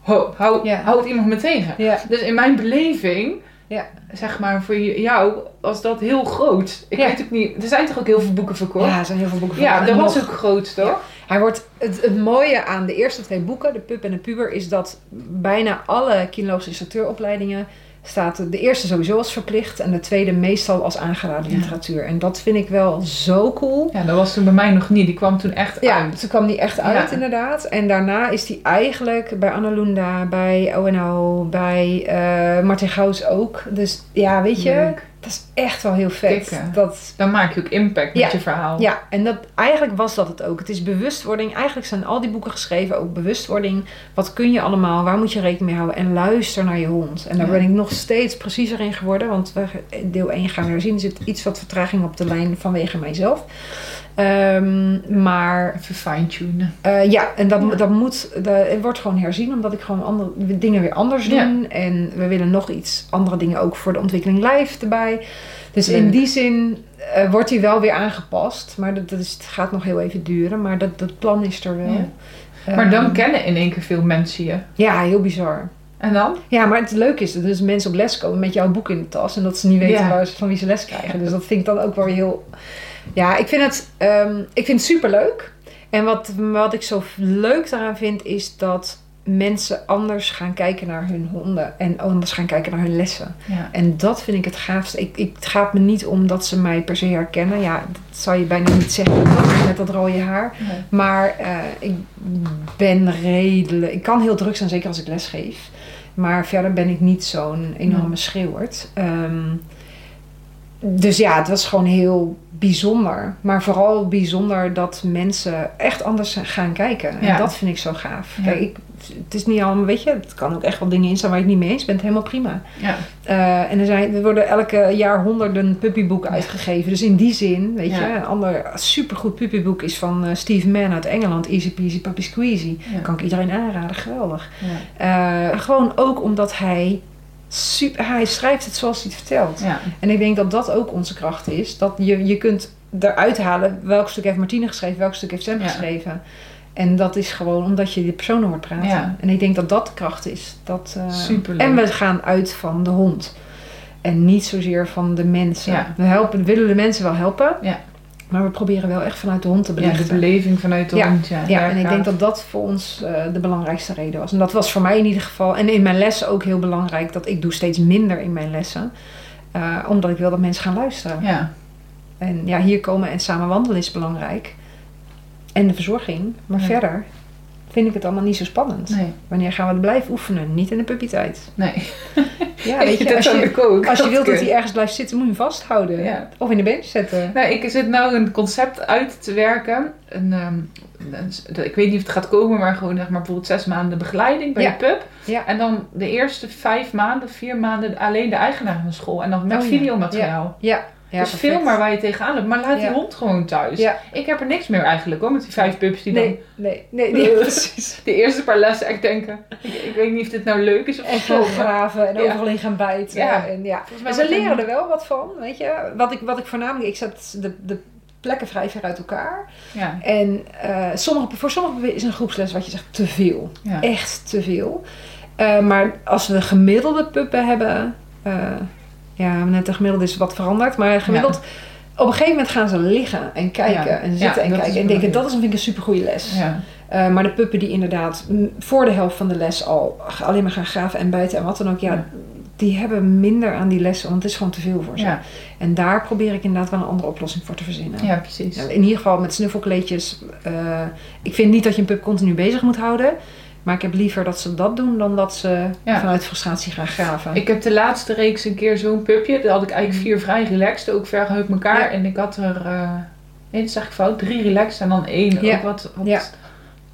ho, hou, Ja. houdt iemand me tegen? Dus in mijn beleving, Ja. zeg maar voor jou, was dat heel groot. Ik Ja. weet ook niet, er zijn toch ook heel veel boeken verkocht? ja, er zijn heel veel boeken van. Ja, dat was ook groot, toch? Hij wordt, het, het mooie aan de eerste twee boeken, De Pup en de Puber, is dat bijna alle kinderloos instructeuropleidingen staat de eerste sowieso als verplicht en de tweede meestal als aangeraden Ja. literatuur. En dat vind ik wel zo cool. Ja, dat was toen bij mij nog niet. Die kwam toen echt Ja, uit. toen kwam die echt uit Ja. inderdaad. En daarna is die eigenlijk bij Annalunda, bij ONO, bij eh Martin Gauws ook. Dus ja, weet je, Leuk. Dat is echt wel heel vet. Dat, Dan maak je ook impact Ja. met je verhaal. ja, en dat, eigenlijk was dat het ook. Het is bewustwording. Eigenlijk zijn al die boeken geschreven ook bewustwording. Wat kun je allemaal? Waar moet je rekening mee houden? En luister naar je hond. En daar Ja. ben ik nog steeds preciezer in geworden. Want we, deel 1 gaan we herzien. Er zit iets wat vertraging op de lijn vanwege mijzelf. Ehm, maar Even fine-tunen. eh, ja, en dat, Ja. dat moet, dat, het wordt gewoon herzien, omdat ik gewoon andere dingen weer anders Ja. doen. En we willen nog iets andere dingen ook voor de ontwikkeling live erbij. Dus in die zin eh, wordt hij wel weer aangepast. Maar dat, dat is, het gaat nog heel even duren. Maar dat, dat plan is er wel. Ja. Maar dan Ehm, kennen in één keer veel mensen je. Ja, heel bizar. En dan? Ja, maar het leuke is dat dus mensen op les komen met jouw boek in de tas. En dat ze niet weten waar ze, van wie ze les krijgen. Dus dat vind ik dan ook wel heel... Ja, ik vind het, ehm, ik vind het superleuk. En wat, wat ik zo leuk daaraan vind, is dat mensen anders gaan kijken naar hun honden. En anders gaan kijken naar hun lessen. Ja. En dat vind ik het gaafste. Ik, ik, het gaat me niet om dat ze mij per se herkennen. Ja, dat zou je bijna niet zeggen met dat rode haar. Maar eh, ik ben redelijk... Ik kan heel druk zijn, zeker als ik les geef. Maar verder ben ik niet zo'n enorme Nee. schreeuwert. Ehm, dus ja, het was gewoon heel bijzonder. Maar vooral bijzonder dat mensen echt anders gaan kijken. En dat vind ik zo gaaf. Ja. Kijk, ik, het is niet allemaal, weet je, het kan ook echt wel dingen in staan waar je het niet mee eens bent. Helemaal prima. Ja. Eh, en er, zijn, er worden elke jaar honderden puppyboeken uitgegeven. Dus in die zin, weet je, een ander supergoed puppyboek is van eh, Steve Mann uit Engeland. Easy Peasy Puppy Squeezy. Kan ik iedereen aanraden, geweldig. Eh, gewoon ook omdat hij, super, hij schrijft het zoals hij het vertelt. Ja. En ik denk dat dat ook onze kracht is. Dat je, je kunt eruit halen welk stuk heeft Martine geschreven, welk stuk heeft Sam Ja. geschreven. En dat is gewoon omdat je die personen hoort praten. Ja. En ik denk dat dat de kracht is. Dat, eh. En we gaan uit van de hond. En niet zozeer van de mensen. We, helpen, we willen de mensen wel helpen. Ja. Maar we proberen wel echt vanuit de hond te Ja, belichten. de beleving vanuit de Ja. hond. Ja, Ja, en ik denk dat dat voor ons eh, de belangrijkste reden was. En dat was voor mij in ieder geval, en in mijn lessen ook heel belangrijk, dat ik doe steeds minder in mijn lessen. Eh, omdat ik wil dat mensen gaan luisteren. Ja, En ja, hier komen en samen wandelen is belangrijk. En de verzorging. Maar Ja. verder vind ik het allemaal niet zo spannend. nee, Wanneer gaan we het blijven oefenen? Niet in de puppytijd. nee. [laughs] Ja, [laughs] weet je, dat als je, ook. als je wilt dat hij ergens blijft zitten, moet je hem vasthouden. Ja. Of in de bench zetten. Nou, ik zit nou een concept uit te werken. Een, ehm, een- ik weet niet of het gaat komen, maar gewoon zeg maar bijvoorbeeld zes maanden begeleiding bij Ja. de pub. Ja. En dan de eerste vijf maanden, vier maanden alleen de eigenaar van school. En dan met Oh, ja. videomateriaal. Ja, ja dus perfect. veel maar waar je tegenaan loopt. Maar laat die hond gewoon thuis. Ja. Ik heb er niks meer eigenlijk hoor, met die vijf pups die Nee, nee, nee, nee, Eh. [laughs] precies. dan de eerste paar lessen echt denken. Ik, ik weet niet of dit nou leuk is of En zo. graven en overal in gaan bijten. Ja. En, ja. Maar ze wordt leren er wel wat van, weet je. Wat ik, wat ik voornamelijk... Ik zet de, de plekken vrij ver uit elkaar. Ja, En eh, sommige, voor sommigen is een groepsles wat je zegt te veel. ja. Echt te veel. Eh, maar als we gemiddelde puppen hebben... eh, ja, net de gemiddelde is wat veranderd. Maar gemiddeld... Op een gegeven moment gaan ze liggen en kijken en zitten en kijken. En denken, dat is vind ik een supergoeie les. ja. Eh, maar de puppen die inderdaad voor de helft van de les al alleen maar gaan graven en bijten en wat dan ook, ja, die hebben minder aan die lessen, want het is gewoon te veel voor ze. Ja. En daar probeer ik inderdaad wel een andere oplossing voor te verzinnen. ja, precies. In ieder geval met snuffelkleedjes. eh, ik vind niet dat je een pup continu bezig moet houden. Maar ik heb liever dat ze dat doen dan dat ze Ja. vanuit frustratie gaan graven. Ik heb de laatste reeks een keer zo'n pupje. Daar had ik eigenlijk vier vrij relaxed, ook ver uit elkaar. Mm. Ja. En ik had er, eh, nee dat zeg ik fout, drie relaxed en dan één Ja. ook wat, wat Ja.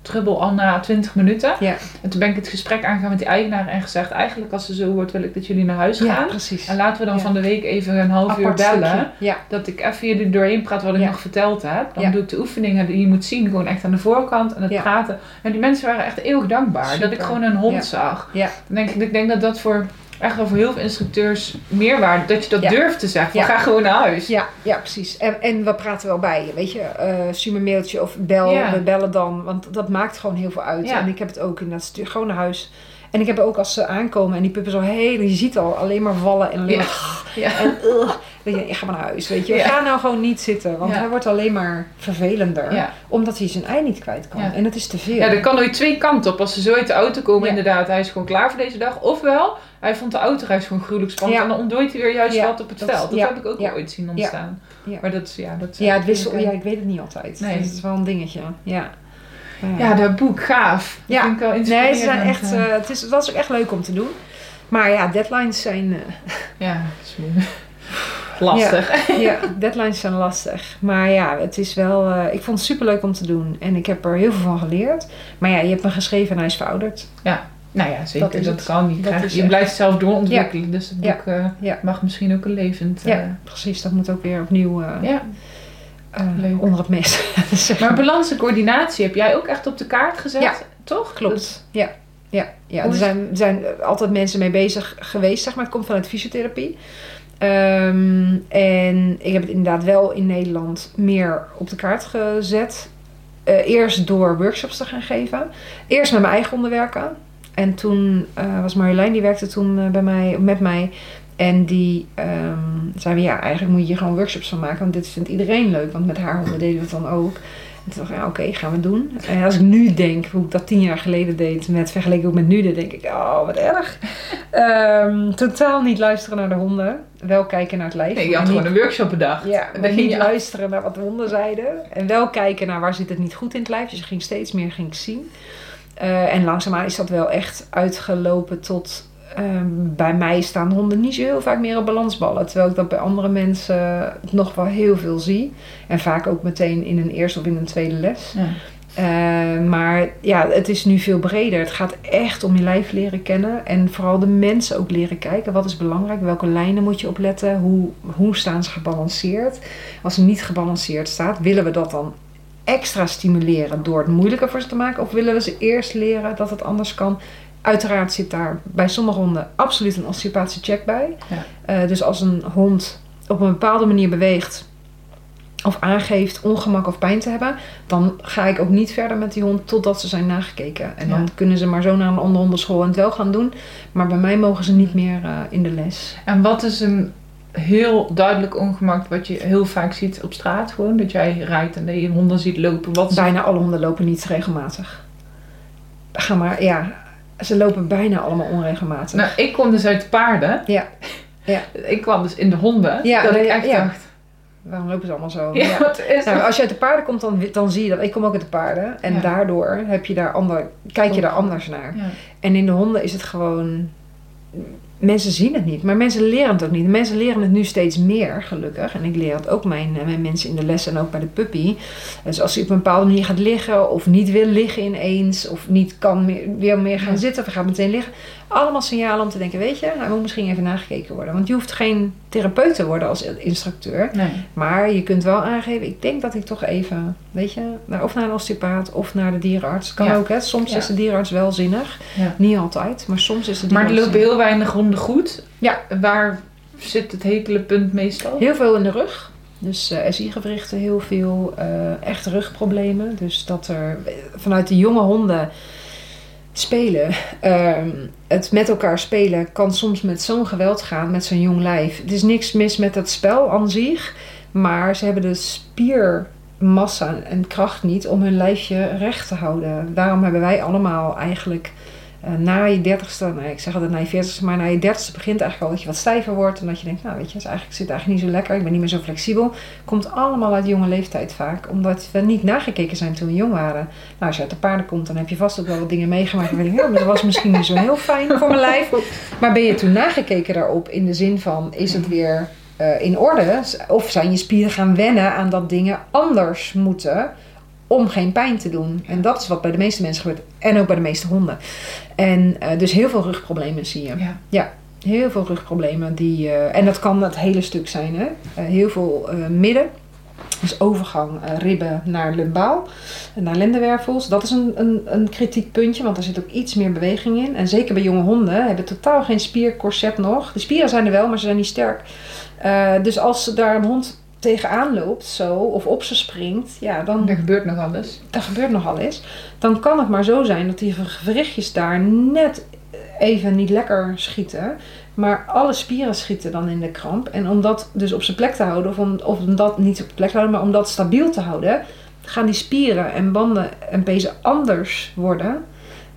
Trubbel al na 20 minuten. Ja. En toen ben ik het gesprek aangegaan met die eigenaar en gezegd, eigenlijk als ze zo wordt wil ik dat jullie naar huis ja, gaan. precies. En laten we dan van de week even een half Apart uur bellen. Dat ik even jullie doorheen praat wat ik nog verteld heb. Dan doe ik de oefeningen die je moet zien, gewoon echt aan de voorkant en het praten. En die mensen waren echt eeuwig dankbaar dat ik gewoon een hond zag. Dan denk ik, ik denk dat dat voor echt wel voor heel veel instructeurs meerwaarde, dat je dat Ja. durft te zeggen. Van, Ja. Ga gewoon naar huis. Ja, ja, precies. En, en we praten wel bij je, weet je. eh stuur me een mailtje of bel, Ja. we bellen dan. Want dat maakt gewoon heel veel uit. En ik heb het ook inderdaad, stuur gewoon naar huis. En ik heb ook als ze aankomen en die puppen zo heel, je ziet al alleen maar vallen en alleen Ja. maar... [laughs] En uh, weet je, ga maar naar huis, weet je. Ga nou gewoon niet zitten, want hij wordt alleen maar vervelender. Omdat hij zijn ei niet kwijt kan. En dat is te veel. Ja, er kan nooit twee kanten op. Als ze zo uit de auto komen, inderdaad, hij is gewoon klaar voor deze dag. Ofwel, hij vond de autoreis gewoon gruwelijk spannend Ja. en dan ontdooit hij weer juist Ja, wat op het dat- veld. Dat ja, heb ik ook ja, ooit zien ontstaan. Ja. Maar dat is, ja, dat Ja, het wissel, ja, ik weet het niet altijd. Nee. Dat is wel een dingetje. Ja. Ja, dat boek, gaaf. Dat Ja. vind ik wel Nee, ze zijn echt, eh. eh, het, is, het was ook echt leuk om te doen. Maar ja, deadlines zijn, eh, [laughs] ja, dat is moeilijk. lastig. ja, [laughs] deadlines zijn lastig. Maar ja, het is wel, ik vond het super leuk om te doen. En ik heb er heel veel van geleerd. Maar ja, je hebt me geschreven en hij is verouderd. Nou ja, zeker. Dat kan. Dat je echt- blijft zelf doorontwikkelen. Dus het Ja. boek eh, Ja. mag misschien ook een levend... eh, Ja, precies. Dat moet ook weer opnieuw eh, ja. leuk. onder het mes. [laughs] Maar balans en coördinatie heb jij ook echt op de kaart gezet, Ja. toch? Klopt. Ja, ja, ja. Hoe er zijn, er zijn altijd mensen mee bezig geweest, zeg maar. Het komt vanuit fysiotherapie. Ehm, en ik heb het inderdaad wel in Nederland meer op de kaart gezet. Eerst door workshops te gaan geven. Eerst met mijn eigen onderwerken. En toen eh, was Marjolein, die werkte toen eh, bij mij, met mij. En die ehm zei, ja, eigenlijk moet je hier gewoon workshops van maken. Want dit vindt iedereen leuk. Want met haar honden deden we het dan ook. En toen dacht ik, ja, oké, gaan we doen. En als ik nu denk hoe ik dat tien jaar geleden deed, met vergeleken ook met nu, dan denk ik, oh, wat erg. [laughs] Ehm, totaal niet luisteren naar de honden. Wel kijken naar het lijf. Nee, je had niet- gewoon een workshop bedacht. ja, dan ging niet je luisteren naar wat de honden zeiden. En wel kijken naar waar zit het niet goed in het lijf. Dus ik ging steeds meer ging ik zien. Eh, en langzaamaan is dat wel echt uitgelopen tot ehm, bij mij staan honden niet zo heel vaak meer op balansballen. Terwijl ik dat bij andere mensen nog wel heel veel zie. En vaak ook meteen in een eerste of in een tweede les. Ja. Eh, maar ja, het is nu veel breder. Het gaat echt om je lijf leren kennen. En vooral de mensen ook leren kijken. Wat is belangrijk? Welke lijnen moet je opletten? Hoe, hoe staan ze gebalanceerd? Als ze niet gebalanceerd staat, willen we dat dan extra stimuleren door het moeilijker voor ze te maken? Of willen we ze eerst leren dat het anders kan? Uiteraard zit daar bij sommige honden absoluut een osteopathische check bij. Ja. Eh, dus als een hond op een bepaalde manier beweegt of aangeeft ongemak of pijn te hebben, dan ga ik ook niet verder met die hond totdat ze zijn nagekeken. En dan kunnen ze maar zo naar een andere hondenschool en het wel gaan doen. Maar bij mij mogen ze niet meer eh, in de les. En wat is een heel duidelijk ongemak wat je heel vaak ziet op straat gewoon? Dat jij rijdt en dat je honden ziet lopen. Wat Bijna alle honden lopen niet regelmatig. Ga maar, ja, ze lopen bijna allemaal onregelmatig. Nou, ik kom dus uit de paarden. Ja. [laughs] Ja. Ik kwam dus in de honden. Ja, dat ik echt ja. dacht... Waarom lopen ze allemaal zo? Ja, Ja. [laughs] wat is Nou, als je uit de paarden komt, dan, dan zie je dat. Ik kom ook uit de paarden. En daardoor heb je daar ander, kijk je daar anders naar. En in de honden is het gewoon. Mensen zien het niet, maar mensen leren het ook niet. Mensen leren het nu steeds meer, gelukkig. En ik leer het ook mijn, mijn mensen in de les en ook bij de puppy. Dus als hij op een bepaalde manier gaat liggen, of niet wil liggen ineens, of niet kan meer, weer meer gaan zitten, of gaat meteen liggen. Allemaal signalen om te denken: weet je, hij moet misschien even nagekeken worden. Want je hoeft geen therapeut te worden als instructeur. Nee. Maar je kunt wel aangeven, ik denk dat ik toch even, weet je, naar, of naar een osteopaat of naar de dierenarts. Kan Ja. ook, hè. Soms Ja. is de dierenarts wel zinnig. Ja. Niet altijd, maar soms is de Maar er lopen heel weinig honden goed. Ja. Waar zit het hekele punt meestal? Heel veel in de rug. Dus eh SI-gewrichten, heel veel eh echt rugproblemen. Dus dat er eh, vanuit de jonge honden spelen, ehm, het met elkaar spelen, kan soms met zo'n geweld gaan, met zo'n jong lijf. Er is niks mis met het spel aan zich, maar ze hebben de spiermassa en kracht niet om hun lijfje recht te houden. Daarom hebben wij allemaal eigenlijk na je dertigste, nou, ik zeg altijd na je veertigste, maar na je dertigste begint eigenlijk al dat je wat stijver wordt. En dat je denkt, nou weet je, het eigenlijk, zit eigenlijk niet zo lekker, ik ben niet meer zo flexibel. Komt allemaal uit jonge leeftijd vaak, omdat we niet nagekeken zijn toen we jong waren. Nou, als je uit de paarden komt, dan heb je vast ook wel wat dingen meegemaakt. En denk ja, maar dat was misschien niet zo heel fijn voor mijn lijf. Maar ben je toen nagekeken daarop in de zin van, is het weer eh, in orde? Of zijn je spieren gaan wennen aan dat dingen anders moeten om geen pijn te doen? En dat is wat bij de meeste mensen gebeurt. En ook bij de meeste honden. En eh, dus heel veel rugproblemen zie je. Ja. Heel veel rugproblemen. Die, eh, en dat kan het hele stuk zijn. Hè? Eh, heel veel midden. Dus overgang ribben naar lumbaal. En naar lendenwervels. Dat is een, een, een kritiek puntje. Want er zit ook iets meer beweging in. En zeker bij jonge honden hebben totaal geen spiercorset nog. De spieren zijn er wel, maar ze zijn niet sterk. Dus als daar een hond tegenaan loopt zo, of op ze springt, ja, dan Er gebeurt nog alles. er gebeurt nog alles. Dan kan het maar zo zijn dat die gewrichtjes daar net even niet lekker schieten. Maar alle spieren schieten dan in de kramp. En om dat dus op zijn plek te houden, of om, of om dat niet op de plek te houden, maar om dat stabiel te houden, gaan die spieren en banden en pezen anders worden.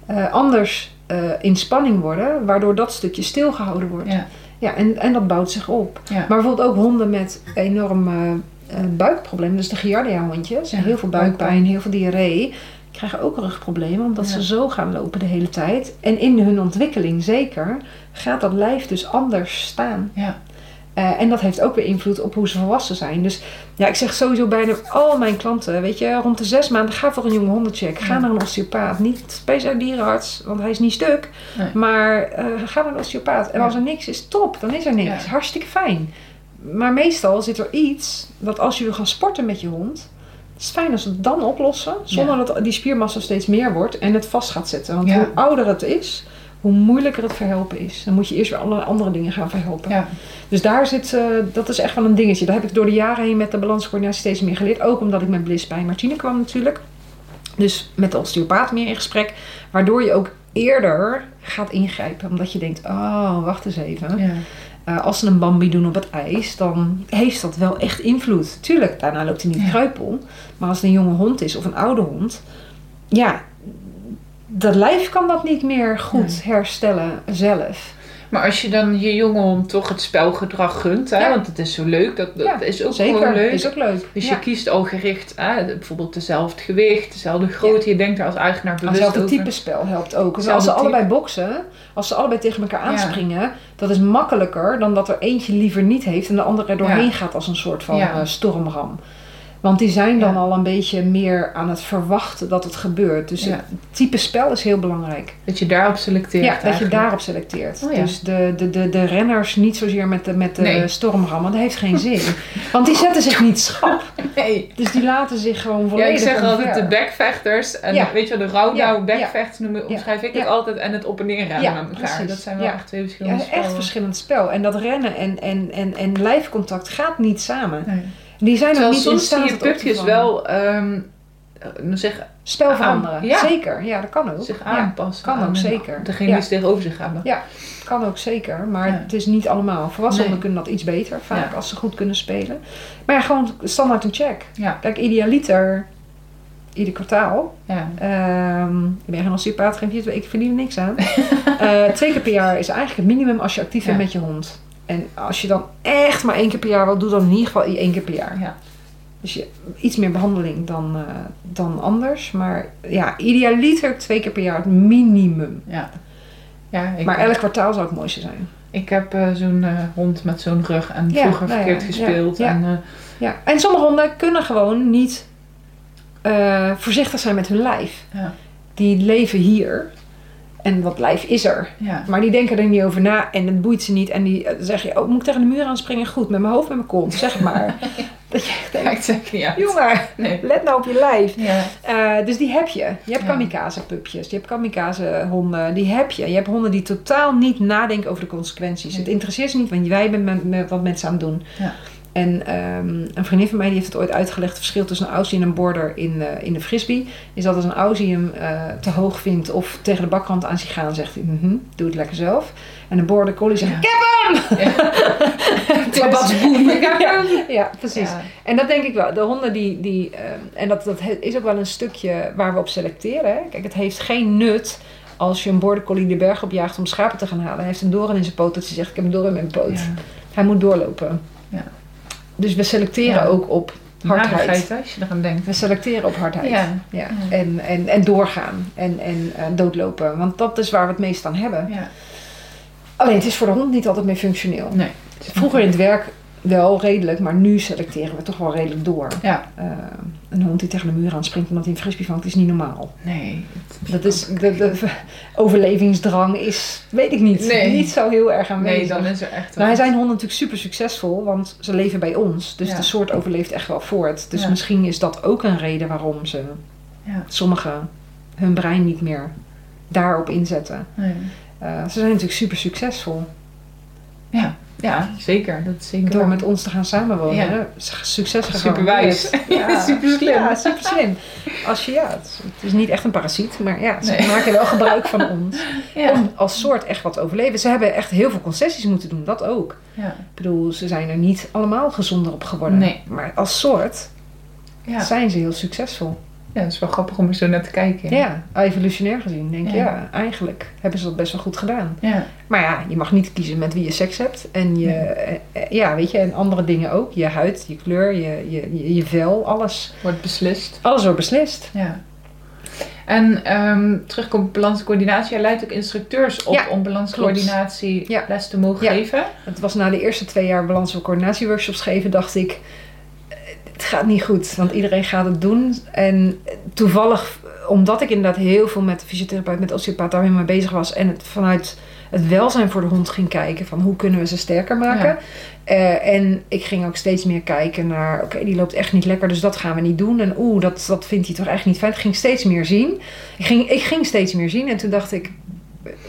eh, anders eh, in spanning worden, waardoor dat stukje stilgehouden wordt. Ja. Ja, en, en dat bouwt zich op. Ja. Maar bijvoorbeeld ook honden met enorm eh, buikproblemen, dus de Giardia hondjes, Ja, heel veel buikpijn, heel veel diarree, krijgen ook rugproblemen omdat ze zo gaan lopen de hele tijd. En in hun ontwikkeling zeker gaat dat lijf dus anders staan. Ja. Eh, en dat heeft ook weer invloed op hoe ze volwassen zijn. Dus ja, ik zeg sowieso bijna al mijn klanten, weet je, rond de zes maanden ga voor een jonge hondencheck. Ga Ja. naar een osteopaat. Niet zijn dierenarts, want hij is niet stuk. Nee. Maar eh, ga naar een osteopaat. En Ja. als er niks is, top, dan is er niks. Ja. Hartstikke fijn. Maar meestal zit er iets dat als je wil gaan sporten met je hond, het is fijn als we het dan oplossen, zonder dat die spiermassa steeds meer wordt en het vast gaat zetten. Want hoe ouder het is, hoe moeilijker het verhelpen is. Dan moet je eerst weer alle andere dingen gaan verhelpen. Ja. Dus daar zit, eh, dat is echt wel een dingetje. Daar heb ik door de jaren heen met de balanscoördinatie steeds meer geleerd. Ook omdat ik met Bliss bij Martine kwam natuurlijk. Dus met de osteopaat meer in gesprek. Waardoor je ook eerder gaat ingrijpen. Omdat je denkt, oh, wacht eens even. Ja. Eh, als ze een bambi doen op het ijs, dan heeft dat wel echt invloed. Tuurlijk, daarna loopt hij niet Ja. kruipel. Maar als het een jonge hond is of een oude hond, ja, dat lijf kan dat niet meer goed herstellen zelf. Maar als je dan je jonge hond toch het spelgedrag gunt, hè, Ja. want het is zo leuk, dat, dat Ja, is ook Zeker, gewoon leuk. is ook leuk. Dus Ja. je kiest al gericht, hè, bijvoorbeeld dezelfde gewicht, dezelfde grootte. Je denkt daar als eigenaar bewust Hetzelfde type spel helpt ook. Dus als ze type. allebei boksen, als ze allebei tegen elkaar aanspringen, dat is makkelijker dan dat er eentje liever niet heeft en de andere er doorheen gaat als een soort van eh, stormram. Want die zijn dan Ja. al een beetje meer aan het verwachten dat het gebeurt. Dus Ja. het type spel is heel belangrijk. Dat je daarop selecteert Ja, dat je daarop selecteert. Oh ja. Dus de, de, de, de renners niet zozeer met de, met de Nee. stormram, want dat heeft geen [laughs] zin. Want die zetten zich niet schrap. Nee. Dus die laten zich gewoon Ja, volledig ik zeg altijd de backvechters. En Ja. weet je wel, de rouwdown Ja, backvechters noemen, Ja. omschrijf ik Ja. het altijd. En het op en neer rennen Ja, met elkaar. precies. Dat zijn wel Ja. echt twee Ja, verschillende echt spellen. verschillend spel. En dat rennen en, en, en, en lijfcontact gaat niet samen. Nee. Die zijn ook Terwijl niet in soms zie staat je op te pupjes wel zeg, Spel aan- veranderen. ja. Zeker, ja, dat kan ook. zich Ja, aanpassen. kan ook, zeker. Degene Ja. die ze tegenover zich hebben. kan ook zeker, maar Ja. het is niet allemaal. Volwassenen Nee. kunnen dat iets beter, vaak Ja. als ze goed kunnen spelen. Maar ja, gewoon standaard een check. Ja. Kijk, idealiter, ieder kwartaal. Ja. Ehm, ik ben geen osteopaat, geen ik verdien er niks aan. [laughs] Eh, twee keer per jaar is eigenlijk het minimum als je actief bent Ja. met je hond. En als je dan echt maar één keer per jaar wil, doe dan in ieder geval één keer per jaar. Ja. Dus je, iets meer behandeling dan, eh, dan anders. Maar ja, idealiter twee keer per jaar het minimum. ja. ja ik, maar elk kwartaal zou het mooiste zijn. ik heb eh, zo'n eh, hond met zo'n rug en Ja, vroeger nou ja, verkeerd gespeeld. ja. En, Ja. En sommige honden kunnen gewoon niet voorzichtig zijn met hun lijf. ja. Die leven hier. En dat lijf is er. Ja. Maar die denken er niet over na en het boeit ze niet. En die eh, zeggen, oh, moet ik tegen de muur aanspringen? Goed, met mijn hoofd, met mijn kont, zeg maar. [laughs] dat je echt denkt, niet uit. jongen, Nee. let nou op je lijf. Ja. Eh, dus die heb je. Je hebt Ja. kamikaze pupjes, je hebt kamikaze honden, die heb je. Je hebt honden die totaal niet nadenken over de consequenties. Nee. Het interesseert ze niet, want wij bent met, met wat mensen aan het doen. Ja. En ehm, een vriendin van mij die heeft het ooit uitgelegd. Het verschil tussen een Aussie en een border in, in de frisbee. Is dat als een Aussie hem eh, te hoog vindt of tegen de bakrand aan zich gaan, zegt hij, "Mhm, doe het lekker zelf. En een border collie zegt, Ja. hem! Ja, [laughs] hem. ja, precies. Ja. En dat denk ik wel. De honden die. die ehm, en dat, dat is ook wel een stukje waar we op selecteren. Hè. Kijk, het heeft geen nut als je een border collie de berg op jaagt om schapen te gaan halen. Hij heeft een doorn in zijn poot dat hij zegt: Ik heb een doorn in mijn poot. Ja. Hij moet doorlopen. Ja. Dus we selecteren Ja. ook op hardheid. Als je eraan denkt. We selecteren op hardheid. Ja. Ja. Ja. En, en, en doorgaan. En, en eh, doodlopen. Want dat is waar we het meest aan hebben. Ja. Alleen het is voor de hond niet altijd meer functioneel. Nee. Vroeger in het werk wel redelijk, maar nu selecteren we toch wel redelijk door. Ja. Eh, een hond die tegen de muur aanspringt omdat hij een frisbee vangt, is niet normaal. Nee. Dat is, de, de overlevingsdrang is, weet ik niet, Nee. niet zo heel erg aanwezig. Nee, dan is er echt Nou, zijn honden natuurlijk super succesvol, want ze leven bij ons. Dus Ja. de soort overleeft echt wel voort. Dus Ja. misschien is dat ook een reden waarom ze Ja. sommigen hun brein niet meer daarop inzetten. Nee. Eh, ze zijn natuurlijk super succesvol. Ja. Ja, zeker. Dat zeker Door met ons te gaan samenwonen. Ja. Succes Super gegarandeerd. wijs. Super slim. Ja, super slim. Als je, ja, het, is niet echt een parasiet, maar ja, ze Nee. maken wel gebruik van [laughs] ons. Ja. Om als soort echt wat te overleven. Ze hebben echt heel veel concessies moeten doen, dat ook. Ja. Ik bedoel, ze zijn er niet allemaal gezonder op geworden. Nee. Maar als soort Ja. zijn ze heel succesvol. Ja, het is wel grappig om er zo naar te kijken. Ja, evolutionair gezien denk je, Ja. ja, eigenlijk hebben ze dat best wel goed gedaan. Ja. Maar ja, je mag niet kiezen met wie je seks hebt. En je, eh, eh, ja, weet je, en andere dingen ook. Je huid, je kleur, je, je, je, je vel, alles. Wordt beslist. Alles wordt beslist. Ja. En ehm terugkomt op balanscoördinatie. Jij leidt ook instructeurs op Ja, om balanscoördinatie Ja. les te mogen Ja. geven. Het was na de eerste twee jaar balans- en coördinatieworkshops geven, dacht ik, gaat niet goed. Want iedereen gaat het doen. En toevallig, omdat ik inderdaad heel veel met de fysiotherapeut, met de osteopaat daarmee mee bezig was. En het vanuit het welzijn voor de hond ging kijken van hoe kunnen we ze sterker maken. Ja. Eh, en ik ging ook steeds meer kijken naar, oké, die loopt echt niet lekker, dus dat gaan we niet doen. En oeh, dat, dat vindt hij toch echt niet fijn. Ik ging steeds meer zien. Ik ging, ik ging steeds meer zien en toen dacht ik,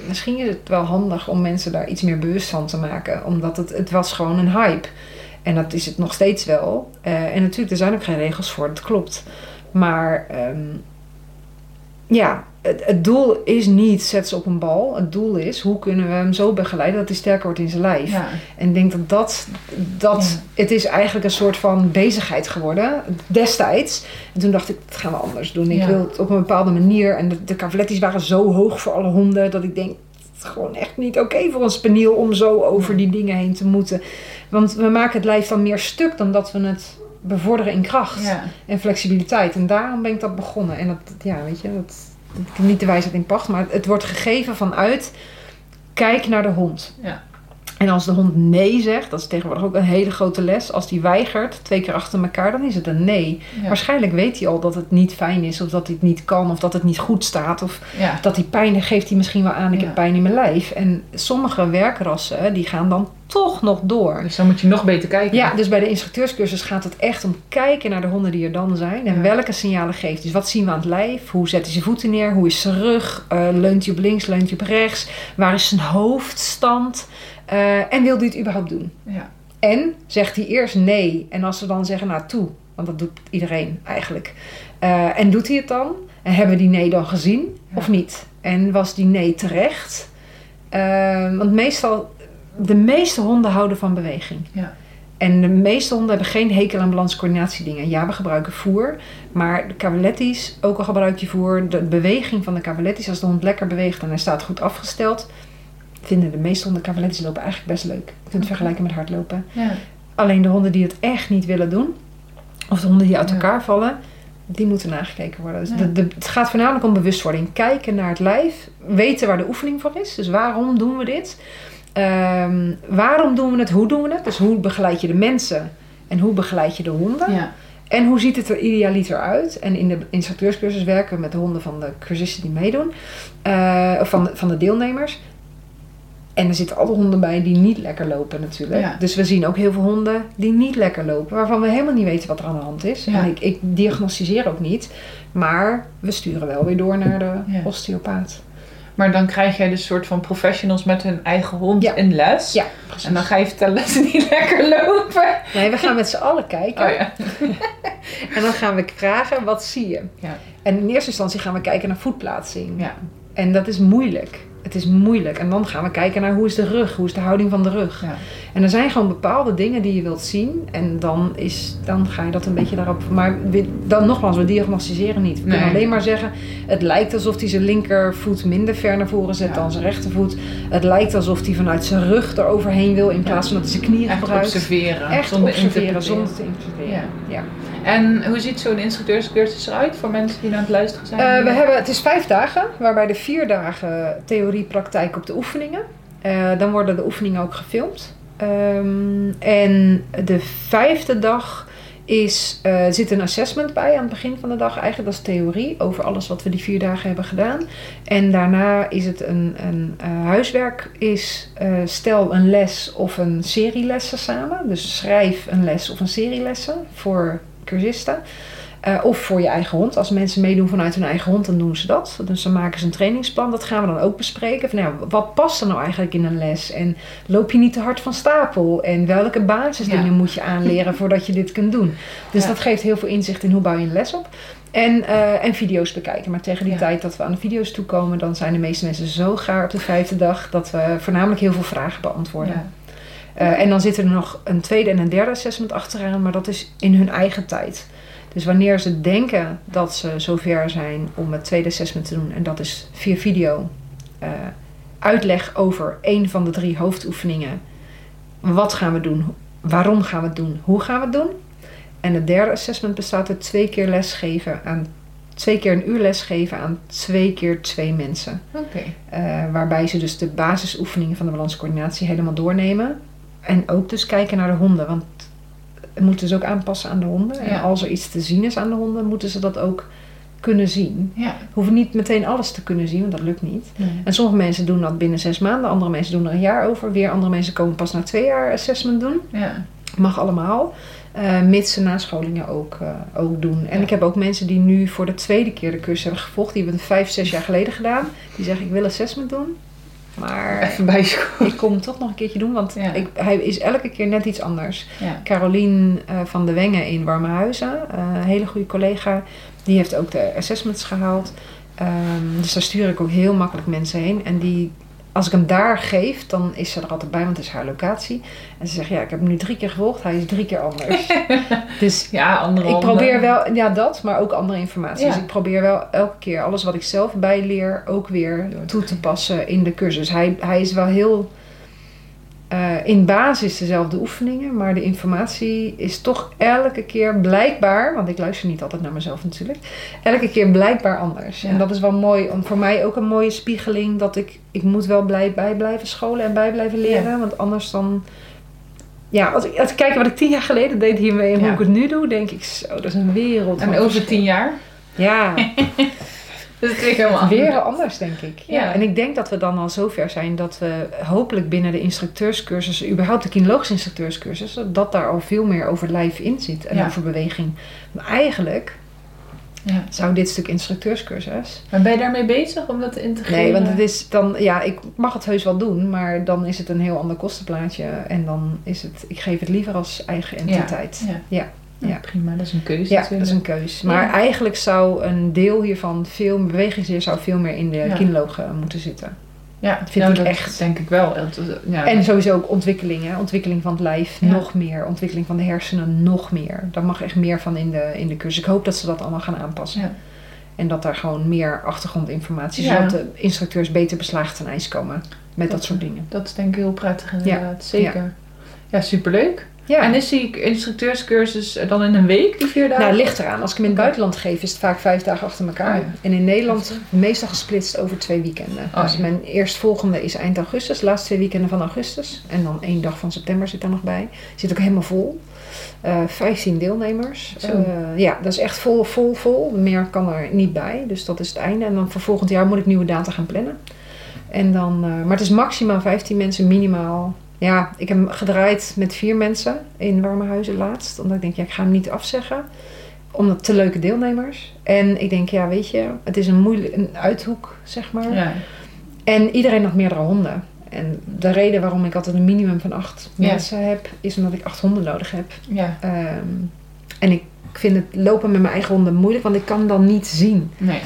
misschien is het wel handig om mensen daar iets meer bewust van te maken. Omdat het, het was gewoon een hype. En dat is het nog steeds wel. Eh, en natuurlijk, er zijn ook geen regels voor, dat klopt. Maar ehm, ja, het, het doel is niet zet ze op een bal. Het doel is hoe kunnen we hem zo begeleiden dat hij sterker wordt in zijn lijf. Ja. En ik denk dat dat, dat het is eigenlijk een soort van bezigheid geworden destijds. En toen dacht ik, dat gaan we anders doen. Ik Ja. wil het op een bepaalde manier. En de, de cavalettis waren zo hoog voor alle honden dat ik denk, echt gewoon echt niet oké voor een spaniel om zo over die dingen heen te moeten. Want we maken het lijf dan meer stuk dan dat we het bevorderen in kracht Ja. en flexibiliteit. En daarom ben ik dat begonnen. En dat, ja, weet je, dat, dat niet de wijsheid in pacht, maar het wordt gegeven vanuit kijk naar de hond. Ja. En als de hond nee zegt, dat is tegenwoordig ook een hele grote les. Als die weigert, twee keer achter elkaar, dan is het een nee. Ja. Waarschijnlijk weet hij al dat het niet fijn is, of dat hij het niet kan, of dat het niet goed staat. Of Ja. dat hij pijn geeft hij misschien wel aan, ik heb pijn in mijn lijf. En sommige werkrassen, die gaan dan toch nog door. Dus dan moet je nog beter kijken. Ja, dus bij de instructeurscursus gaat het echt om kijken naar de honden die er dan zijn. En Ja. welke signalen geeft. Dus wat zien we aan het lijf? Hoe zet hij zijn voeten neer? Hoe is zijn rug? Eh, leunt hij op links? Leunt hij op rechts? Waar is zijn hoofdstand? Eh, en wil hij het überhaupt doen? Ja. En zegt hij eerst nee. En als ze dan zeggen, nou toe. Want dat doet iedereen eigenlijk. Eh, en doet hij het dan? En hebben we die nee dan gezien? Ja. Of niet? En was die nee terecht? Want meestal, de meeste honden houden van beweging. Ja. En de meeste honden hebben geen hekel aan balanscoördinatiedingen. Ja, we gebruiken voer. Maar de cavalettis, ook al gebruik je voer, de beweging van de cavalettis, als de hond lekker beweegt en hij staat goed afgesteld, vinden de meeste honden cavalettis lopen eigenlijk best leuk. Je kunt het vergelijken met hardlopen. Ja. Alleen de honden die het echt niet willen doen, of de honden die uit Ja. elkaar vallen, die moeten nagekeken worden. Dus Ja. de, de, het gaat voornamelijk om bewustwording. Kijken naar het lijf, weten waar de oefening voor is. Dus waarom doen we dit? Ehm, waarom doen we het? Hoe doen we het? Dus hoe begeleid je de mensen en hoe begeleid je de honden? Ja. En hoe ziet het er idealiter uit? En in de instructeurscursus werken we met de honden van de cursisten die meedoen. eh, of van de, van de deelnemers. En er zitten alle honden bij die niet lekker lopen natuurlijk. Ja. Dus we zien ook heel veel honden die niet lekker lopen. Waarvan we helemaal niet weten wat er aan de hand is. Ja. En ik, ik diagnosticeer ook niet. Maar we sturen wel weer door naar de osteopaat. Maar dan krijg jij dus soort van professionals met hun eigen hond Ja. in les. Ja, precies. En dan ga je vertellen dat ze niet [laughs] lekker lopen. Nee, we gaan met z'n allen kijken. Oh ja. [laughs] En dan gaan we vragen, wat zie je? Ja. En in eerste instantie gaan we kijken naar voetplaatsing. Ja. En dat is moeilijk. Het is moeilijk. En dan gaan we kijken naar hoe is de rug, hoe is de houding van de rug. Ja. En er zijn gewoon bepaalde dingen die je wilt zien. En dan, is, dan ga je dat een beetje daarop. Maar dan nogmaals, we diagnosticeren niet. We kunnen alleen maar zeggen: het lijkt alsof hij zijn linkervoet minder ver naar voren zet Ja. dan zijn rechtervoet. Het lijkt alsof hij vanuit zijn rug eroverheen wil in plaats van dat hij zijn knieën Echt gebruikt. observeren. Echt zonder observeren zonder te interpreteren. Ja. En hoe ziet zo'n instructeurscursus eruit voor mensen die aan het luisteren zijn? Eh, we hebben, het is vijf dagen, waarbij de vier dagen theorie, praktijk op de oefeningen. Eh, dan worden de oefeningen ook gefilmd. Ehm, en de vijfde dag is, eh, zit een assessment bij aan het begin van de dag. Eigenlijk dat is theorie over alles wat we die vier dagen hebben gedaan. En daarna is het een, een huiswerk. Is stel een les of een serie lessen samen. Dus schrijf een les of een serie lessen voor cursisten. Eh, of voor je eigen hond. Als mensen meedoen vanuit hun eigen hond, dan doen ze dat. Dus dan maken ze een trainingsplan. Dat gaan we dan ook bespreken. Van, nou, wat past er nou eigenlijk in een les? En loop je niet te hard van stapel? En welke basisdingen Ja. moet je aanleren voordat je dit kunt doen? Dus Ja. dat geeft heel veel inzicht in hoe bouw je een les op. En, eh, en video's bekijken. Maar tegen die Ja. tijd dat we aan de video's toekomen, dan zijn de meeste mensen zo gaar op de vijfde dag dat we voornamelijk heel veel vragen beantwoorden. Eh, en dan zit er nog een tweede en een derde assessment achteraan, maar dat is in hun eigen tijd. Dus wanneer ze denken dat ze zover zijn om het tweede assessment te doen, en dat is via video, eh, uitleg over één van de drie hoofdoefeningen. Wat gaan we doen? Waarom gaan we het doen? Hoe gaan we het doen? En het derde assessment bestaat uit twee keer lesgeven aan twee keer een uur lesgeven aan twee keer twee mensen. Oké. Eh, waarbij ze dus de basisoefeningen van de balanscoördinatie helemaal doornemen. En ook dus kijken naar de honden. Want het moet dus ook aanpassen aan de honden. En als er iets te zien is aan de honden, moeten ze dat ook kunnen zien. Ja. Hoeven niet meteen alles te kunnen zien, want dat lukt niet. Nee. En sommige mensen doen dat binnen zes maanden. Andere mensen doen er een jaar over. Weer andere mensen komen pas na twee jaar assessment doen. Ja. Mag allemaal. Eh, mits ze nascholingen ook, eh, ook doen. En Ja. ik heb ook mensen die nu voor de tweede keer de cursus hebben gevolgd. Die hebben het vijf, zes jaar geleden gedaan. Die zeggen ik wil assessment doen. Maar Even ik kom hem toch nog een keertje doen. Want Ja. ik, hij is elke keer net iets anders. Ja. Carolien eh, van de Wengen in Warmehuizen. eh, een hele goede collega. Die heeft ook de assessments gehaald. Ehm, dus daar stuur ik ook heel makkelijk mensen heen. En die als ik hem daar geef, dan is ze er altijd bij, want het is haar locatie. En ze zegt, ja, ik heb hem nu drie keer gevolgd, hij is drie keer anders. [laughs] dus Ja, andere ik handen. probeer wel, ja dat, maar ook andere informatie. Ja. Dus ik probeer wel elke keer alles wat ik zelf bijleer ook weer toe te passen in de cursus. Hij, hij is wel heel eh, in basis dezelfde oefeningen, maar de informatie is toch elke keer blijkbaar, want ik luister niet altijd naar mezelf natuurlijk, elke keer blijkbaar anders. Ja. En dat is wel mooi, om voor mij ook een mooie spiegeling dat ik, ik moet wel blij bij blijven scholen en bij blijven leren, want anders dan... Ja, als ik, als ik kijk wat ik tien jaar geleden deed hiermee en hoe ik het nu doe, denk ik zo, dat is een wereld. En over tien jaar? Ja, [laughs] Dat is weer helemaal weer anders. anders denk ik. Ja. Ja. En ik denk dat we dan al zover zijn dat we hopelijk binnen de instructeurscursus, überhaupt de kinologische instructeurscursus, dat daar al veel meer over lijf in zit en Ja. over beweging. Maar eigenlijk Ja. zou dit stuk instructeurscursus. Maar ben je daarmee bezig om dat te integreren? Nee, want het is dan, ja, ik mag het heus wel doen, maar dan is het een heel ander kostenplaatje en dan is het, ik geef het liever als eigen entiteit. Ja. Ja. Ja, prima. Dat is een keuze Ja, dat natuurlijk. is een keus. Maar Ja. eigenlijk zou een deel hiervan, veel bewegingsleer, zou veel meer in de Ja. kinologen moeten zitten. Ja, vind nou, ik dat echt. denk ik wel. Ja. En sowieso ook ontwikkeling, hè? ontwikkeling van het lijf nog meer, ontwikkeling van de hersenen nog meer. Daar mag echt meer van in de, in de cursus. Ik hoop dat ze dat allemaal gaan aanpassen. Ja. En dat daar gewoon meer achtergrondinformatie, zodat de instructeurs beter beslagen ten ijs komen met dat, Dat- soort dingen. Dat is denk ik heel prettig inderdaad. Zeker. Ja, superleuk. Ja. En is die instructeurscursus dan in een week, die vier dagen? nou, ligt eraan. Als ik hem in het buitenland geef, is het vaak vijf dagen achter elkaar. Oh ja. En in Nederland meestal gesplitst over twee weekenden. Oh dus mijn eerstvolgende is eind augustus, de laatste twee weekenden van augustus. En dan één dag van september zit daar nog bij. Zit ook helemaal vol. Eh 15 deelnemers. Eh, ja, dat is echt vol, vol, vol. Meer kan er niet bij. Dus dat is het einde. En dan voor volgend jaar moet ik nieuwe data gaan plannen. En dan, eh, maar het is maximaal 15 mensen, minimaal. Ja, ik heb hem gedraaid met vier mensen in Warmehuizen laatst. Omdat ik denk, ja, ik ga hem niet afzeggen. Omdat te leuke deelnemers. En ik denk, ja, weet je, het is een moeilijk een uithoek, zeg maar. Ja. En iedereen had meerdere honden. En de reden waarom ik altijd een minimum van acht Ja. mensen heb, is omdat ik acht honden nodig heb. ja. Ehm, en ik vind het lopen met mijn eigen honden moeilijk, want ik kan dan niet zien. Nee.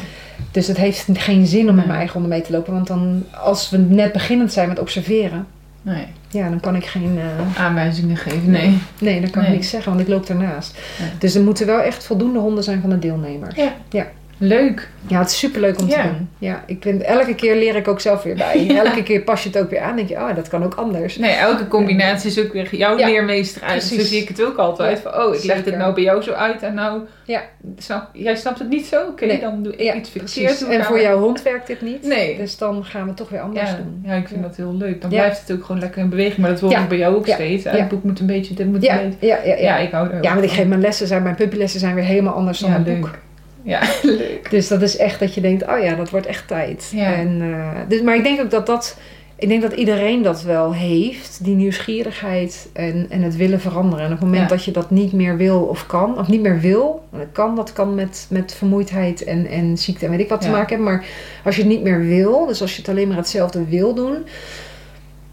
Dus het heeft geen zin om met mijn eigen honden mee te lopen. Want dan, als we net beginnend zijn met observeren, Nee. Ja, dan kan ik geen. eh, Aanwijzingen geven. Nee. nee, dan kan Nee. ik niks zeggen, want ik loop. Ja. Dus er moeten wel echt voldoende honden zijn van de deelnemers. Ja. Ja. Leuk. Ja, het is superleuk om Ja. te doen. Ja, ik vind, elke keer leer ik ook zelf weer bij. [laughs] Elke keer pas je het ook weer aan. denk je, oh, dat kan ook anders. Nee, elke combinatie is ook weer jouw Ja, leermeester uit. precies. Zo zie ik het ook altijd. Van, oh, ik leg dit nou bij jou zo uit en nou... Ja. Snap, jij snapt het niet zo? Oké, Nee. dan doe ik iets verkeerd. En voor jouw hond werkt dit niet. Nee. Dus dan gaan we het toch weer anders doen. ja, ik vind dat heel leuk. Dan blijft het ook gewoon lekker in beweging. Maar dat hoor ik bij jou ook steeds. Het boek moet een beetje, dit moet Ja, een beetje... ja, ja, ja. Ja, ik hou er Ja, want ik geef mijn lessen zijn, mijn puppylessen zijn weer helemaal anders dan leuk. boek. Ja, [laughs] leuk. Dus dat is echt dat je denkt, oh ja, dat wordt echt tijd. Ja. En, eh, dus, maar ik denk ook dat dat, ik denk dat iedereen dat wel heeft, die nieuwsgierigheid en, en het willen veranderen. En op het moment Ja. dat je dat niet meer wil of kan, of niet meer wil, dat kan, dat kan met, met vermoeidheid en, en ziekte en weet ik wat te maken hebben. Maar als je het niet meer wil, dus als je het alleen maar hetzelfde wil doen,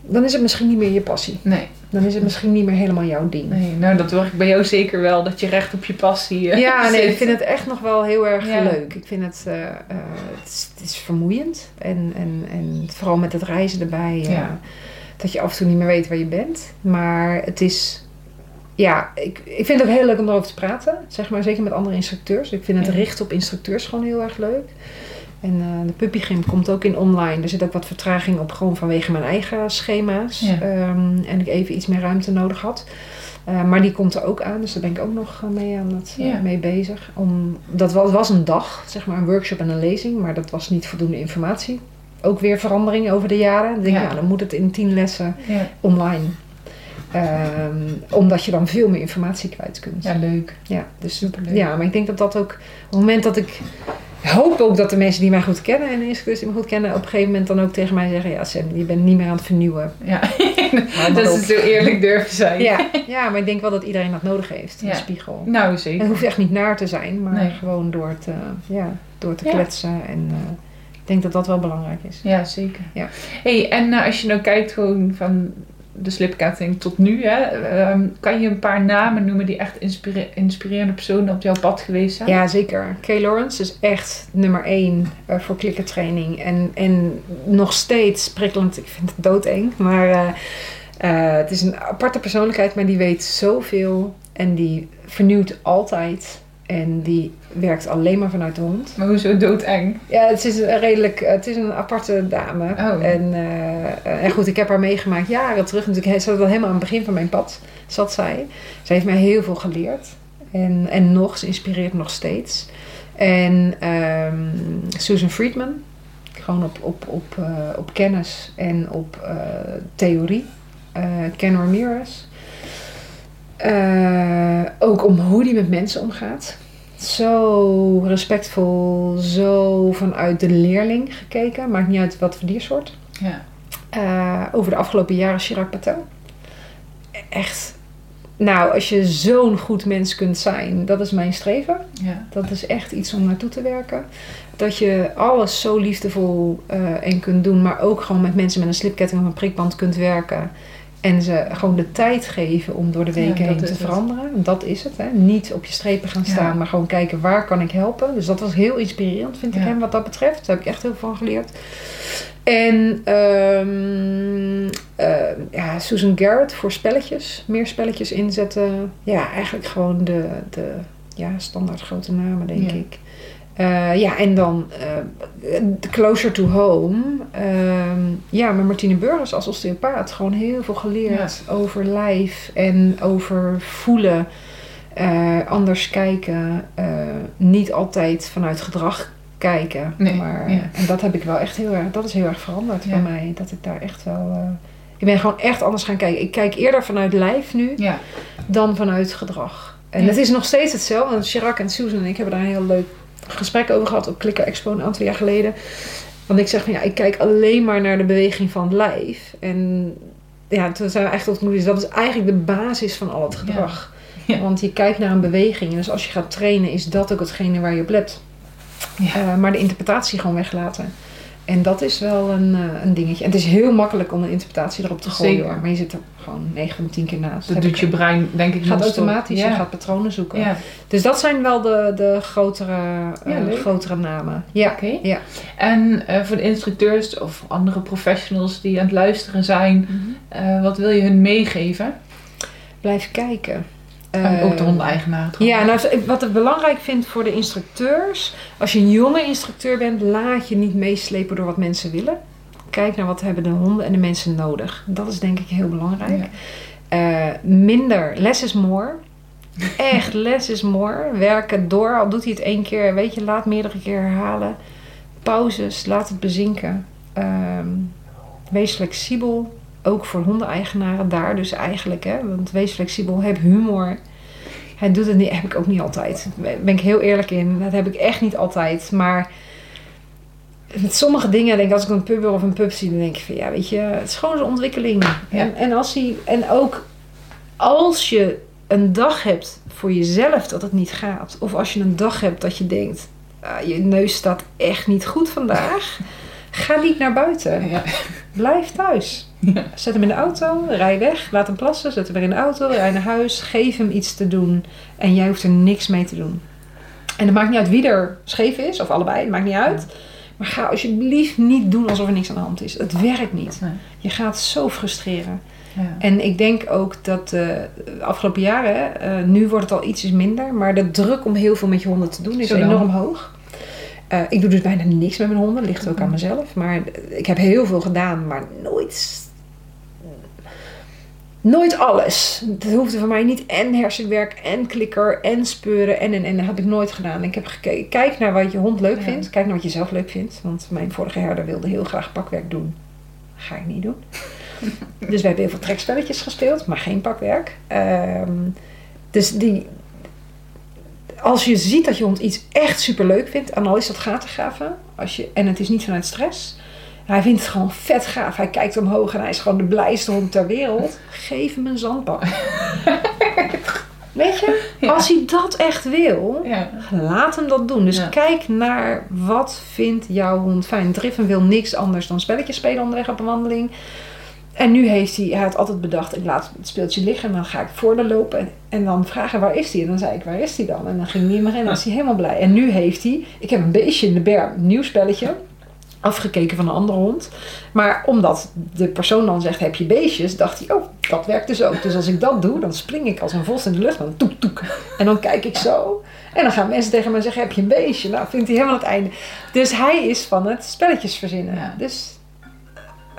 dan is het misschien niet meer je passie. Nee, Dan is het misschien niet meer helemaal jouw ding. nee, nou dat hoor ik bij jou zeker wel. Dat je recht op je passie eh, Ja, nee, ik vind het echt nog wel heel erg Ja. leuk. Ik vind het, eh, eh, het, is, het is vermoeiend. En, en, en vooral met het reizen erbij. Ja. Dat je af en toe niet meer weet waar je bent. Maar het is... Ja, ik, ik vind het ook heel leuk om erover te praten. Zeg maar, zeker met andere instructeurs. Ik vind het richten op instructeurs gewoon heel erg leuk. En eh, de puppygym komt ook in online. Er zit ook wat vertraging op, gewoon vanwege mijn eigen schema's. Ja. Ehm, en ik even iets meer ruimte nodig had. Eh, maar die komt er ook aan, dus daar ben ik ook nog eh, mee, aan het, mee bezig. Om, dat was, was een dag, zeg maar een workshop en een lezing, maar dat was niet voldoende informatie. Ook weer verandering over de jaren. Ik denk, Ja. dan moet het in tien lessen online. Ehm, omdat je dan veel meer informatie kwijt kunt. ja, leuk. Ja, dus, Superleuk. ja, maar ik denk dat dat ook... Op het moment dat ik... Hoop ook dat de mensen die mij goed kennen en de instructeurs die me goed kennen... op een gegeven moment dan ook tegen mij zeggen... Ja, Sam, je bent niet meer aan het vernieuwen. Ja, [laughs] maar dat is zo eerlijk [laughs] durven zijn. Ja, [laughs] ja, maar ik denk wel dat iedereen dat nodig heeft. Een Ja. spiegel. Nou, En het zeker. hoeft echt niet naar te zijn, maar Nee. gewoon door te, ja, door te Ja. kletsen. En eh, ik denk dat dat wel belangrijk is. Ja, zeker. Ja. hey, en eh, als je nou kijkt gewoon van de slipketting tot nu. Hè? Ehm, kan je een paar namen noemen die echt inspire- inspirerende personen op jouw pad geweest zijn? Ja, zeker. Kay Lawrence is echt nummer één eh, voor klikkertraining. En, en nog steeds prikkelend. Ik vind het doodeng. Maar eh, eh, het is een aparte persoonlijkheid, maar die weet zoveel. En die vernieuwt altijd. En die werkt alleen maar vanuit de hond. Maar hoezo doodeng? Ja, het is een redelijk, het is een aparte dame. Oh. En, eh, en goed, ik heb haar meegemaakt jaren terug. Natuurlijk, ze zat al helemaal aan het begin van mijn pad, zat zij. Zij heeft mij heel veel geleerd. En, en nog, ze inspireert nog steeds. En ehm, Susan Friedman, gewoon op, op, op, eh, op kennis en op eh, theorie. Eh Ken Ramirez. Eh, ook om hoe die met mensen omgaat. Zo respectvol, zo vanuit de leerling gekeken. Maakt niet uit wat voor diersoort. Ja. Eh, over de afgelopen jaren Chirac Patel. Echt. Nou, als je zo'n goed mens kunt zijn, dat is mijn streven. ja. Dat is echt iets om naartoe te werken. Dat je alles zo liefdevol eh, en kunt doen, maar ook gewoon met mensen met een slipketting of een prikband kunt werken. En ze gewoon de tijd geven om door de weken heen te het. veranderen. Dat is het. Hè? Niet op je strepen gaan Ja. staan, maar gewoon kijken waar kan ik helpen. Dus dat was heel inspirerend, vind ik hem wat dat betreft. Daar heb ik echt heel veel van geleerd. En ehm, eh, ja, Susan Garrett voor spelletjes. Meer spelletjes inzetten. Ja, eigenlijk gewoon de, de ja, standaard grote namen, denk ik. Eh, ja, en dan eh, Closer to Home. Ehm, ja, met Martine Burgers als osteopaat. Gewoon heel veel geleerd over lijf en over voelen. eh, anders kijken. niet altijd vanuit gedrag kijken. Nee, maar, ja. En dat heb ik wel echt heel erg, dat is heel erg veranderd Ja. bij mij. Dat ik daar echt wel... ik ben gewoon echt anders gaan kijken. Ik kijk eerder vanuit lijf nu dan vanuit gedrag. En het is nog steeds hetzelfde. Want Chirac en Susan en ik hebben daar een heel leuk gesprek over gehad op Klikker Expo een aantal jaar geleden. Want ik zeg van ja, ik kijk alleen maar naar de beweging van het lijf. En ja, toen zijn we echt tot conclusie, dat is eigenlijk de basis van al het gedrag. Ja. Want je kijkt naar een beweging. En dus als je gaat trainen, is dat ook hetgene waar je op let. Ja. Eh, maar de interpretatie gewoon weglaten. En dat is wel een, eh, een dingetje. En het is heel makkelijk om een interpretatie erop te gooien. Zeker. Hoor. Maar je zit er gewoon 9 van de 10 keer naast. Dat doet je brein, denk ik, gaat automatisch. Ja. Je gaat patronen zoeken. Ja. Dus dat zijn wel de, de grotere, eh, Ja, grotere namen. Ja. Oké. Ja. En eh, voor de instructeurs of andere professionals die aan het luisteren zijn, eh, wat wil je hun meegeven? Blijf kijken. En Eh, ook de hondeneigenaren trouwens. Ja, nou, wat ik belangrijk vind voor de instructeurs. Als je een jonge instructeur bent, laat je niet meeslepen door wat mensen willen. Kijk naar wat hebben de honden en de mensen nodig. Dat is denk ik heel belangrijk. Ja. Eh, minder, less is more. Echt, [laughs] less is more. Werken door, al doet hij het één keer. Weet je, laat meerdere keer herhalen. Pauzes, laat het bezinken. Ehm, wees flexibel. Ook voor hondeneigenaren daar dus eigenlijk. Hè? Want wees flexibel, heb humor. Hij doet het niet, heb ik ook niet altijd. Daar ben ik heel eerlijk in. Dat heb ik echt niet altijd. Maar met sommige dingen, denk ik, als ik een puber of een pup zie, dan denk ik van ja, weet je, het is gewoon zijn ontwikkeling. Ja. En, en, als hij, en ook als je een dag hebt voor jezelf dat het niet gaat, of als je een dag hebt dat je denkt, ah, je neus staat echt niet goed vandaag, ga niet naar buiten. Ja. Blijf thuis. Ja. Zet hem in de auto, rij weg, laat hem plassen, zet hem weer in de auto, rij naar huis, geef hem iets te doen en jij hoeft er niks mee te doen. En het maakt niet uit wie er scheef is, of allebei, het maakt niet uit. Maar ga alsjeblieft niet doen alsof er niks aan de hand is. Het werkt niet. Je gaat zo frustreren. Ja. En ik denk ook dat eh, de afgelopen jaren, eh, nu wordt het al ietsjes minder, maar de druk om heel veel met je honden te doen is enorm hoog. Eh, ik doe dus bijna niks met mijn honden, ligt ook aan mezelf. Maar ik heb heel veel gedaan, maar nooit. Nooit alles. Het hoefde voor mij niet en hersenwerk en klikker en speuren en en en. Dat heb ik nooit gedaan. Ik heb gekeken. Kijk naar wat je hond leuk Ja. vindt. Kijk naar wat je zelf leuk vindt. Want mijn vorige herder wilde heel graag pakwerk doen. Ga ik niet doen. [laughs] dus we hebben heel veel trekspelletjes gespeeld, maar geen pakwerk. Ehm, dus die, als je ziet dat je hond iets echt super leuk vindt, en al is dat gatengaven, als je, en het is niet vanuit stress, hij vindt het gewoon vet gaaf. Hij kijkt omhoog en hij is gewoon de blijste hond ter wereld. Geef hem een zandbak. [laughs] Weet je, Ja. als hij dat echt wil, Ja. laat hem dat doen. Dus Ja. kijk naar wat vindt jouw hond fijn. Driffen wil niks anders dan spelletjes spelen onderweg op een wandeling. En nu heeft hij, hij had altijd bedacht, ik laat het speeltje liggen en dan ga ik voor de lopen. En, en dan vragen waar is hij? En dan zei ik, waar is hij dan? En dan ging hij in me en dan was hij helemaal blij. En nu heeft hij, ik heb een beestje in de berm, een nieuw spelletje. Afgekeken van een andere hond. Maar omdat de persoon dan zegt, heb je beestjes? Dacht hij, oh, dat werkt dus ook. Dus als ik dat doe, dan spring ik als een vos in de lucht. Dan toek, toek. En dan kijk ik zo. En dan gaan mensen tegen mij zeggen, heb je een beestje? Nou, vindt hij helemaal het einde. Dus hij is van het spelletjes verzinnen. Ja. Dus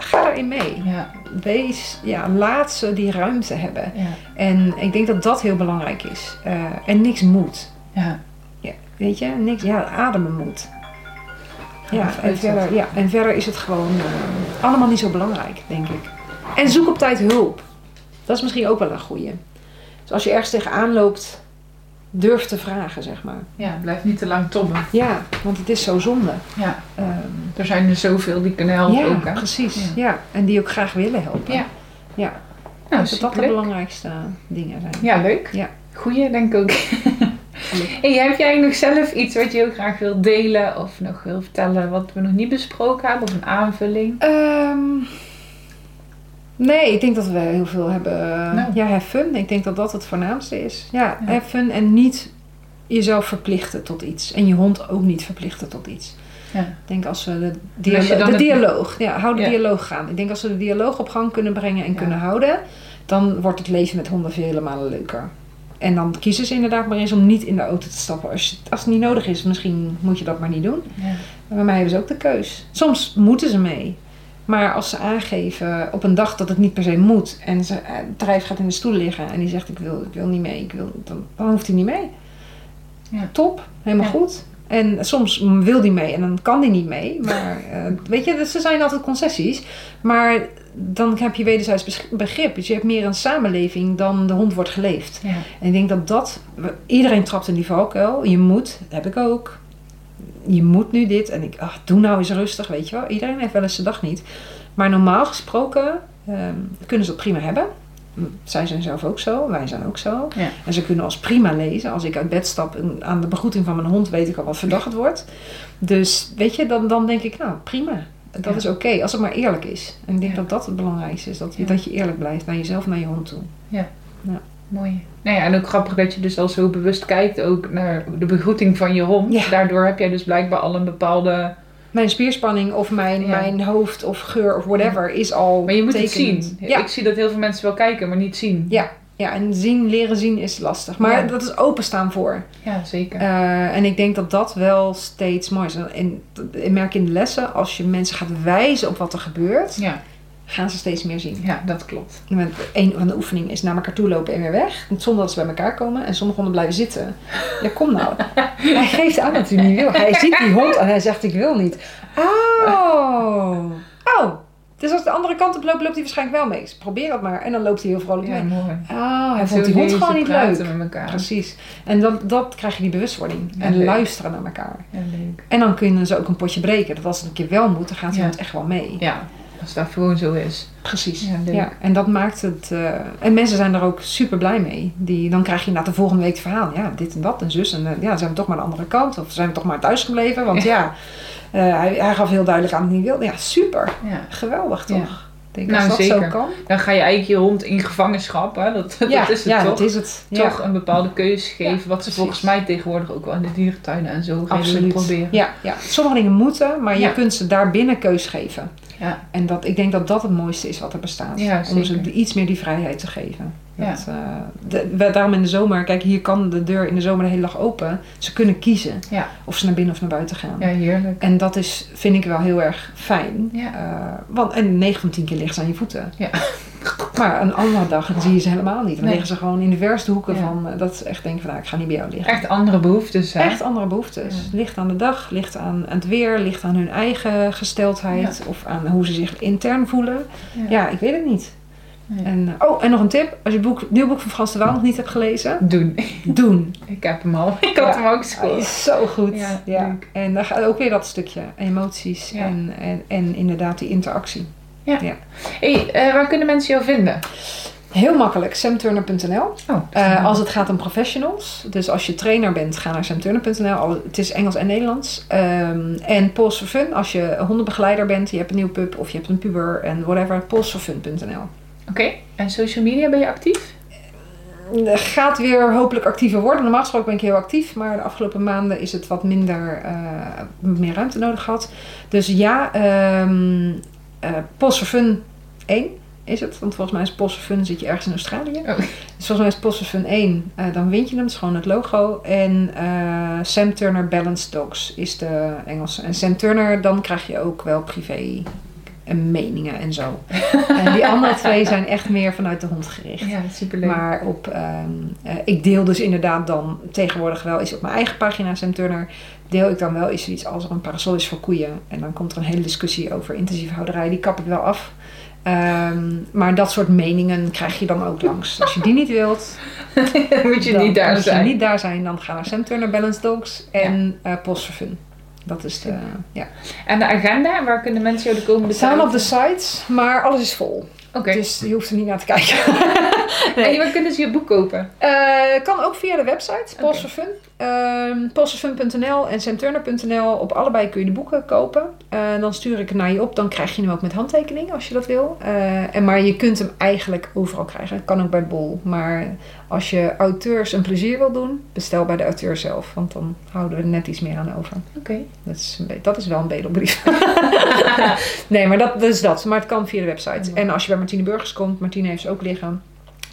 ga erin mee. Ja, Wees, ja, laat ze die ruimte hebben. ja, En ik denk dat dat heel belangrijk is. Eh, en niks moet. ja. Ja, weet je, niks, ja, ademen moet. Ja, Ja, en verder, ja, en verder is het gewoon eh, allemaal niet zo belangrijk, denk ik. En zoek op tijd hulp. Dat is misschien ook wel een goeie. Dus als je ergens tegenaan loopt, durf te vragen, zeg maar. Ja, blijf niet te lang tobben. Ja, want het is zo zonde. Ja, Ehm, er zijn er zoveel die kunnen helpen ja, ook, hè? precies. Ja. Ja. en die ook graag willen helpen. Ja. Ja, Nou, dat dat de belangrijkste dingen zijn. Ja, leuk. Ja. Goeie, denk ik ook. [laughs] [laughs] hey, heb jij nog zelf iets wat je heel graag wilt delen of nog wil vertellen wat we nog niet besproken hebben of een aanvulling? Ehm, nee, ik denk dat we heel veel hebben. Nou. Ja, have fun. Ik denk dat dat het voornaamste is. Ja, Ja. have fun en niet jezelf verplichten tot iets. En je hond ook niet verplichten tot iets. Ja. Ik denk als we de, als de het- dialoog, ja, hou de Ja. dialoog gaan. Ik denk als we de dialoog op gang kunnen brengen en Ja. kunnen houden, dan wordt het leven met honden vele malen leuker. En dan kiezen ze inderdaad maar eens om niet in de auto te stappen. Als, je- als het niet nodig is, misschien moet je dat maar niet doen. Ja. Maar bij mij hebben ze ook de keus. Soms moeten ze mee. Maar als ze aangeven op een dag dat het niet per se moet. En ze, eh, het bedrijf gaat in de stoel liggen. En die zegt ik wil, ik wil niet mee. Ik wil, dan, dan hoeft hij niet mee. Ja. Top. Helemaal Ja. goed. En soms wil die mee en dan kan die niet mee. Maar [laughs] eh, weet je, dus er zijn altijd concessies. Maar dan heb je wederzijds begrip. Dus je hebt meer een samenleving dan de hond wordt geleefd. Ja. En ik denk dat dat... Iedereen trapt in die valkuil. Je moet, dat heb ik ook. Je moet nu dit. En ik, ach, doe nou eens rustig, weet je wel. Iedereen heeft wel eens zijn dag niet. Maar normaal gesproken ehm, kunnen ze dat prima hebben. Zij zijn zelf ook zo, wij zijn ook zo. Ja. En ze kunnen ons prima lezen. Als ik uit bed stap en aan de begroeting van mijn hond weet ik al wat voor dag het wordt. Dus weet je, dan, dan denk ik, nou prima. Dat Ja. is oké, als het maar eerlijk is. En ik denk Ja. dat dat het belangrijkste is. Dat, je Ja. dat je eerlijk blijft naar jezelf en naar je hond toe. Mooi. Nou ja, en ook grappig dat je dus al zo bewust kijkt ook naar de begroeting van je hond. Ja. Daardoor heb jij dus blijkbaar al een bepaalde... Mijn spierspanning of mijn, Ja. mijn hoofd of geur of whatever is al Maar je moet het zien. Ja, Ik zie dat heel veel mensen wel kijken, maar niet zien. Ja. ja, en zien, leren zien is lastig. Maar Ja. dat is openstaan voor. Ja, zeker. Eh, en ik denk dat dat wel steeds mooi is. En ik merk in de lessen, als je mensen gaat wijzen op wat er gebeurt, Ja, gaan ze steeds meer zien. ja, dat klopt. Want een van de oefeningen is naar elkaar toe lopen en weer weg. Zonder dat ze bij elkaar komen. En sommige honden blijven zitten. Ja, kom nou. [laughs] hij geeft aan dat hij niet wil. Hij ziet die hond en hij zegt ik wil niet. Oh. Oh. Dus als de andere kant op loopt, loopt hij waarschijnlijk wel mee. Dus probeer dat maar. En dan loopt hij heel vrolijk Ja, mee. mooi. Oh, hij vond die hond gewoon ze niet leuk. met elkaar. Precies. En dat, dat krijg je die bewustwording. Ja, en leuk. luisteren naar elkaar. Ja, leuk. En dan kunnen ze ook een potje breken. Dat als het een keer wel moet, dan gaat die Ja. echt wel mee. Ja, als dat gewoon zo is. Precies. Ja, en dat maakt het. eh, en mensen zijn er ook super blij mee. Die, dan krijg je na de volgende week het verhaal. Ja, dit en dat en zus. En eh, ja, zijn we toch maar aan de andere kant. Of zijn we toch maar thuis gebleven. Want ja, eh, hij, hij gaf heel duidelijk aan dat hij niet wilde. Ja, super. Ja. Geweldig toch? Denk, Nou, als dat zeker. zo kan. Dan ga je eigenlijk je hond in gevangenschap. Hè? Dat, [laughs] ja, dat is het ja, toch? dat is het. Ja, Toch een bepaalde keuze geven. wat ze precies. volgens mij tegenwoordig ook wel in de dierentuinen en zo gaan absoluut. proberen. Ja, ja, sommige dingen moeten, maar Ja. je kunt ze daar binnen keus geven. Ja. En dat, ik denk dat dat het mooiste is wat er bestaat. Ja, om ze iets meer die vrijheid te geven. Dat, eh, de- we- daarom in de zomer, kijk, hier kan de deur in de zomer de hele dag open. Ze kunnen kiezen of ze naar binnen of naar buiten gaan. ja, heerlijk. En dat is, vind ik wel heel erg fijn. Eh, want, en 9 van 10 keer liggen ze aan je voeten. Ja. Maar een andere dag dan zie je ze helemaal niet. Dan liggen ze gewoon in de verste hoeken Ja. van... eh, dat is echt denken van, nou, ik ga niet bij jou liggen. Echt andere behoeftes. Hè? Echt andere behoeftes. Ja. Ligt aan de dag, ligt aan het weer, ligt aan hun eigen gesteldheid. Of aan hoe ze zich intern voelen. Ja, ik weet het niet. En, eh, oh, en nog een tip. Als je het nieuwe boek van Frans de Waal nog niet hebt gelezen. Doen. Doen. [laughs] Ik heb hem al. [laughs] Ik had hem ook gescoord. is zo goed. Ja. En daar gaat ook weer dat stukje emoties en, en, en inderdaad die interactie. Hey, eh, waar kunnen mensen jou vinden? Heel makkelijk, samturner.nl. Oh, Eh, als het gaat om professionals, dus als je trainer bent, ga naar samturner.nl. Het is Engels en Nederlands. Ehm, en Pulse for Fun, als je hondenbegeleider bent, je hebt een nieuw pup of je hebt een puber en whatever, pulseforfun.nl. Oké, en social media ben je actief? Eh, Gaat weer hopelijk actiever worden. Normaal gesproken ben ik heel actief, maar de afgelopen maanden is het wat minder, eh, meer ruimte nodig gehad. Dus ja, ehm eh Pulse for Fun 1 is het. Want volgens mij is Pulse for Fun zit je ergens in Australië. Oh. Dus volgens mij is Pulse for Fun 1, eh, dan wint je hem. Het is gewoon het logo. En eh, Sam Turner Balanced Dogs is de Engelse. En Sam Turner, dan krijg je ook wel privé en meningen en zo. [laughs] en die andere twee zijn echt meer vanuit de hond gericht. Ja, superleuk. Maar op, ehm, eh, ik deel dus inderdaad dan tegenwoordig wel eens op mijn eigen pagina Sam Turner. Deel ik dan wel eens zoiets als er een parasol is voor koeien. En dan komt er een hele discussie over intensieve houderij. Die kap ik wel af. Ehm, maar dat soort meningen krijg je dan ook langs. Als je die niet wilt, [laughs] moet je dan niet daar moet zijn. je niet daar zijn. Dan ga naar Sam Turner Balanced Dogs en eh Post for Fun. Dat is de, ja. En de agenda, waar kunnen mensen jou de komende We staan tijd- op de sites, maar alles is vol. Oké. Dus je hoeft er niet naar te kijken. [laughs] En waar kunnen ze je boek kopen? Eh, kan ook via de website, Fun. Ehm postforfun.nl en samturner.nl. Op allebei kun je de boeken kopen. Eh, dan stuur ik het naar je op. Dan krijg je hem ook met handtekening als je dat wil. Eh, en, maar je kunt hem eigenlijk overal krijgen. Kan ook bij Bol. Maar als je auteurs een plezier wil doen, bestel bij de auteur zelf. Want dan houden we er net iets meer aan over. Oké. Dat is, een dat is wel een bedelbrief. [laughs] nee, maar dat, dat is dat. Maar het kan via de website. En als je bij Martine Burgers komt, Martine heeft ze ook liggen.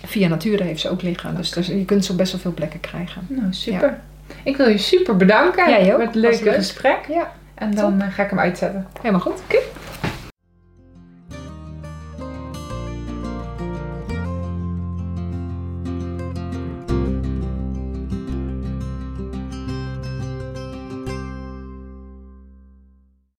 Via Nature heeft ze ook liggen. Dus je kunt ze op best wel veel plekken krijgen. Nou, super. Ik wil je super bedanken Jij ook. voor het leuke leuk. gesprek. Ja, En dan eh, ga ik hem uitzetten. helemaal goed. Oké.